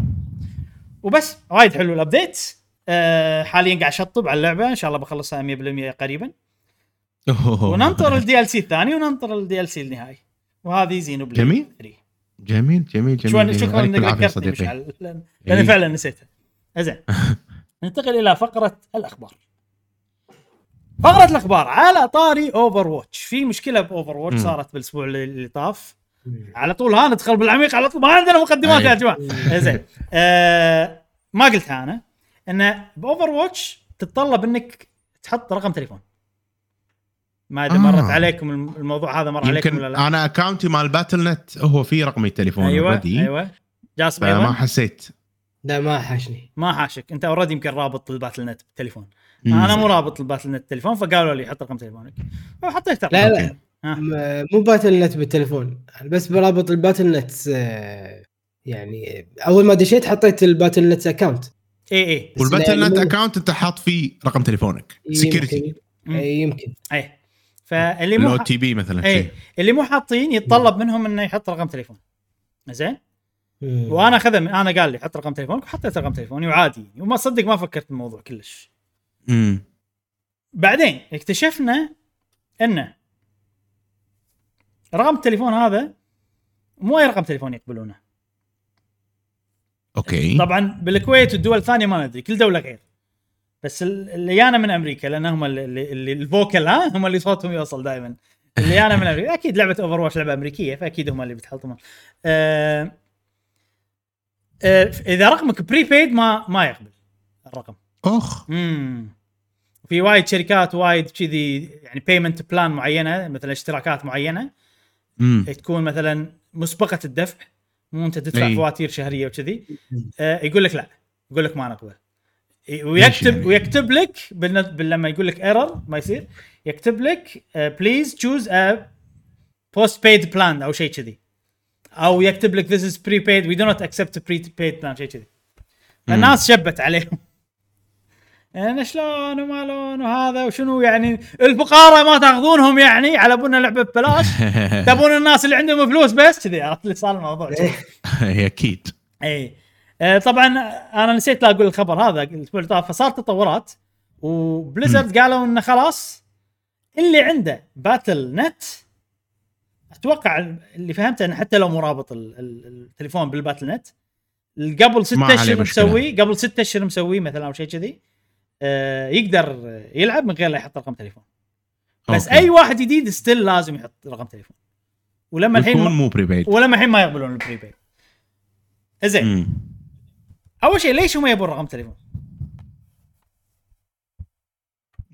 وبس وايد حلو ال update أه حاليا قاعد أشطب على اللعبة. إن شاء الله بخلصها 100% قريبا. وننطر ال DLC الثاني وننطر ال DLC النهائي. وهذه Xenoblade جميل. 3 جميل جميل جميل شكرا إنك ذكرتني مشعل. لأن إيه. فعلا نسيتها. زين ننتقل إلى فقرة الأخبار. فقرة الأخبار. على طاري Overwatch في مشكلة ب Overwatch. صارت بالأسبوع اللي طاف. على طول ها ندخل بالعميق على طول. ما عندنا مقدمات يا. جماعة. زين آه ما قلتها أنا إن ب Overwatch تتطلب إنك تحط رقم تليفون. ما أدري آه. مرت عليكم الم- الموضوع هذا مر عليكم ولا لا؟ أنا account ي مال Battle.net هو في رقمي التليفون أيوه already، أيوه. جاسم فما أيضا حسيت. لا ما حاشني. ما حاشك. أنت already يمكن رابط ال Battle.net بالتليفون. أنا مو رابط ال Battle.net بالتليفون فقالوا لي حط رقم تليفونك. وحطيت رقم. لا لا. مو Battle.net بالتليفون. بس برابط ال Battle.net آه، يعني أول ما دشيت حطيت ال Battle.net account اي اي وال Battle يعني net account أنت حاط فيه رقم تليفونك security. إي، يمكن. اي فاللي مو. تي بي مثلا اي اللي مو حاطين يتطلب منهم إنه يحط رقم تليفون. زين. وأنا اخذها من أنا قال لي حط رقم تليفونك وحطيت رقم تليفوني وعادي. وما صدق ما فكرت بالموضوع كلش. امم بعدين اكتشفنا إنه رقم التليفون هذا مو أي رقم تليفون يقبلونه. okay. طبعا بالكويت والدول الثانية ما ندري كل دولة غير. بس ال- اللي أنا من أمريكا لأن هم اللي, اللي, ال vocal ها؟ هم اللي صوتهم يوصل دائما. اللي أنا من أمريكا أكيد لعبة Overwatch لعبة أمريكية فأكيد هم اللي بيتحطمون آه آه إذا رقمك prepaid ما ما يقبل الرقم. أخ. امم في وايد شركات وايد كذي يعني payment plan معينة مثلا اشتراكات معينة. امم تكون مثلا مسبقة الدفع مو أنت تدفع أي. فواتير شهرية وكذي. آه يقول لك لا يقول لك ما نقبل ي- ويكتب يعني. ويكتب لك لما يقول لك error ما يصير يكتب لك please choose a postpaid plan أو شيء كذي. أو يكتب لك this is prepaid we do not accept prepaid plan شيء كذي. الناس شبت عليهم. أنا شلون وما لون وهذا وشنو يعني؟ الفقراء ما تأخذونهم يعني؟ على بنا لعبة ببلاش. تبون الناس اللي عندهم فلوس بس؟ كذي عرفت اللي صار الموضوع. هي أكيد. اي آه، طبعا أنا نسيت لا أقول الخبر هذا الأسبوع اللي طاف فصار تطورات و Blizzard قالوا انه خلاص اللي عنده Battle.net أتوقع اللي فهمته انه حتى لو مرابط ال- ال- التليفون بال Battle.net قبل عليه أشهر مشكلة. مسوي قبل ستة أشهر مسوي مثلا أو شيء كذي يقدر يلعب من غير لا يحط رقم تليفون. بس أوكي. أي واحد جديد still لازم يحط رقم تليفون. ولما الحين ما مو prepaid ولما الحين ما يقبلون ال prepaid زين. أول شيء ليش هم يبون رقم تليفون؟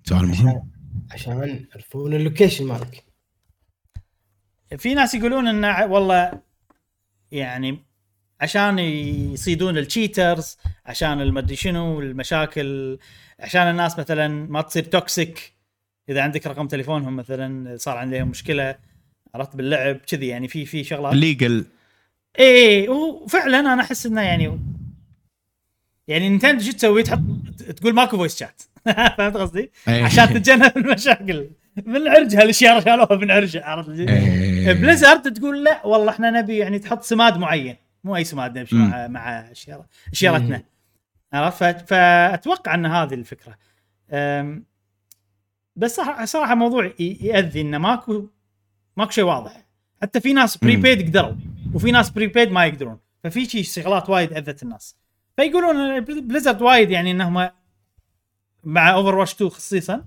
سؤال مهم. عشان يعرفون ال location مالك. في ناس يقولون انه والله يعني عشان يصيدون ال cheaters عشان المدري شنو المشاكل عشان الناس مثلا ما تصير toxic إذا عندك رقم تليفونهم مثلا صار عندهم مشكلة عرفت باللعب كذي يعني في في شغلات. legal إيه وفعلا أنا أحس إنه يعني يعني Nintendo شو تسوي؟ تحط تقول ماكو voice chat فهمت قصدي؟ إيه. عشان تتجنب المشاكل. من عرجها الاشاره شالوها من عرجها عرفت إيه. Blizzard تقول لا والله إحنا نبي يعني تحط سماد معين. مو أي سماد نمشي. مع مع اشياء اشارتنا عرفت؟ فأتوقع أن هذه الفكرة. بس صراحة موضوع ياذي انه ماكو ماكو شيء واضح. حتى في ناس prepaid قدروا وفي ناس prepaid ما يقدرون. ففي شي شغلات وايد أذت الناس. فيقولون Blizzard وايد يعني انهم مع Overwatch 2 خصيصا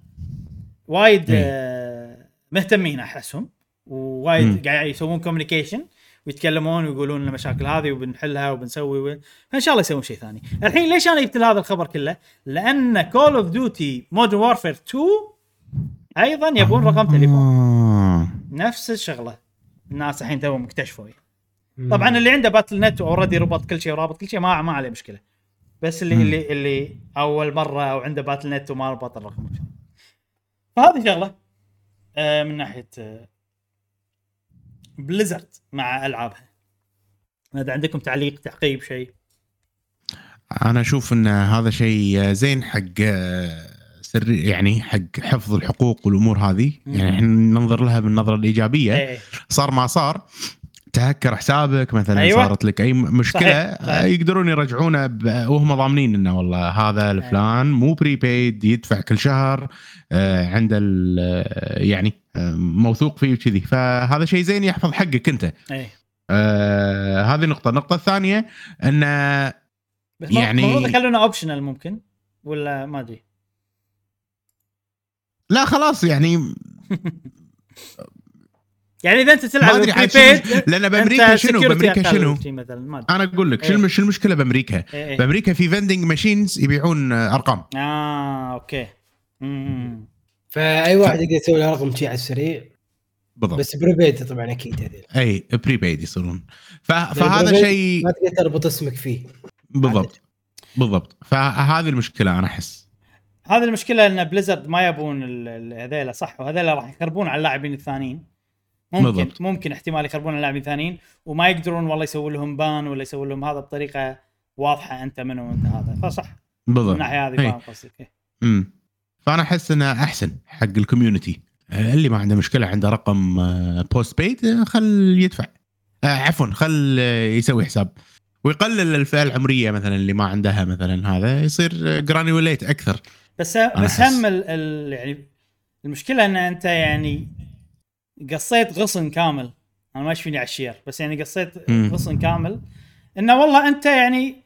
وايد إيه. آه، مهتمين أحسهم ووايد. قاعد يسوون communication ويتكلمون ويقولون المشاكل هذه وبنحلها وبنسوي و... فإن شاء الله يسوون شيء ثاني. الحين ليش أنا جبت هذا الخبر كله؟ لأن Call of Duty Modern Warfare 2 أيضا يبون رقم تليفون آه. نفس الشغلة الناس الحين توهم اكتشفوا طبعا اللي عنده Battle.net already ربط كل شيء ورابط كل شيء ما ما عليه مشكلة بس اللي. اللي اللي أول مرة أو عنده Battle.net وما ربط الرقم. فهذه شغلة آه من ناحية آه Blizzard مع ألعابها. اذا عندكم تعليق تعقيب شيء؟ أنا أشوف إن هذا شيء زين حق آه، سر يعني حق حفظ الحقوق والأمور هذه. يعني إحنا ننظر لها بالنظرة الإيجابية. إيه. صار ما صار تهكر حسابك مثلا أيوة. صارت لك أي مشكلة صحيح، صحيح. آه، يقدرون يرجعونه ب- وهم ضامنين إنه والله هذا الفلان مو prepaid يدفع كل شهر آه، عنده ال- آه، يعني موثوق فيه وكذي. فهذا شيء زين يحفظ حقك أنت. إيه. آه هذه نقطة. النقطة الثانية أن بس يعني- المفروض يخلونه optional ممكن؟ ولا ما أدري. لا خلاص يعني يعني إذا أنت ما تلعب prepaid شنو- لأن بأمريكا شنو؟ بأمريكا شنو؟ أنا أقول لك إيه. شنو شنو المشكلة بأمريكا؟ إيه إيه. بأمريكا في vending machines يبيعون آه، أرقام. آه أوكي. مم. فأي واحد يقدر يسوي له رقم شي على السريع. بالضبط. بس prepaid طبعا أكيد هذول أي prepaid يصيرون. ف... فهذا شيء ما تقدر تربط اسمك فيه. بالضبط. بالضبط. فهذه المشكلة أنا أحس. هذه المشكلة إن Blizzard ما يبون ال- ال- هذيلا صح. وهذيلا راح يخربون على اللاعبين الثانيين. ممكن بالضبط. ممكن احتمال يخربون على اللاعبين الثانيين. وما يقدرون والله يسوون لهم ban ولا يسوون لهم هذا بطريقة واضحة أنت منو وأنت هذا. فصح. من بالضبط الناحيه هذه. فاهم قصدك. إيه. امم فأنا أحس إنه أحسن حق ال community. آه، اللي ما عنده مشكلة عنده رقم postpaid خل يدفع. آه، عفوا خل آه، يسوي حساب. ويقلل الفئة العمرية مثلا اللي ما عندها مثلا هذا يصير granulate أكثر. بس بس. هم ال ال يعني المشكلة إن أنت يعني قصيت غصن كامل. أنا ما فيني على الشير بس يعني قصيت. غصن كامل. إنه والله أنت يعني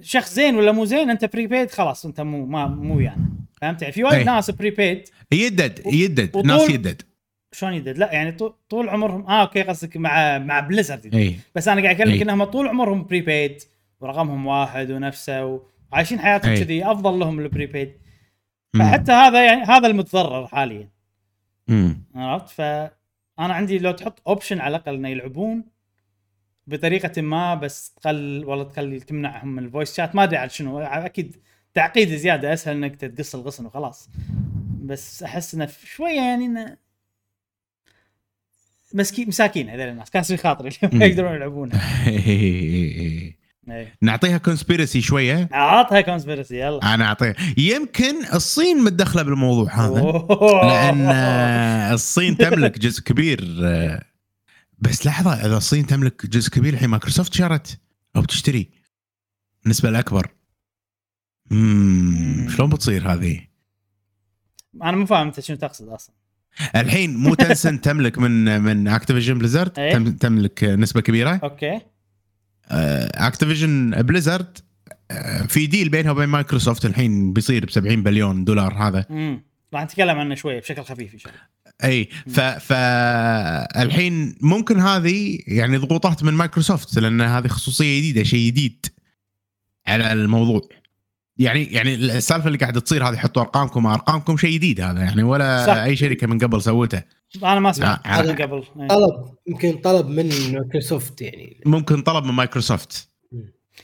شخص زين ولا مو زين أنت prepaid خلاص أنت مو ما مو يعني. فهمت؟ يعني في وايد أي. ناس prepaid يدد يدد. ناس يدد. شلون يدد؟ لا يعني طو- طول عمرهم آه أوكي قصدك مع مع Blizzard اي بس أنا قاعد أكلمك أي. إنهم طول عمرهم prepaid ورقمهم واحد ونفسه وعايشين حياتهم أي. كذي أفضل لهم ال prepaid فحتى هذا يعني هذا المتضرر حاليا. عرفت؟ فأنا عندي لو تحط option على الأقل إنه يلعبون بطريقة ما بس تقل والله تخلي تمنعهم من ال voice chat ما أدري عاد شنو. أكيد تعقيد زيادة أسهل إنك تقص الغصن وخلاص. بس أحس إنه شوية يعني إنه مسكين مساكين هذول الناس. كاسرين خاطري ما. يقدرون يلعبونها إيه. نعطيها conspiracy شوية. عطها conspiracy يلا. أنا اعطيها يمكن الصين متدخلة بالموضوع هذا. لأن الصين تملك جزء كبير آه، بس لحظة إذا الصين تملك جزء كبير الحين مايكروسوفت شرت أو بتشتري؟ النسبة الأكبر. امم مم. شلون بتصير هذه؟ أنا مو فاهم أنت شنو تقصد أصلا. الحين مو Tencent تملك من من Activision Blizzard إيه. تم تملك نسبة كبيرة. أوكي. Activision Blizzard آه، في deal بينها وبين مايكروسوفت الحين بيصير ب 70 بليون دولار هذا. امم راح نتكلم عنه شوية بشكل خفيف إن شاء الله. اي ف فالحين ممكن هذه يعني ضغوطات من مايكروسوفت لأن هذه خصوصية جديدة شيء جديد على الموضوع يعني يعني السالفة اللي قاعدة تصير هذه حطوا أرقامكم أرقامكم شيء جديد هذا يعني ولا صح. أي شركة من قبل سوته أنا ما سمعت هذا قبل إيه. طلب يمكن طلب من مايكروسوفت يعني ممكن طلب من مايكروسوفت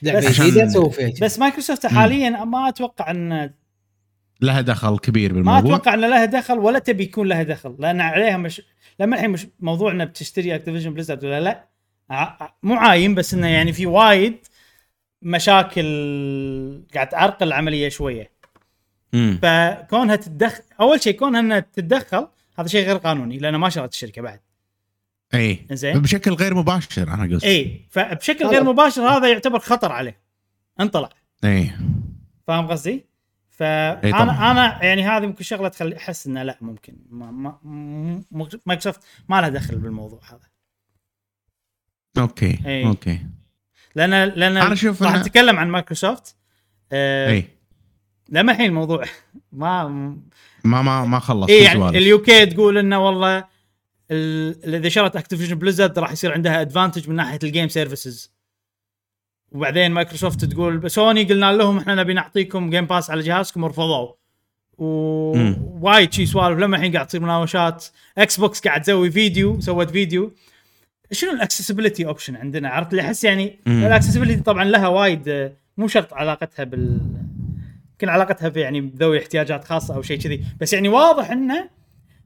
لعبة بس- جديدة فيها. بس مايكروسوفت حاليا ما أتوقع إن لها دخل كبير ما بالموضوع. أتوقع ان لها دخل ولا تبي يكون لها دخل لأن عليها مش لما الحين مش موضوعنا بتشتري Activision Blizzard ولا لا مو عايم بس إنه يعني في وايد مشاكل قاعد تعرقل العملية شوية. مم. فكونها تتدخل أول شيء كونها إنها تتدخل هذا شيء غير قانوني لأن ما شرت الشركة بعد. إي. زين بشكل غير مباشر أنا قصدي. إي. فبشكل غير مباشر هذا يعتبر خطر عليه. انطلع. إي. فاهم قصدي؟ فانا أنا يعني هذه ممكن شغلة تخلي أحس إنه لا ممكن. ما ما مايكروسوفت ما لها دخل بالموضوع هذا. أوكي إي. أوكي. لأن لأن أنا أشوف راح نتكلم عن مايكروسوفت آه إي. لما الحين الموضوع. ما ما ما ما خلص في يعني سوالف. ال UK تقول إنه والله ال- إذا شرت Activision Blizzard راح يصير عندها advantage من ناحية ال game services وبعدين مايكروسوفت تقول سوني قلنا لهم إحنا نبي نعطيكم Game Pass على جهازكم ورفضوا. ووايد شي سوالف. لما الحين قاعد تصير مناوشات. إكس بوكس قاعد تسوي فيديو سوت فيديو. شنو ال accessibility option عندنا؟ عرفت اللي أحس يعني. ال accessibility طبعا لها وايد مو شرط علاقتها بال يمكن علاقتها في يعني بذوي احتياجات خاصة أو شيء كذي. بس يعني واضح إنه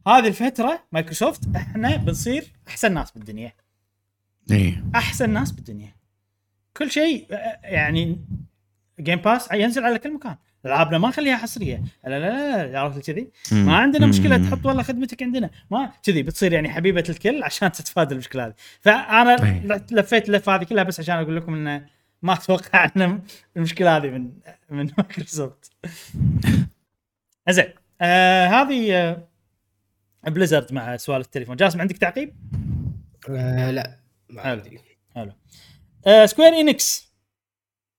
هذه الفترة مايكروسوفت إحنا بنصير أحسن ناس بالدنيا. اي أحسن ناس بالدنيا. كل شيء يعني Game Pass ينزل على كل مكان ألعابنا ما نخليها حصرية لا لا لا, لا عرفت كذي. ما عندنا مشكلة. تحط والله خدمتك عندنا ما كذي بتصير يعني حبيبة الكل عشان تتفادى المشكلة هذه فأنا أي. لفيت اللفه هذه كلها بس عشان أقول لكم انه ما أتوقع إن المشكلة هذه من من مايكروسوفت زين آه هذه آه Blizzard مع سوالف التليفون جاسم عندك تعقيب؟ آه لا ما حلو. عندي حلو Square Enix.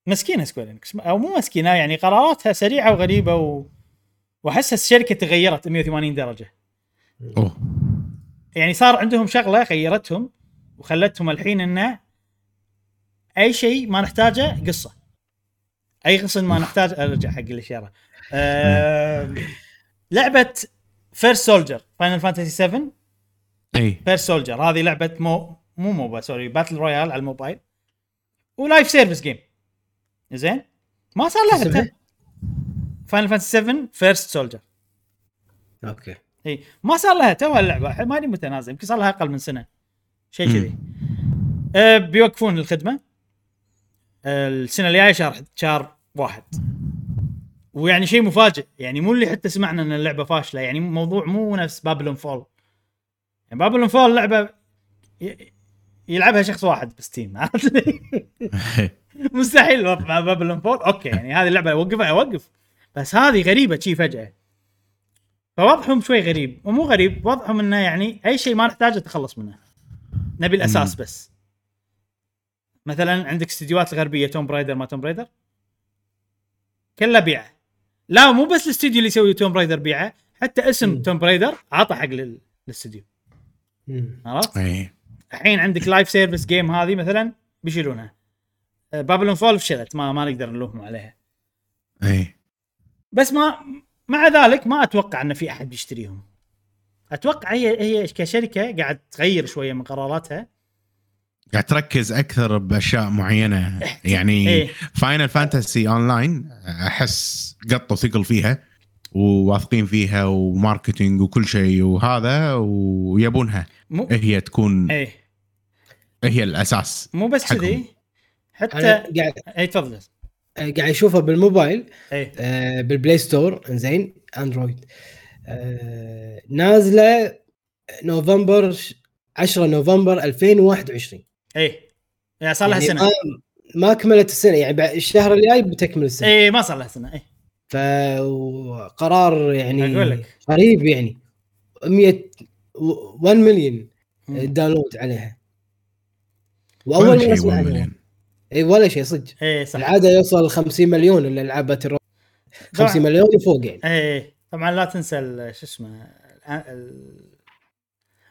مسكينة Square Enix. أو مو مسكينة يعني قراراتها سريعة وغريبة و... واحس الشركة تغيرت 180 درجة. أوه. يعني صار عندهم شغلة غيرتهم وخلتهم الحين انه أي شيء ما نحتاجه قصة. أي قصة ما نحتاج أرجع حق الاشاره آه لعبة First Soldier Final Fantasy 7 إي. First Soldier هذه لعبة مو مو MOBA sorry battle royale على الموبايل. و live service game. زين؟ ما صار لها؟ Final Fantasy 7 First Soldier أوكي. اي ما صار لها توها اللعبه ما ادري متى نازل يمكن صار لها أقل من سنة. شيء. كذي. أه بيوقفون الخدمة. أه السنة الجاية شهر شهر واحد. ويعني شيء مفاجئ. يعني مو اللي حتى سمعنا إن اللعبة فاشلة. يعني موضوع مو نفس Babylon's Fall يعني Babylon's Fall لعبة يلعبها شخص واحد ب Steam عرفت؟ مستحيل الوضع مع Babylon's Fall أوكي يعني هذه اللعبة اوقفها أوقف. بس هذه غريبة شي فجأة. فوضعهم شوي غريب ومو غريب وضعهم إنه يعني أي شيء ما نحتاجه تخلص منه. نبي الأساس بس. مثلا عندك استديوهات الغربية Tomb Raider ما Tomb Raider كلها بيعة. لا مو بس الاستوديو اللي يسوي Tomb Raider بيعة حتى اسم. Tomb Raider عطى حق لل- للاستوديو مم. عرفت؟ الحين عندك live service game هذه مثلا بيشيلونها. Babylon's Fall فشلت. ما ما نقدر نلومهم عليها. إي. بس ما مع ذلك ما أتوقع إن في أحد بيشتريهم. أتوقع هي هي كشركة قاعد تغير شوية من قراراتها. قاعد تركز أكثر بأشياء معينة. يعني Final Fantasy Online أحس قطوا ثقل فيها وواثقين فيها و marketing وكل شيء وهذا ويبونها. مو هي تكون إيه هي الأساس مو بس. كذي. حتى قاعد إي تفضل. قاعد أشوفها بالموبايل. آه، بال Play Store. زين أندرويد. آه، نازلة نوفمبر ش- 10 نوفمبر 2021 إيه يعني صار لها يعني سنة. ما, ما كملت السنة. يعني بعد الشهر الجاي بتكمل السنة. إيه ما صار لها سنة. إيه فقرار يعني أقول لك. غريب يعني. 100 و- 1 مليون. download عليها. وأول شيء مره اسمع مليون. إي ولا شيء صدق إيه صح العاده يوصل 50 مليون الالعاب battle 50 مليون وفوق يعني إيه طبعا لا تنسى شو اسمه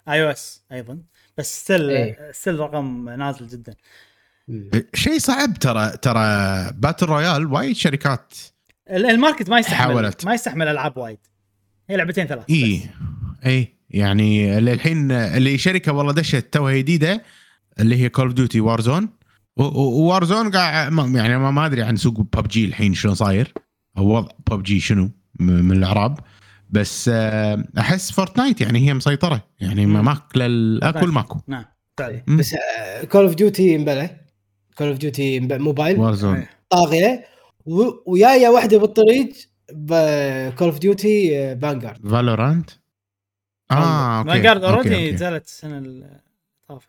iOS أيضا بس still. still رقم نازل جدا. شيء صعب ترى ترى battle royale وايد شركات ال- ال market ما يستحمل حاولت. ما يستحمل ألعاب وايد هي لعبتين ثلاث إي. إي يعني اللي الحين اللي شركة والله دشت توها جديدة اللي هي Call of Duty Warzone Warzone قاعد ما- يعني ما, ما أدري عن سوق ببجي الحين شلون صاير. أو وضع ببجي شنو من الأعراب. بس آه، أحس Fortnite يعني هي مسيطرة. يعني. ماكلة الكل ماكو. نعم. فعلا مم. بس Call of Duty Mobile. Call of Duty Mobile Warzone. طاغية. و- وياية واحدة بالطريق Call of Duty Vanguard Valorant آه okay Vanguard already. نزلت السنة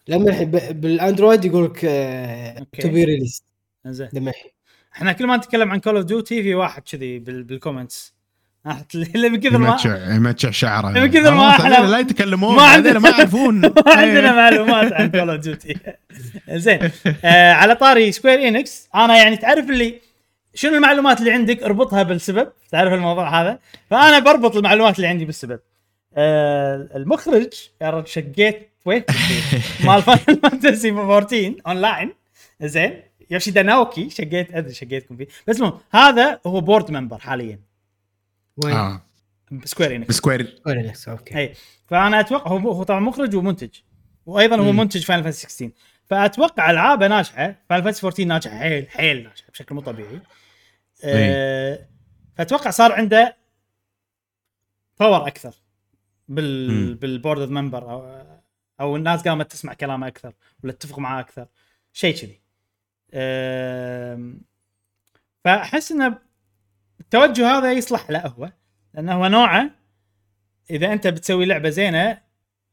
لما الحين ب- بال Android يقول لك. to be released زين. لما الحين إحنا كل ما نتكلم عن Call of Duty في واحد كذي بال- بال comments اللي من كثر ما يمتشع يمتشع شعره. من كثر ما آه، إحنا- هذول لا يتكلمون. ما ما عندنا- ما يعرفون. ما عندنا إيه. معلومات عن Call of Duty زين. آه على طاري Square Enix أنا يعني تعرف اللي شنو المعلومات اللي عندك؟ اربطها بالسبب. تعرف الموضوع هذا؟ فأنا بربط المعلومات اللي عندي بالسبب. آه المخرج يا رجل شقيت وين مال Final Fantasy 14 اونلاين زين يوشيدا ناوكي شقيت ادري شقيتكم فيه بس المهم هذا هو board member حاليا وين؟ آه ب Square Enix ب Square Enix okay اي فانا أتوقع هو هو طبعا مخرج ومنتج وأيضا هو. منتج Final Fantasy 16 فاتوقع العابه ناجحه Final Fantasy 14 ناجحه حيل حيل ناجحه بشكل مو طبيعي أه فاتوقع صار عنده power أكثر بال. بال board of member أو الناس قامت تسمع كلامه أكثر ولا تتفق معاه أكثر. شيء كذي. فأحس إنه التوجه هذا يصلح له هو لأنه هو نوعه إذا أنت بتسوي لعبة زينة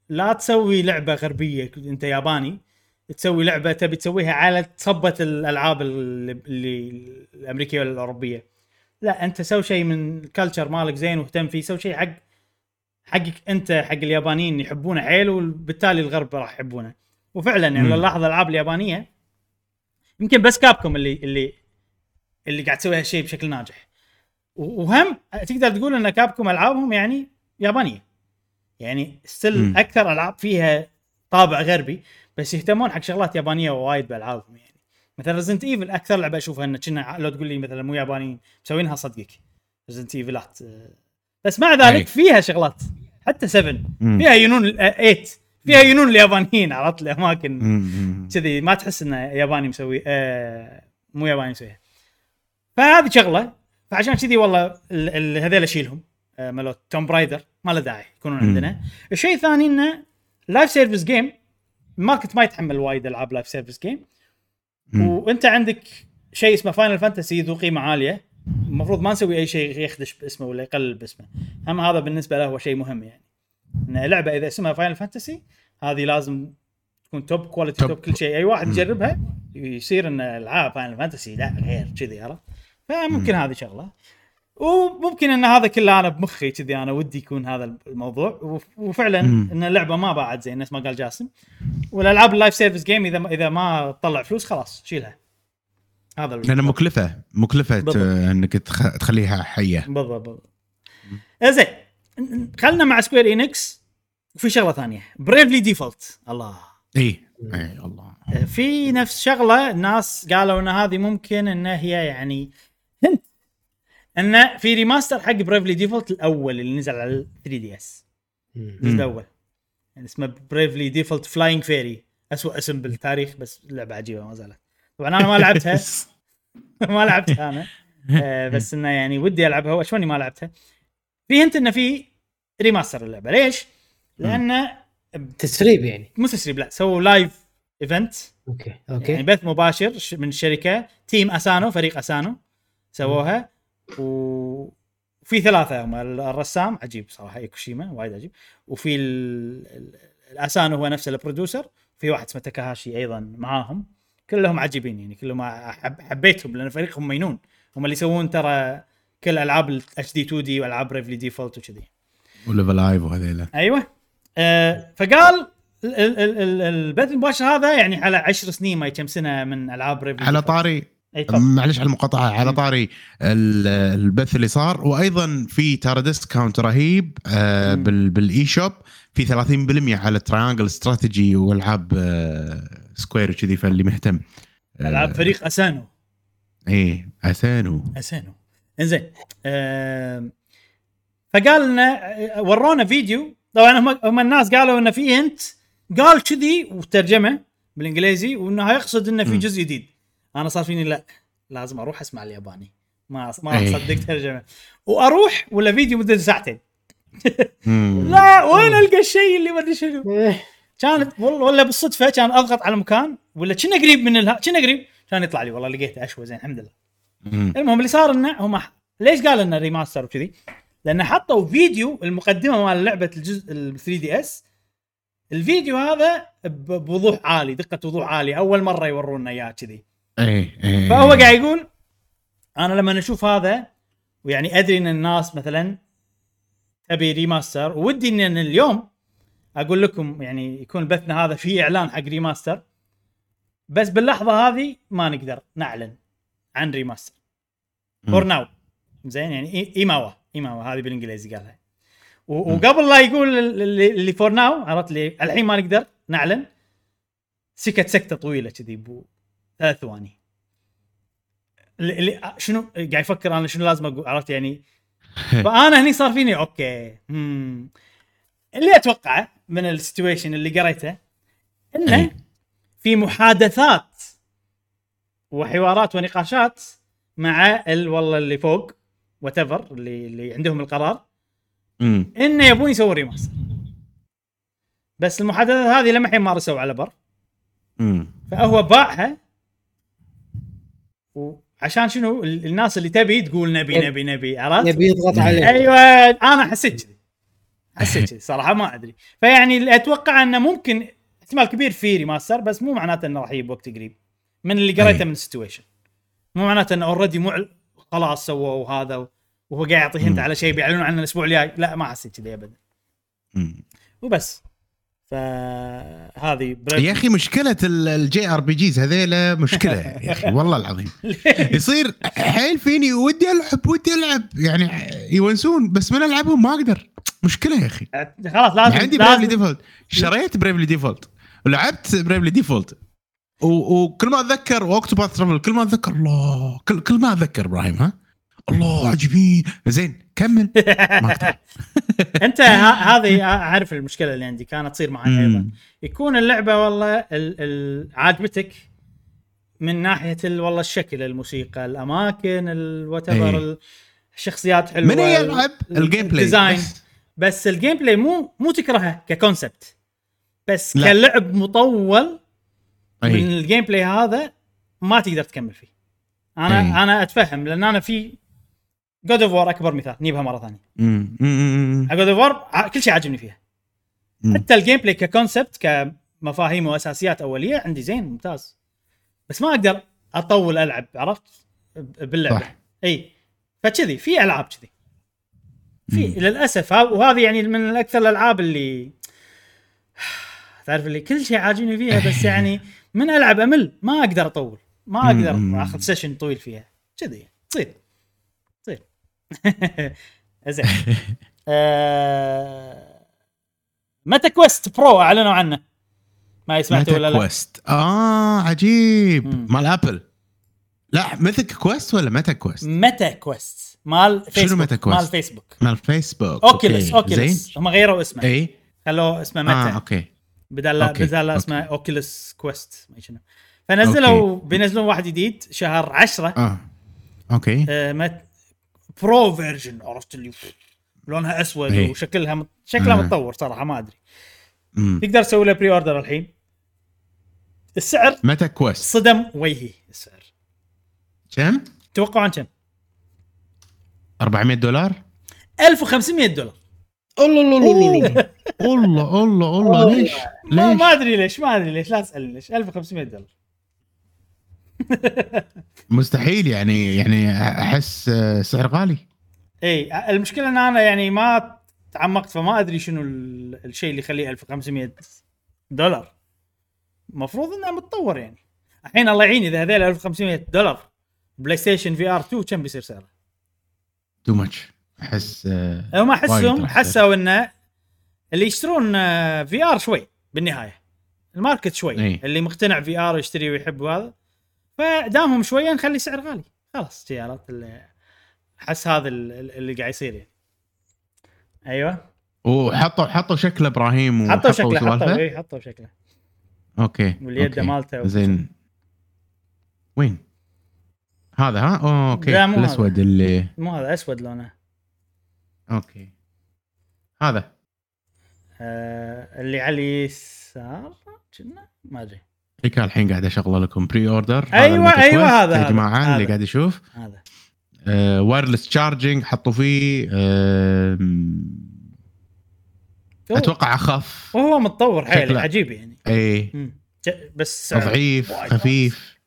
لا تسوي لعبة غربية أنت ياباني تسوي لعبة تبي تسويها على صبه الألعاب اللي, الأمريكية ولا الاوروبيه لا أنت سوي شيء من ال culture مالك زين واهتم فيه سوي شيء حق حقك انت حق اليابانيين يحبونه حيل وبالتالي الغرب راح يحبونه. وفعلا يعني. لو نلاحظ الألعاب اليابانية يمكن بس Capcom اللي اللي اللي قاعد تسوي هالشيء بشكل ناجح. وهم تقدر تقول إن Capcom ألعابهم يعني يابانية. يعني still. أكثر ألعاب فيها طابع غربي بس يهتمون حق شغلات يابانية وايد بألعابهم يعني. مثلا Resident Evil أكثر لعبة أشوفها انه كنا لو تقول لي مثلا مو يابانيين مسوينها صدقك. Resident Evil ات بس مع ذلك أي. فيها شغلات. حتى 7 مم. فيها ينون 8 فيها ينون اليابانيين عرفت؟ الأماكن. كذي ما تحس إنه ياباني مسوي آه مو ياباني مسويها. فهذه شغلة. فعشان كذي والله ال- ال- هذيل أشيلهم آه مالوت Tomb Raider ما له داعي يكونون. عندنا. الشيء الثاني إنه live service game ال market ما يتحمل وايد ألعاب live service game. وأنت عندك شيء اسمه Final Fantasy ذو قيمة عالية. المفروض ما نسوي أي شيء يخدش باسمه ولا يقلل باسمه. هم هذا بالنسبة له هو شيء مهم يعني. إن لعبة إذا اسمها Final Fantasy هذه لازم تكون top quality top. كل شيء. أي واحد. يجربها يصير ان العاب Final Fantasy لا غير كذي عرفت؟ فممكن هذه شغلة. وممكن إن هذا كله أنا بمخي كذي أنا ودي يكون هذا الموضوع. وف- وفعلا. إن اللعبة ما باعت زين نفس ما قال جاسم. والألعاب ال live service game إذا ما إذا ما تطلع فلوس خلاص شيلها. هذا لانها مكلفة. مكلفة بالضبط. آه، إنك تخ- تخليها حية. بالضبط بالضبط. زين. خلنا مع Square Enix وفي شغلة ثانية. Bravely Default الله. اي اي إيه، الله. في نفس شغلة الناس قالوا إن هذه ممكن إن هي يعني hint. إن في remaster حق Bravely Default الأول اللي نزل على 3DS الجزء. الأول. يعني اسمه Bravely Default Flying Fairy اسوء اسم بالتاريخ بس لعبة عجيبة ما زالت. طبعا أنا ما لعبتها. ما لعبتها أنا. آه، بس إنه يعني ودي ألعبها. واشوني ما لعبتها؟ في hint إنه في remaster اللعبة. ليش؟ لأنه تسريب يعني. مو تسريب لا سووا live event okay يعني okay. بث مباشر من الشركة. Team Asano فريق اسانو سووها. و- وفي ثلاثة هم. ال- الرسام عجيب صراحة. ايكوشيما وايد عجيب. وفي ال- ال- الاسانو هو نفسه ال producer. في واحد اسمه تاكاهاشي أيضا معاهم. كلهم عجيبين يعني كلهم أحب حبيتهم لأن فريقهم مينون. هم اللي يسوون ترى كل ألعاب الاتش دي 2 دي وألعاب Bravely Default وكذي. و Live A Live وهذيلا أيوه. آه فقال ال- ال- ال- البث المباشر هذا يعني على عشر سنين ما كم سنة من ألعاب Bravely على. طاري. معلش على المقاطعة. على. طاري ال- البث اللي صار. وأيضا في ترى discount رهيب آه بال eShop في 30% على Triangle Strategy وألعاب آه Square وكذي فاللي مهتم. آه، العاب فريق أسانو. إيه أسانو. أسانو. إنزين فقال لنا ورونا فيديو. طبعا هم هم الناس قالوا إنه في انت قال كذي وترجمة بالإنجليزي وإنه يقصد إنه في. جزء جديد. أنا صار فيني لا لازم أروح أسمع الياباني. ما ما راح أي. أصدق ترجمة. وأروح ولا فيديو مدته ساعتين. لا وين ألقى الشيء اللي ما أدري شنو؟ إيه. كانت والله ولا بالصدفة كان أضغط على مكان ولا كنا قريب من الها كنا قريب. كان يطلع لي والله لقيته أشوى زين الحمد لله. المهم اللي صار إنه هم ليش قال إنه remaster وكذي؟ لأن حطوا فيديو المقدمة مال لعبة الجزء ال 3 DS الفيديو هذا بوضوح عالي دقة وضوح عالي أول مرة يورونا إياه كذي. إيه إيه. فهو قاعد يقول أنا لما أشوف هذا ويعني أدري إن الناس مثلا تبي remaster ودي إن اليوم أقول لكم يعني يكون بثنا هذا فيه إعلان حق remaster بس باللحظة هذه ما نقدر نعلن عن remaster. for now زين يعني ايماوا ايماوا هذه بالإنجليزي قالها. وقبل لا يقول ال- اللي for now عرفت لي؟ الحين ما نقدر نعلن. سكت سكتة طويلة كذي بو ثلاث ثواني. اللي اللي شنو؟ قاعد يفكر أنا شنو لازم أقول؟ عرفت يعني؟ فأنا هني صار فيني okay. اللي اتوقعه من ال situation اللي قريته إنه أي. في محادثات وحوارات ونقاشات مع ال والله اللي فوق what اللي اللي عندهم القرار. انه يبون يسوون remaster بس المحادثات هذه لما الحين ما رسوا على بر. فهو باعها وعشان شنو ال- الناس اللي تبي تقول نبي نبي نبي عرفت؟ يبي يضغط عليه أيوه أنا حسيت كذي حسيت كذي صراحة ما أدري. فيعني اللي أتوقع أنه ممكن احتمال كبير في remaster بس مو معناته إنه راح يجيب وقت قريب. من اللي قريته أي. من ال situation مو معناته إنه already مو خلاص سووا هذا وهو قاعد يعطي hint مم. على شيء بيعلنون عنه الأسبوع الجاي. لا ما حسيت كذي ابدا. وبس. فهذه يا أخي مشكلة ال JRPGs هذيلا مشكلة يا أخي والله العظيم. يصير حيل فيني ودي ألعب ودي ألعب. يعني يونسون بس من ألعبهم ما أقدر. مشكلة يا أخي. خلاص لازم عندي لازم Bravely Default شريت Bravely Default ولعبت Bravely Default وكل ما أتذكر و Octopath Traveler كل ما أتذكر الله كل, كل ما أتذكر إبراهيم ها. الله عجيبين. زين كمل. ما أنت ه- هذه أعرف المشكلة اللي عندي كانت تصير معي أيضا. يكون اللعبة والله ال- ال- عاجبتك من ناحية ال- والله الشكل الموسيقى الأماكن ال what إيه. الشخصيات حلوة من يلعب ال gameplay ال design بس. ال gameplay مو مو تكرهه ك concept بس لا. كلعب مطول من أي. ال gameplay هذا ما تقدر تكمل فيه أنا أي. أنا أتفهم لأن أنا في God of War أكبر مثال نجيبها مرة ثانية. God of War كل شيء عاجبني فيها مم. حتى ال gameplay ك concept كمفاهيم وأساسيات أولية عندي زين ممتاز بس ما أقدر أطول ألعب عرفت باللعبة صح. أي فكذي في ألعاب كذي في. للأسف وهذه يعني من أكثر الألعاب اللي تعرف اللي كل شيء عاجبني فيها بس يعني من العب أمل ما أقدر أطول ما أقدر. آخذ session طويل فيها. كذي تصير تصير. زين آه، Meta Quest Pro أعلنوا عنه؟ ما سمعتوا ولا لا؟ كويست آه عجيب. مم. مال Apple لا Mythic Quest ولا Meta Quest؟ Meta Quest مال فيسبوك Meta Quest؟ مال فيسبوك مال فيسبوك Oculus. Oculus زين. هم غيروا اسمه. اي خلوه اسمه آه Meta okay. بدل okay، بدل. اسمه Oculus Quest ما شنو. فنزلوا بينزلون واحد جديد شهر 10 آه. okay. آه Meta Pro version عرفت اللي لونها أسود إيه. وشكلها مت... شكلها آه. متطور صراحة ما أدري. مم. تقدر تسوي له pre-order الحين. السعر Meta Quest صدم وجهي السعر. كم؟ توقعون كم؟ 400 دولار؟ 1500 دولار. الله الله الله الله الله. الله الله ليش؟ ما, ليش؟ ما أدري ليش ما أدري ليش. لا تسألني ليش. 1500 دولار. مستحيل يعني يعني أحس سعر غالي. إي المشكلة إن أنا يعني ما تعمقت فما أدري شنو ال- الشيء اللي يخليه 1500 دولار. المفروض إنه متطور يعني. الحين الله يعين إذا هذول 1500 دولار PlayStation VR 2 كم بيصير سعره؟ too much أحس آه، هم وايد احسهم حسوا انه اللي يشترون VR شوي بالنهاية. ال market شوي. إي. اللي مقتنع VR يشتري ويحب هذا. فدامهم شوية نخلي سعر غالي. خلاص عرفت أحس هذا ال- ال- اللي قاعد يصير يعني. أيوه. وحطوا حطوا شكل إبراهيم حطوا وحطوا شكله حطوا إي حطوا شكله. okay واليد. مالته زين. وين؟ هذا ها؟ okay لا، مو هذا. الأسود اللي مو هذا أسود لونه. okay. هذا. آه اللي على اليسار كنا؟ ما أدري. كان الحين قاعد أشغله لكم pre-order أيوة، أيوة، هذا، يا هذا، جماعة هذا. اللي قاعد يشوف. هذا. wireless charging حطوا فيه آم، هو- أتوقع أخف. وهو متطور حيل. عجيب يعني. اي بس ضعيف وايد خفيف.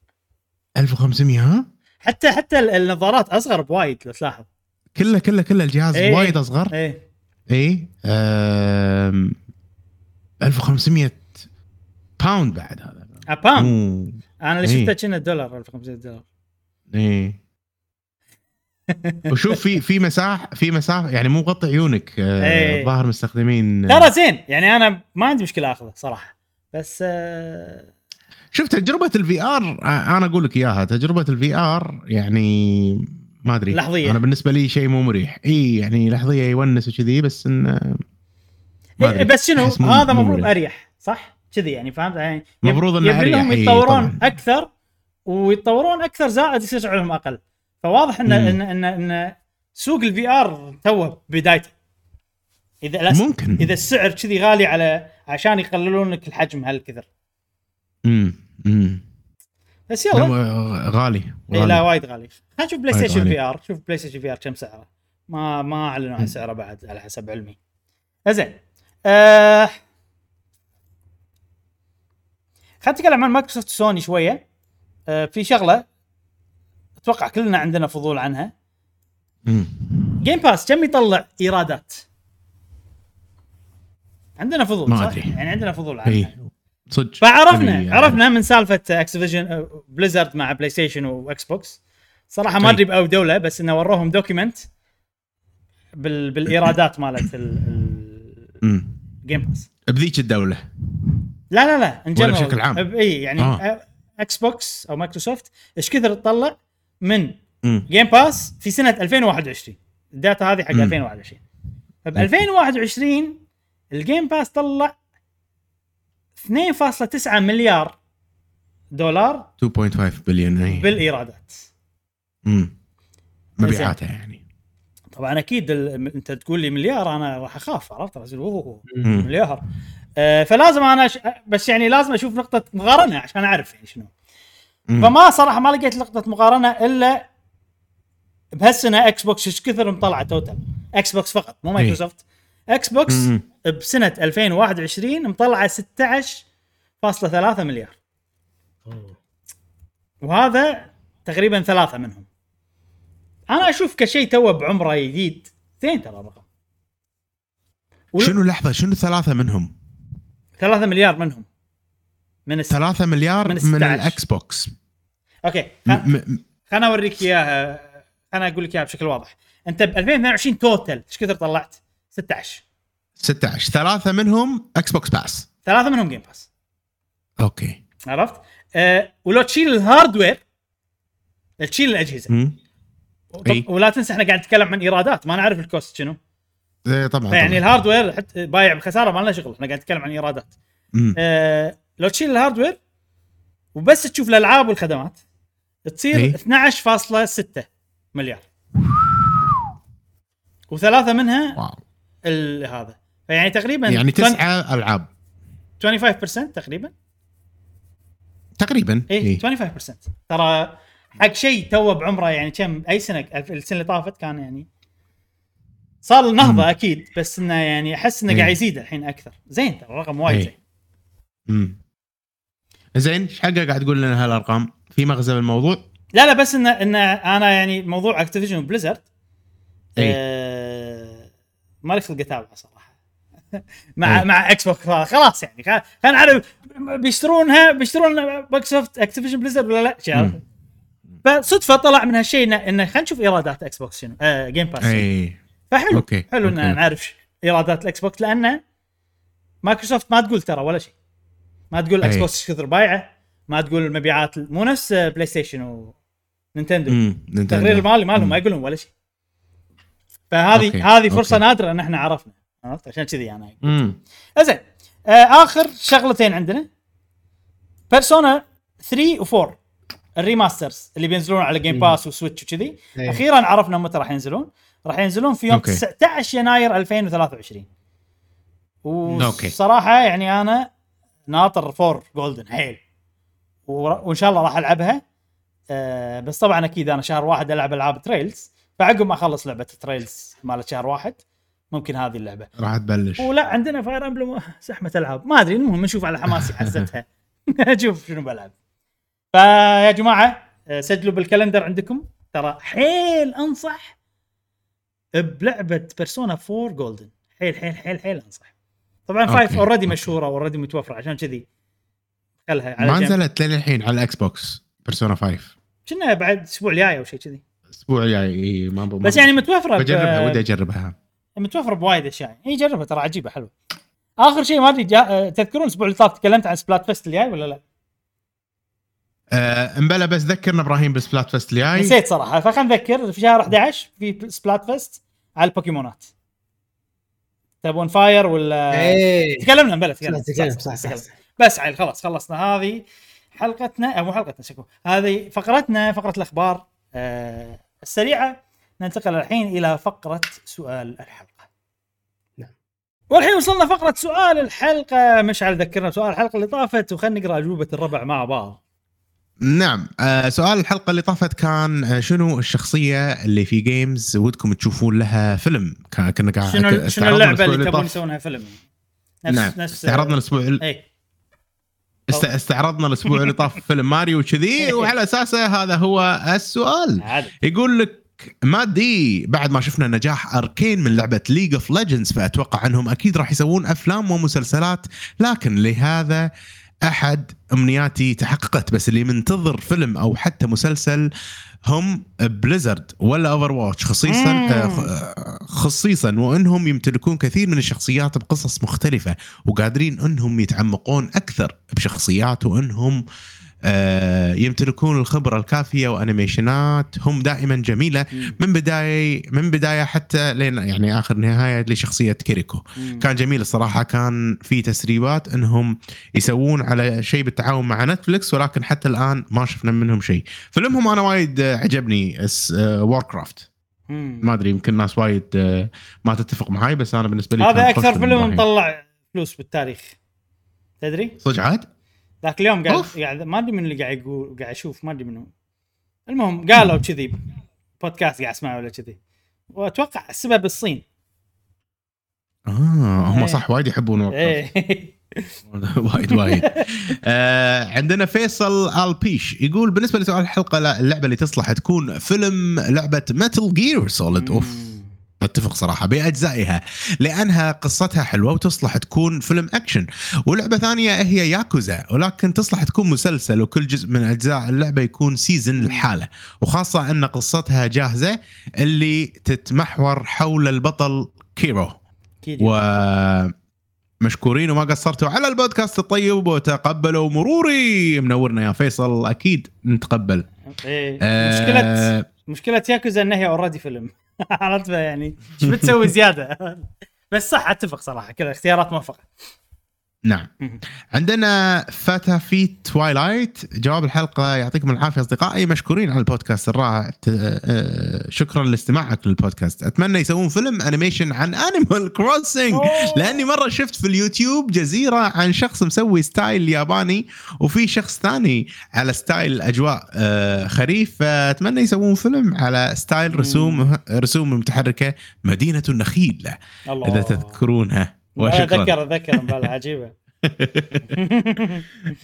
1500 ها؟ حتى حتى ال- النظارات أصغر بوايد لو تلاحظ. كله كله كله الجهاز إيه. وايد أصغر. إيه. اي آم، 1500 pound بعد هذا. مو. أنا اللي إيه. شفته كنا دولار 1500 دولار. إيه. وشوف في في مساحه في مساحه يعني مو مغطي عيونك آه، إيه. مستخدمين ترى زين يعني أنا ما عندي مشكلة أخذه صراحة. بس آه شوف تجربة ال VR أنا أقول لك إياها. تجربة ال VR يعني ما أدري. لحظية. أنا بالنسبة لي شيء مو مريح. إي يعني لحظية يونس وكذي بس انه ما إيه. بس شنو؟ هذا المفروض. أريح صح؟ كذي يعني فهمت؟ يعني يب- مفروض إنه يبي لهم إيه، يتطورون طبعاً. أكثر ويتطورون أكثر زائد يصير سعرهم أقل. فواضح ان. ان ان, إن سوق ال VR توه بدايته. إذا ممكن. إذا السعر كذي غالي على عشان يقللون لك الحجم هالكثر. امم امم بس يلا. غالي لا غالي. وايد غالي. خلينا نشوف بلاي ستيشن. في آر. شوف بلاي ستيشن في آر كم سعره. ما ما أعلنوا عن. سعره بعد على حسب علمي. زين. آه... خلينا نتكلم عن Microsoft و Sony شوية. آه في شغلة أتوقع كلنا عندنا فضول عنها. مم. Game Pass كم يطلع إيرادات؟ عندنا فضول ما صح؟ أدري. يعني عندنا فضول عنها. اي صدق فعرفنا يعني- عرفنا من سالفة Activision Blizzard مع PlayStation و Xbox صراحة ما أي. أدري باي دولة بس إنه وروهم document بال بالإيرادات مالت ال Game Pass بذيك الدولة لا لا لا ان ولا. بشكل عام؟ إي يعني آه. Xbox أو مايكروسوفت إيش كثر تطلع من امم Game Pass في سنة 2021 ال data هذه حق مم. 2021 فب 2021 ال Game Pass طلع 2.9 مليار دولار 2.5 بليون اي بالإيرادات. امم مبيعاتها يعني. طبعا أكيد ال... أنت تقول لي مليار أنا راح أخاف عرفت. مليار. آه فلازم أنا ش... بس يعني لازم أشوف نقطة مقارنة عشان أعرف يعني شنو. مم. فما صراحة ما لقيت نقطة مقارنة إلا بهالسنة Xbox إيش كثر مطلعة total Xbox فقط مو Microsoft Xbox. بسنة 2021 مطلعة 16.3 مليار. وهذا تقريبا ثلاثة منهم. أنا أشوف كشيء توه بعمره جديد زين ترى الرقم. ول- شنو لحظة شنو ثلاثة منهم؟ ثلاثة مليار منهم. من الس... ثلاثة مليار من من, 16. ال Xbox أوكي م- خل... م- خلنا أوريك إياها. خلنا أقول لك إياها بشكل واضح. أنت ب 2022 total إيش كثر طلعت؟ 16 16 ثلاثة منهم Xbox Pass ثلاثة منهم Game Pass أوكي عرفت؟ أه ولو تشيل ال hardware تشيل الأجهزة مم. طب إي. ولا تنسى إحنا قاعد نتكلم عن إيرادات ما نعرف ال cost شنو إيه طبعا طبعاً. ال hardware حتى بايع بخسارة ما لنا شغل إحنا قاعد نتكلم عن إيرادات. أه لو تشيل ال hardware وبس تشوف الألعاب والخدمات تصير إي. 12.6 مليار وثلاثة منها واو هذا فيعني تقريبا يعني 20 تسعة ألعاب 25% تقريبا تقريبا اي إيه. 25% ترى حق شيء توه بعمره يعني كم أي سنة السنة اللي طافت كان يعني صار نهضة مم. أكيد بس إنه يعني أحس إنه إيه. قاعد يزيد الحين أكثر زين ترى الرقم وايد إيه. زين. زين إيش حقك قاعد تقول لنا هالأرقام؟ في مغزى بالموضوع؟ لا لا بس إنه إنه أنا يعني موضوع Activision و Blizzard إيه. آه ما لي خلق اتابعه صراحة مع إيه. مع Xbox خلاص يعني خل- خلينا نعرف بيشترونها بيشترون Microsoft Activision Blizzard ولا لا؟ مم. فصدفة طلع من هالشيء إنه إنه خلينا نشوف إيرادات Xbox شنو آه Game Pass شنو. اي فحلو أوكي، حلو إن. نعرف إيرادات ال Xbox لأن مايكروسوفت ما تقول ترى ولا شيء ما تقول X أي. box كثر بايعة ما تقول المبيعات مو نفس PlayStation و Nintendo امم التقرير المالي مالهم ما يقولون ولا شيء فهذه أوكي، هذه فرصة أوكي. نادرة إن إحنا عرفنا عرفت عشان كذي أنا امم زين آه آخر شغلتين عندنا Persona 3 و4 ال remasters اللي بينزلون على Game. Pass و Switch وكذي. أخيرا عرفنا متى راح ينزلون راح ينزلون في يوم أوكي. 19 يناير 2023 أوكي. وصراحة يعني أنا ناطر Four Golden حيل وإن شاء الله راح ألعبها آه بس طبعا أكيد أنا شهر واحد ألعب ألعاب Trails فعقب ما اخلص لعبة Trails مالت شهر واحد ممكن هذه اللعبة. راح تبلش. ولا عندنا Fire Emblem زحمة ألعاب. ما أدري المهم نشوف على حماسي حزتها. نشوف شنو بلعب. فيا جماعة سجلوا بال calendar عندكم. ترى حيل أنصح بلعبة Persona 4 Golden حيل حيل حيل حيل أنصح. طبعا Five already. مشهورة و already متوفرة عشان كذي. خلها على ما نزلت للحين على ال Xbox Persona 5 كنا بعد الأسبوع الجاي أو شيء كذي. الأسبوع الجاي إي، ما بس يعني متوفرة بجربها ودي أجربها. متوفرة بوايد أشياء. اي جربها ترى عجيبة حلوة. آخر شيء ما أدري جا... آه، تذكرون الأسبوع اللي طاف تكلمت عن Splatfest الجاي ولا لا؟ آه امبلا بس ذكرنا إبراهيم ب Splatfest الجاي. نسيت صراحة. فخلنا نذكر في شهر 11 في Splatfest على البوكيمونات. تبون fire ولا؟ إيه. تكلمنا بلا تكلمنا. تكلم صح، صح صح، صح. بس عيل خلاص خلصنا. هذه حلقتنا أو مو حلقتنا شكو. هذه فقرتنا فقرة الأخبار. السريعة ننتقل الحين إلى فقرة سؤال الحلقة. نعم. والحين وصلنا فقرة سؤال الحلقة. مشعل ذكرنا سؤال الحلقة اللي طافت وخلينا نقرأ أجوبة الربع مع بعض. نعم. آه سؤال الحلقة اللي طافت كان آه شنو الشخصية اللي في games ودكم تشوفون لها فيلم؟ كنا قاعد شنو شنو اللعبة اللي تبون. يسوونها فيلم؟ نفس نعم. نفس استعرضنا الأسبوع ال- اي است... استعرضنا الأسبوع اللي طاف فيلم ماريو وكذي وعلى أساسه هذا هو السؤال. يقول لك مادي بعد ما شفنا نجاح Arcane من لعبة League of Legends فأتوقع أنهم أكيد راح يسوون أفلام ومسلسلات لكن لهذا أحد أمنياتي تحققت بس اللي منتظر فيلم أو حتى مسلسل هم Blizzard ولا Overwatch خصيصا. آه، خ- خصيصا وإنهم يمتلكون كثير من الشخصيات بقصص مختلفة وقادرين إنهم يتعمقون أكثر بشخصيات وإنهم آه، يمتلكون الخبرة الكافية وانيميشنات هم دائما جميلة من بدايه من بداية حتى لين يعني آخر نهاية لشخصية Kiriko. كان جميل الصراحة كان في تسريبات إنهم يسوون على شيء بالتعاون مع نتفلكس ولكن حتى الآن ما شفنا منهم شيء. فيلمهم أنا وايد آه، عجبني واركرافت مم. ما أدري يمكن ناس وايد آه، ما تتفق معي بس أنا بالنسبة لي هذا أكثر فيلم. مطلع فلوس بالتاريخ. تدري؟ صدق عاد؟ ذاك اليوم قاعد. قاعد ما أدري من اللي قاعد يقول قاعد أشوف ما أدري منو. المهم قالوا كذي بودكاست قاعد اسمعه ولا كذي. وأتوقع السبب الصين. آه هم إيه. صح وايد يحبون إيه. وايد وايد. آه عندنا فيصل البيش يقول بالنسبة لسؤال الحلقة لا اللعبة اللي تصلح تكون فيلم لعبة Metal Gear Solid أوف. أتفق صراحة بأجزائها لأنها قصتها حلوة وتصلح تكون فيلم أكشن. ولعبة ثانية هي ياكوزا ولكن تصلح تكون مسلسل وكل جزء من أجزاء اللعبة يكون season لحاله. وخاصة أن قصتها جاهزة اللي تتمحور حول البطل Kiryu. أكيد و مشكورين وما قصرتوا على البودكاست الطيب وتقبلوا مروري. منورنا يا فيصل أكيد نتقبل. إيه مشكله آه مشكلة ياكوزا انها هي already فيلم. عرفت يعني؟ إيش بتسوي زيادة؟ بس صح أتفق صراحة كذا اختيارات موفقه نعم. عندنا فاتا في Twilight جواب الحلقة يعطيكم العافية أصدقائي مشكورين على البودكاست الرائع. ت- آه، شكرا لاستماعك للبودكاست. أتمنى يسوون فيلم animation عن Animal Crossing. لأني مرة شفت في اليوتيوب جزيرة عن شخص مسوي style ياباني وفي شخص ثاني على style أجواء آه، خريف فاتمنى يسوون فيلم على style رسوم رسوم متحركة مدينة النخيل إذا تذكرونها. وشكرا اتذكر اتذكر مبالغ عجيبة.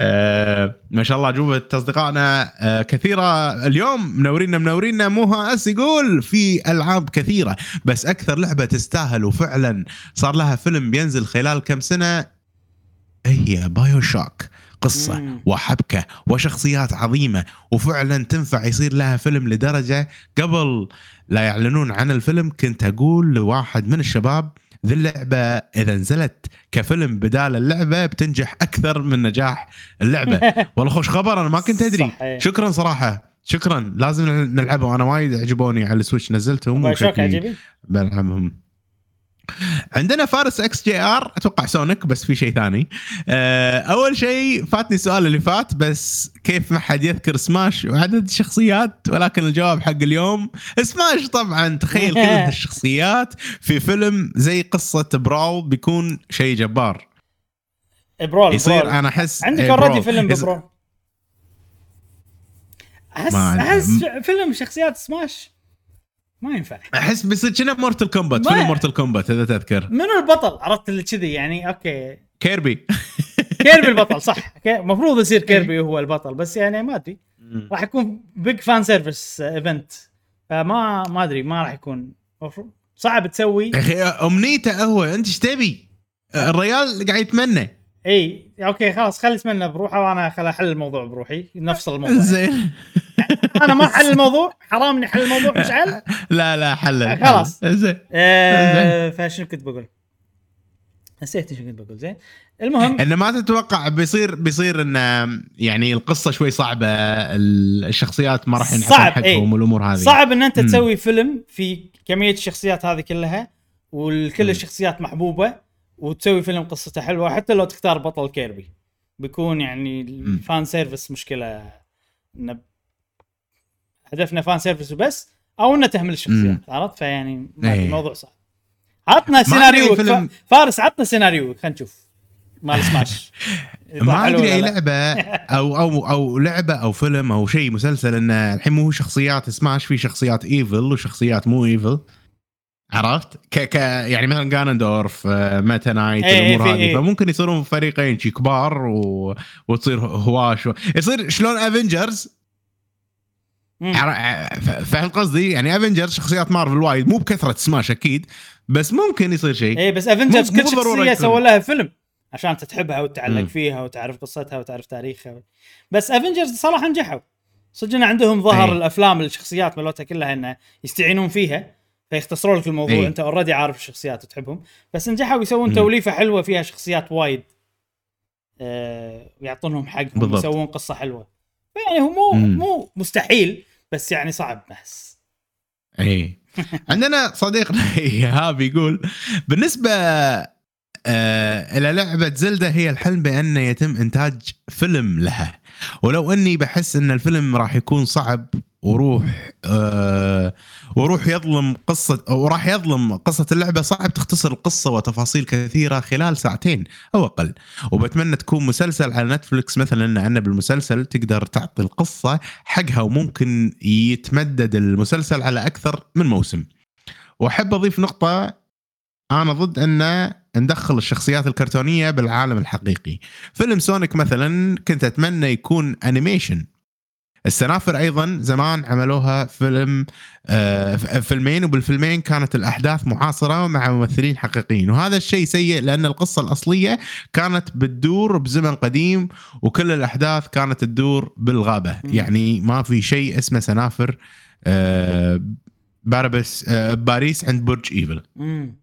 آه، ما شاء الله اجوبه اصدقائنا آه، كثيرة. اليوم منورينا منورينا. موها أس يقول في ألعاب كثيرة بس أكثر لعبة تستاهل وفعلا صار لها فيلم بينزل خلال كم سنة؟ هي BioShock قصة مم. وحبكة وشخصيات عظيمة وفعلا تنفع يصير لها فيلم لدرجة قبل لا يعلنون عن الفيلم كنت أقول لواحد من الشباب ذي اللعبة إذا نزلت كفيلم بدال اللعبة بتنجح أكثر من نجاح اللعبة. والله خوش خبر أنا ما كنت إيه. شكرا صراحة. شكرا. لازم نلعبهم أنا وايد عجبوني على ال Switch نزلتهم وشكلي عجيبي بلعبهم. عندنا فارس XGR أتوقع Sonic بس في شيء ثاني. آه، أول شيء فاتني السؤال اللي فات بس كيف ما حد يذكر سماش وعدد الشخصيات؟ ولكن الجواب حق اليوم سماش طبعا تخيل كل هالشخصيات في فيلم زي قصة Brawl بيكون شيء جبار. Brawl يصير Brawl. أنا أحس عندك إيه، already. فيلم ب Brawl احس أحس فيلم شخصيات سماش ما ينفع. أحس بيصير كنه Mortal Kombat فيلم Mortal Kombat إذا تذكر. منو البطل؟ عرفت اللي كذي يعني okay. Kirby Kirby البطل صح. المفروض يصير Kirby هو البطل بس يعني ما أدري. راح يكون big fan service event فما ما أدري ما راح يكون. صعب تسوي. يا أخي أمنيته هو أنت إيش تبي؟ الريال قاعد يتمنى. إي okay خلاص خلي يتمنى بروحه وأنا خل أحل الموضوع بروحي نفصل الموضوع. زين. أنا ما احل الموضوع حرام اني احل الموضوع مشعل لا لا حل خلاص. زين آه فشنو كنت بقول؟ نسيت شو كنت بقول زين المهم إنه ما تتوقع بيصير بيصير إن يعني القصة شوي صعبة ال- الشخصيات ما راح ينحسن حقهم إيه. والأمور هذه صعب إن أنت مم. تسوي فيلم في كمية الشخصيات هذه كلها وكل. الشخصيات محبوبة وتسوي فيلم قصته حلوة حتى لو تختار بطل كيربي بيكون يعني ال fan service مشكلة إن هدفنا fan service وبس أو إنه تهمل الشخصيات عرفت فيعني أدري، إيه. الموضوع صعب عطنا سيناريو فيلم- فارس عطنا سيناريو خلينا نشوف مال سماش ما أدري أي. لعبة أو أو أو لعبة أو فيلم أو شيء مسلسل انه الحين مو شخصيات سماش في شخصيات evil وشخصيات مو evil عرفت؟ ك ك يعني مثلا Ganondorf Meta Knight الأمور هذه إيه. فممكن يصيرون فريقين شي كبار و... وتصير هواش و... يصير شلون Avengers صعب، إيه. بس انه صعب. ما صعب مم. عر- ف- فهمت قصدي؟ يعني Avenger شخصيات مارفل وايد مو بكثرة سماش أكيد بس ممكن يصير شيء إيه بس Avengers كل شخصية. سووا لها فيلم عشان انت تحبها وتتعلق. فيها وتعرف قصتها وتعرف تاريخها بس Avengers صراحة نجحوا صدق إن عندهم ظهر إيه. الأفلام الشخصيات مالتها كلها إنه يستعينون فيها فيختصروا لك الموضوع إيه. أنت already عارف الشخصيات وتحبهم بس نجحوا يسوون. توليفة حلوة فيها شخصيات وايد آه ويعطونهم حقهم. يسوون قصة حلوة يعني هو مو مم. مو مستحيل بس يعني صعب بس. إي. عندنا صديقنا إيهاب يقول بالنسبة آه إلى لعبة زلدة هي الحلم بأن يتم إنتاج فيلم لها. ولو إني بحس إن الفيلم راح يكون صعب وروح آه وروح يظلم قصة أو راح يظلم قصة اللعبة. صعب تختصر القصة وتفاصيل كثيرة خلال ساعتين أو أقل. وبتمنى تكون مسلسل على Netflix مثلا لأن بالمسلسل تقدر تعطي القصة حقها وممكن يتمدد المسلسل على أكثر من موسم. وأحب أضيف نقطة أنا ضد أن ندخل الشخصيات الكرتونية بالعالم الحقيقي. فيلم Sonic مثلا كنت أتمنى يكون animation. السنافر أيضا زمان عملوها فيلم آه فيلمين وبالفيلمين كانت الأحداث معاصره مع ممثلين حقيقيين. وهذا الشيء سيء لأن القصة الأصلية كانت بتدور بزمن قديم وكل الأحداث كانت تدور بالغابة. مم. يعني ما في شيء اسمه سنافر آه باربس آه باريس عند برج إيفل. امم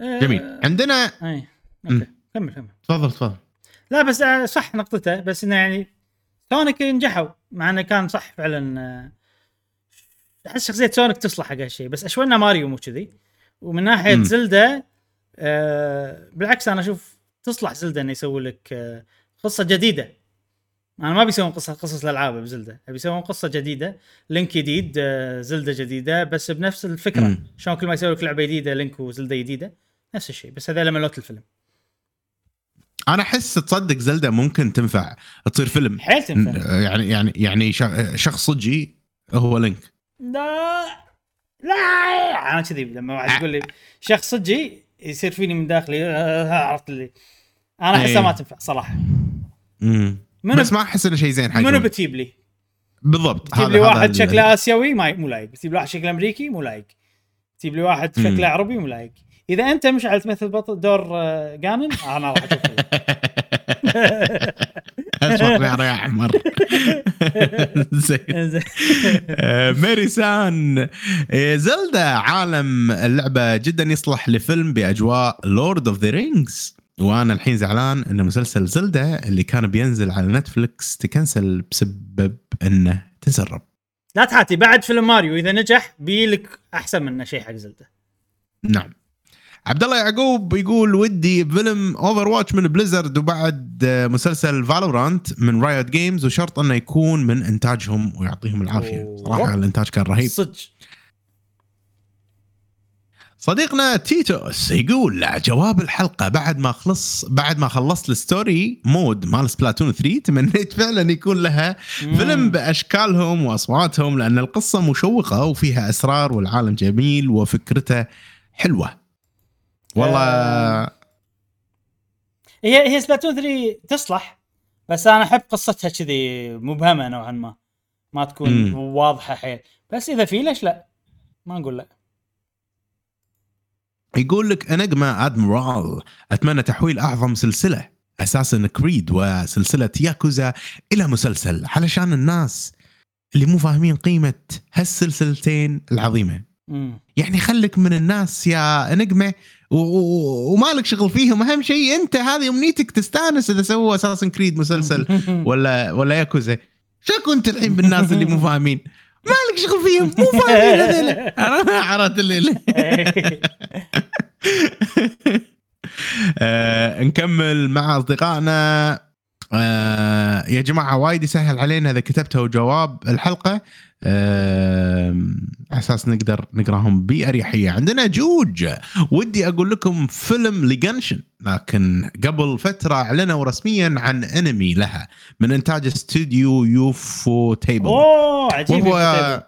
جميل. عندنا أي. كمل كمل. تفضل تفضل. لا بس آه، صح نقطته بس إنه يعني سونيك نجحوا مع إنه كان صح فعلا آه، أحس شخصية سونيك تصلح حق هالشيء بس اشوى إنه ماريو مو كذي. ومن ناحية. زلدا آه بالعكس أنا أشوف تصلح زلدا إنه يسوي لك آه قصة جديدة. أنا ما بيسوون قصه قصص الالعاب بزلدا أبي يسوون قصة جديدة. لينك جديد آه زلدا جديدة بس بنفس الفكرة. شلون كل ما يسوي لك لعبة جديدة لينك وزلدا جديدة نفس الشيء بس هذا ملوت الفيلم. أنا احس تصدق زلدة ممكن تنفع تصير فيلم. حيل تنفع. يعني يعني يعني شخص صجي هو لينك. لا لا أنا كذي لما واحد يقول لي شخص صجي يصير فيني من داخلي آه، عرفت اللي. أنا أحسها إيه. ما تنفع صراحة. مم. منو؟ بس ما أحس إنه شيء زين حق منو بتجيب لي؟ بالضبط. تجيب لي واحد شكله آسيوي؟ ما مو لايق. تجيب لي واحد شكله أمريكي؟ مو لايق. تجيب لي واحد. شكله عربي؟ مو لايق. إذا أنت مشعل تمثل بطل دور آه، جانن أنا راح أشوف. شعره يا أحمر زين. آه، ميري سان. آه، زلدا عالم اللعبة جدا يصلح لفيلم بأجواء Lord of the Rings وأنا الحين زعلان إن مسلسل زلدا اللي كان بينزل على نتفلكس تكنسل بسبب إنه تسرب. لا تحاتي بعد فيلم ماريو إذا نجح بيلك أحسن منه شيء حق زلده نعم. عبد الله يعقوب يقول ودي فيلم Overwatch من Blizzard وبعد آه، مسلسل Valorant من Riot Games وشرط إنه يكون من إنتاجهم ويعطيهم العافية. صراحة الإنتاج كان رهيب. صدق. صديقنا تيتوس يقول جواب الحلقة بعد ما خلص بعد ما خلصت ال story mode مال Splatoon 3 تمنيت فعلا يكون لها فيلم بأشكالهم وأصواتهم لأن القصة مشوقة وفيها أسرار والعالم جميل وفكرته حلوة. والله آه. هي هي سبلاتون 3 تصلح بس أنا أحب قصتها كذي مبهمه نوعا ما ما تكون مم. واضحة حيل بس إذا في ليش لا ما نقول لا يقول لك أنجما أدميرال أتمنى تحويل أعظم سلسلة أساسا كريد وسلسلة ياكوزا إلى مسلسل علشان الناس اللي مو فاهمين قيمة هالسلسلتين العظيمة مم. يعني خليك من الناس يا انجما و- و- ومالك شغل فيهم. أهم شيء أنت هذه أمنيتك تستأنس إذا سووا أساسا كريد مسلسل ولا ولا ياكوزا شكو انت الحين بالناس اللي مو فاهمين؟ مالك شغل فيهم؟ مو فاهمين هذول. عرفت الليلة آه، نكمل مع أصدقائنا. آه، يا جماعة وايد يسهل علينا إذا كتبتوا جواب الحلقة. آه، أساس نقدر نقراهم بأريحية. عندنا جوج. ودي أقول لكم فيلم لـ Genshin لكن قبل فترة أعلنوا رسميا عن أنمي لها من إنتاج استوديو Ufotable. أوه عجيب وهو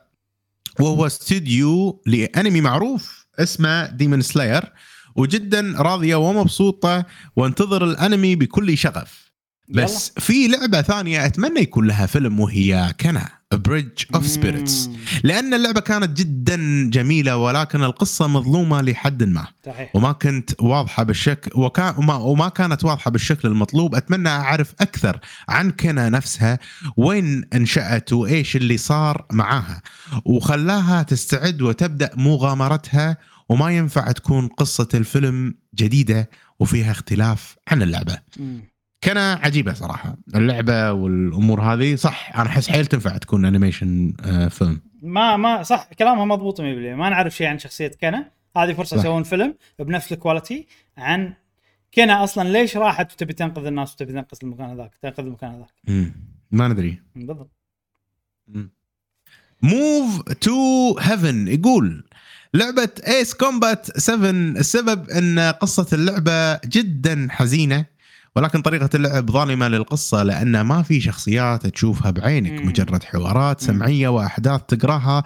وهو استوديو لأنمي معروف اسمه Demon Slayer وجدا راضية ومبسوطة وانتظر الأنمي بكل شغف. بس في لعبة ثانية أتمنى يكون لها فيلم وهي Kena: Bridge of Spirits. لأن اللعبة كانت جدا جميلة ولكن القصة مظلومة لحد ما. صحيح. وما كنت واضحة بالشكل وكان وما, وما كانت واضحة بالشكل المطلوب. أتمنى أعرف أكثر عن Kena نفسها وين انشأت وإيش اللي صار معاها. وخلاها تستعد وتبدأ مغامرتها وما ينفع تكون قصة الفيلم جديدة وفيها اختلاف عن اللعبة. مم. كان عجيبة صراحة. اللعبة والأمور هذه صح أنا أحس حيل تنفع تكون animation آه، فيلم. ما ما صح كلامها مضبوط 100% ما نعرف شيء عن شخصية Kena. هذه فرصة. يسوون فيلم بنفس ال quality عن Kena أصلا ليش راحت وتبي تنقذ الناس وتبي تنقذ المكان هذاك تنقذ المكان هذاك. مم. ما ندري. بالضبط. Move to Heaven يقول لعبة Ace Combat 7 السبب إن قصة اللعبة جدا حزينة. ولكن طريقة اللعب ظالمة للقصة لأن ما في شخصيات تشوفها بعينك. مجرد حوارات مم. سمعية وأحداث تقراها.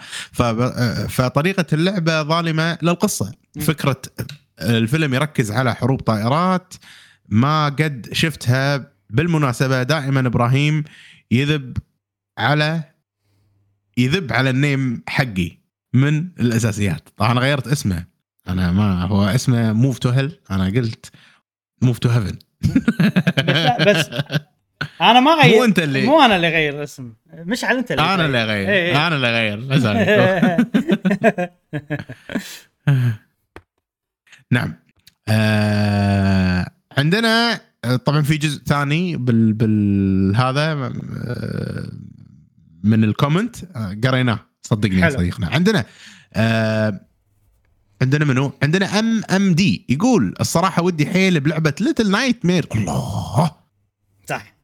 اللعبة ظالمة للقصة. مم. فكرة الفيلم يركز على حروب طائرات ما قد شفتها بالمناسبة. دائما إبراهيم يذب على يذب على ال name حقي من الأساسيات. طبعا أنا غيرت اسمه. أنا ما هو اسمه Move to Hell أنا قلت Move to Heaven بس أنا ما غير مو أنت اللي- مو أنا اللي غير اسم مشعل أنت اللي أنا اللي اغير إيه. أنا اللي اغير أسامي. نعم. آه عندنا طبعا في جزء ثاني بال بال هذا آه، من ال comment. آه، قريناه. صدقني حلو. صديقنا. عندنا آه عندنا منو؟ عندنا MMD. يقول الصراحة ودي حيل بلعبة Little Nightmare الله! صح.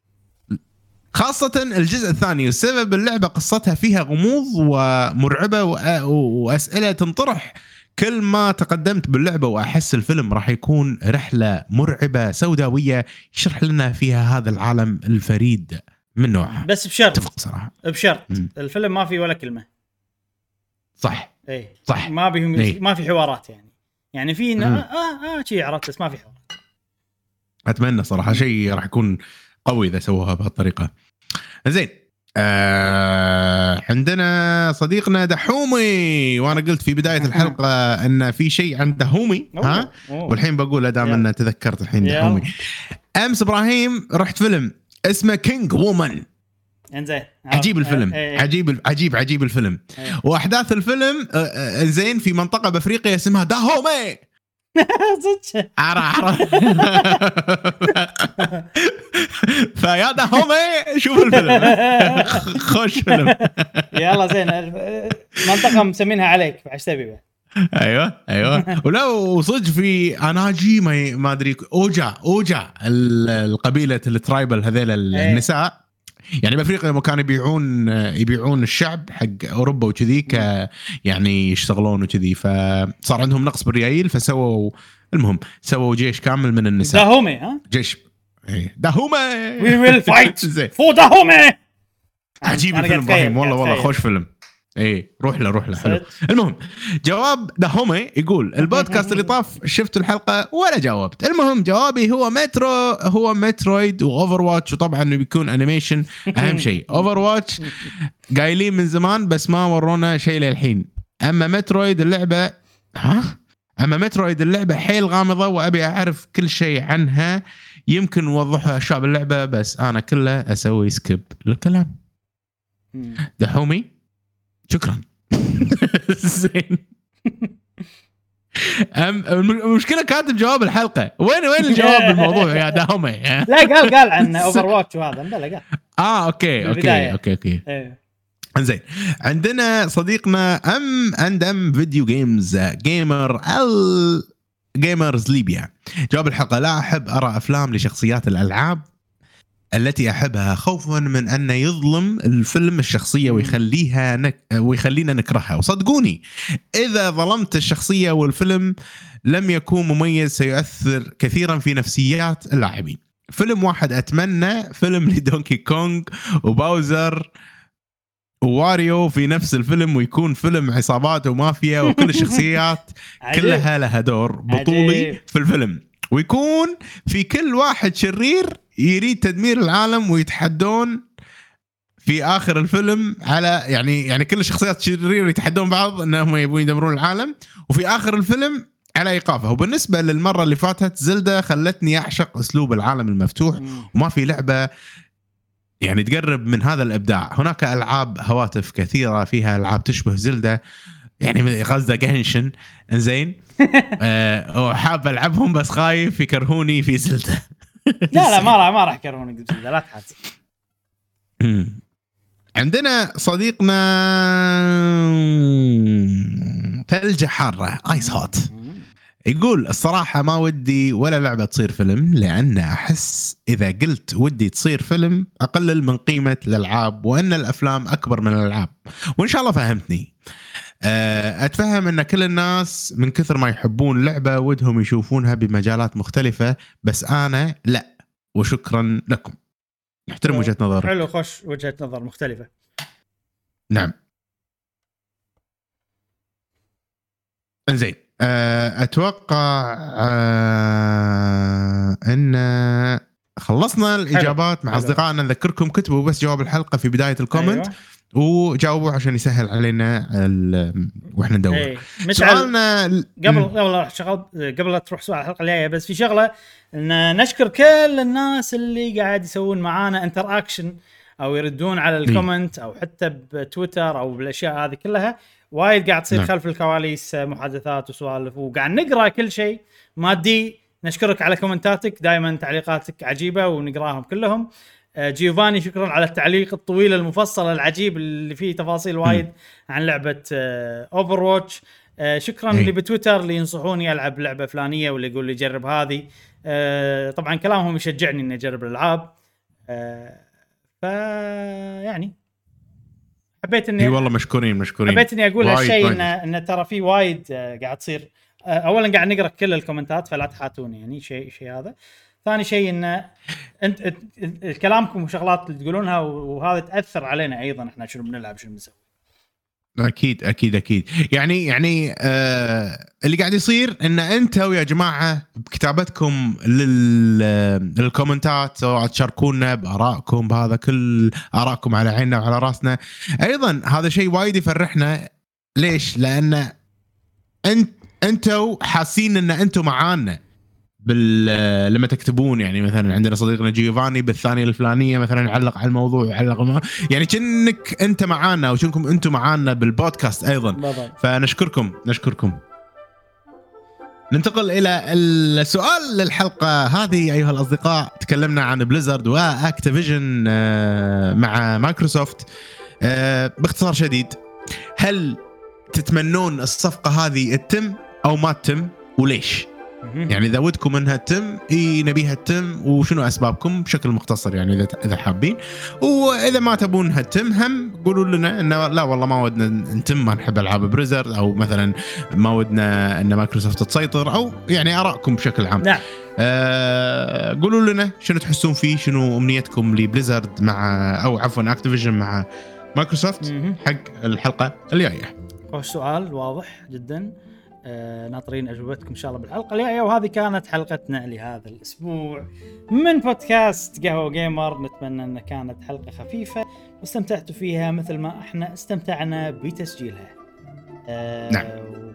خاصة الجزء الثاني والسبب اللعبة قصتها فيها غموض ومرعبة وأ- وأسئلة تنطرح. كل ما تقدمت باللعبة وأحس الفيلم راح يكون رحلة مرعبة سوداوية يشرح لنا فيها هذا العالم الفريد من نوعه بس بشرط. أتفق صراحة. بشرط. الفيلم ما فيه ولا كلمة. صح اي صح. ما بيهم إيه. ما في حوارات يعني يعني في مم. آه آه, آه شي عرفت بس ما في حوار أتمنى صراحة شيء راح يكون قوي إذا سووها بهالطريقة زين آه عندنا صديقنا دحومي وأنا قلت في بداية الحلقة إن في شيء عن دحومي ها. والحين بقول دام. ان تذكرت الحين. دحومي أمس إبراهيم رحت فيلم اسمه كينج وومن انزين عجيب عرفت. الفيلم إيه، إيه. عجيب عجيب عجيب الفيلم إيه. وأحداث الفيلم آه، آه، زين في منطقة بأفريقيا اسمها داهومي صدق عرا عرا فيا داهومي شوف الفيلم خوش فيلم يلا زين منطقة مسمينها عليك إيش تبي؟ أيوه أيوه ولو صدق في أناجي ما أدري أوجا أوجا ال- القبيلة ال tribal هذيل إيه. النساء يعني بأفريقيا لما كانوا يبيعون يبيعون الشعب حق أوروبا وكذي ك يعني يشتغلون وكذي فصار عندهم نقص بالريايل فسووا المهم سووا جيش كامل من النساء. داهومي ها؟ جيش. إيه. دهومه we will fight for داهومي! عجيب الفيلم إبراهيم والله والله. خوش فيلم. إيه روح له روح له حلو. المهم جواب دهومي يقول البودكاست اللي طاف شفت الحلقة ولا جاوبت. المهم جوابي هو مترو هو Metroid و Overwatch وطبعا بيكون animation أهم شيء. Overwatch قايلين من زمان بس ما ورونا شيء للحين. أما Metroid اللعبة ها؟ أما Metroid اللعبة حيل غامضة وأبي أعرف كل شيء عنها. يمكن وضحوا أشياء باللعبة بس أنا كله أسوي skip للكلام. دحومي شكرا. زين. أم المشكلة كاتب جواب الحلقة. وين وين الجواب بالموضوع يا دحومي لا قال قال عن Overwatch وهذا. قال. آه أوكي أوكي. أوكي أوكي. زين. عندنا صديقنا M and M Video Games Gamer ال Gamers ليبيا جواب الحلقة. لا أحب أرى أفلام لشخصيات الألعاب. التي أحبها خوفا من أن يظلم الفيلم الشخصية ويخليها نك... ويخلينا نكرهها وصدقوني إذا ظلمت الشخصية والفيلم لم يكون مميز سيؤثر كثيرا في نفسيات اللاعبين فيلم واحد أتمنى فيلم لدونكي كونغ وباوزر وواريو في نفس الفيلم ويكون فيلم عصابات ومافيا وكل الشخصيات. كلها لها دور بطولي. في الفيلم ويكون في كل واحد شرير يريد تدمير العالم ويتحدون في آخر الفيلم على يعني يعني كل الشخصيات الشريره يتحدون بعض إنهم يبون يدمرون العالم وفي آخر الفيلم على إيقافه. وبالنسبة للمرة اللي فاتت زلدا خلتني أعشق أسلوب العالم المفتوح. وما في لعبة يعني تقرب من هذا الإبداع. هناك ألعاب هواتف كثيرة فيها ألعاب تشبه زلدا يعني قصده جنشن إنزين؟ آه وحاب ألعبهم بس خايف يكرهوني في زلدا لا لا ما راح ما راح يكرهونك لا تحاتي مم. عندنا صديقنا ثلجة حارة ايس هوت يقول الصراحة ما ودي ولا لعبة تصير فيلم لأن أحس إذا قلت ودي تصير فيلم أقلل من قيمة الألعاب وأن الأفلام أكبر من الألعاب. وإن شاء الله فهمتني. أه، أتفهم أن كل الناس من كثر ما يحبون لعبة ودهم يشوفونها بمجالات مختلفة بس أنا لا وشكرا لكم. نحترم وجهة نظرك. حلو خوش وجهة نظر مختلفة. نعم. إنزين أه، أتوقع أه، أن خلصنا الإجابات مع حلو. أصدقائنا. نذكركم كتبوا بس جواب الحلقة في بداية الكومنت أيوة. وجاوبوا عشان يسهل علينا ال- وإحنا ندور إيه. مشعل سؤالنا قبل. قبل شغل قبل لا تروح سؤال الحلقة الجاية بس في شغلة إن نشكر كل الناس اللي قاعد يسوون معانا interaction أو يردون على ال comment أو حتى بتويتر أو بالأشياء هذه كلها وايد قاعد تصير نعم. خلف الكواليس محادثات وسوالف وقاعد نقرأ كل شيء مادي نشكرك على comment اتك دائما تعليقاتك عجيبة ونقراهم كلهم جيوفاني شكرا على التعليق الطويل المفصل العجيب اللي فيه تفاصيل وايد عن لعبة Overwatch شكرا إيه. اللي بتويتر اللي ينصحوني ألعب لعبة فلانية واللي يقول لي جرب هذه. آه، طبعا كلامهم يشجعني إني أجرب الألعاب. آه، ف يعني حبيت إني إي والله مشكورين مشكورين. حبيت إني أقول هالشيء. انه انه ترى في وايد آه، قاعد تصير. آه، اولا قاعد نقرأ كل ال comment ات فلا تحاتوني يعني شيء شيء هذا. ثاني شيء انه انت أنت- انت- كلامكم وشغلات اللي تقولونها وهذا تأثر علينا أيضا. إحنا شنو بنلعب شنو بنسوي. أكيد أكيد أكيد. يعني يعني آه اللي قاعد يصير إن أنتم يا جماعة بكتابتكم لل للكومنتات سواء تشاركونا بآرائكم بهذا كل آرائكم على عيننا وعلى راسنا. أيضا هذا شيء وايد يفرحنا. ليش؟ لأن انت أنتم حاسين إن أنتم معانا. بال لما تكتبون يعني مثلا عندنا صديقنا جيوفاني بالثانية الفلانية مثلا يعلق على الموضوع يعلق يعني كأنك أنت معانا أو كأنكم أنتم معانا بالبودكاست أيضا. فنشكركم نشكركم. ننتقل إلى السؤال للحلقة هذه أيها الأصدقاء. تكلمنا عن Blizzard و Activision آه، مع مايكروسوفت. آه، باختصار شديد هل تتمنون الصفقة هذه تتم أو ما تتم؟ وليش؟ يعني إذا ودكم إنها تتم إي نبيها تتم وشنو أسبابكم؟ بشكل مختصر يعني إذا إذا حابين. وإذا ما تبون إنها تتم هم قولوا لنا إنه لا والله ما ودنا نتم ما نحب ألعاب Blizzard أو مثلا ما ودنا إن مايكروسوفت تسيطر أو يعني آرائكم بشكل عام. نعم. آه قولوا لنا شنو تحسون فيه شنو أمنيتكم ل Blizzard مع أو عفوا Activision مع مايكروسوفت. حق الحلقة الجاية؟ سؤال واضح جدا. آه، ناطرين أجوبتكم إن شاء الله بالحلقة الجاية وهذه كانت حلقتنا لهذا الأسبوع. من بودكاست قهوة جيمر نتمنى إنها كانت حلقة خفيفة واستمتعتوا فيها مثل ما إحنا استمتعنا بتسجيلها. آه نعم.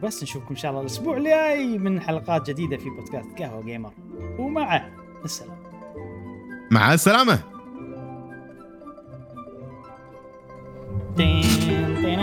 وبس نشوفكم إن شاء الله الأسبوع الجاي من حلقات جديدة في بودكاست قهوة جيمر. ومع السلامة. مع السلامة. دين دين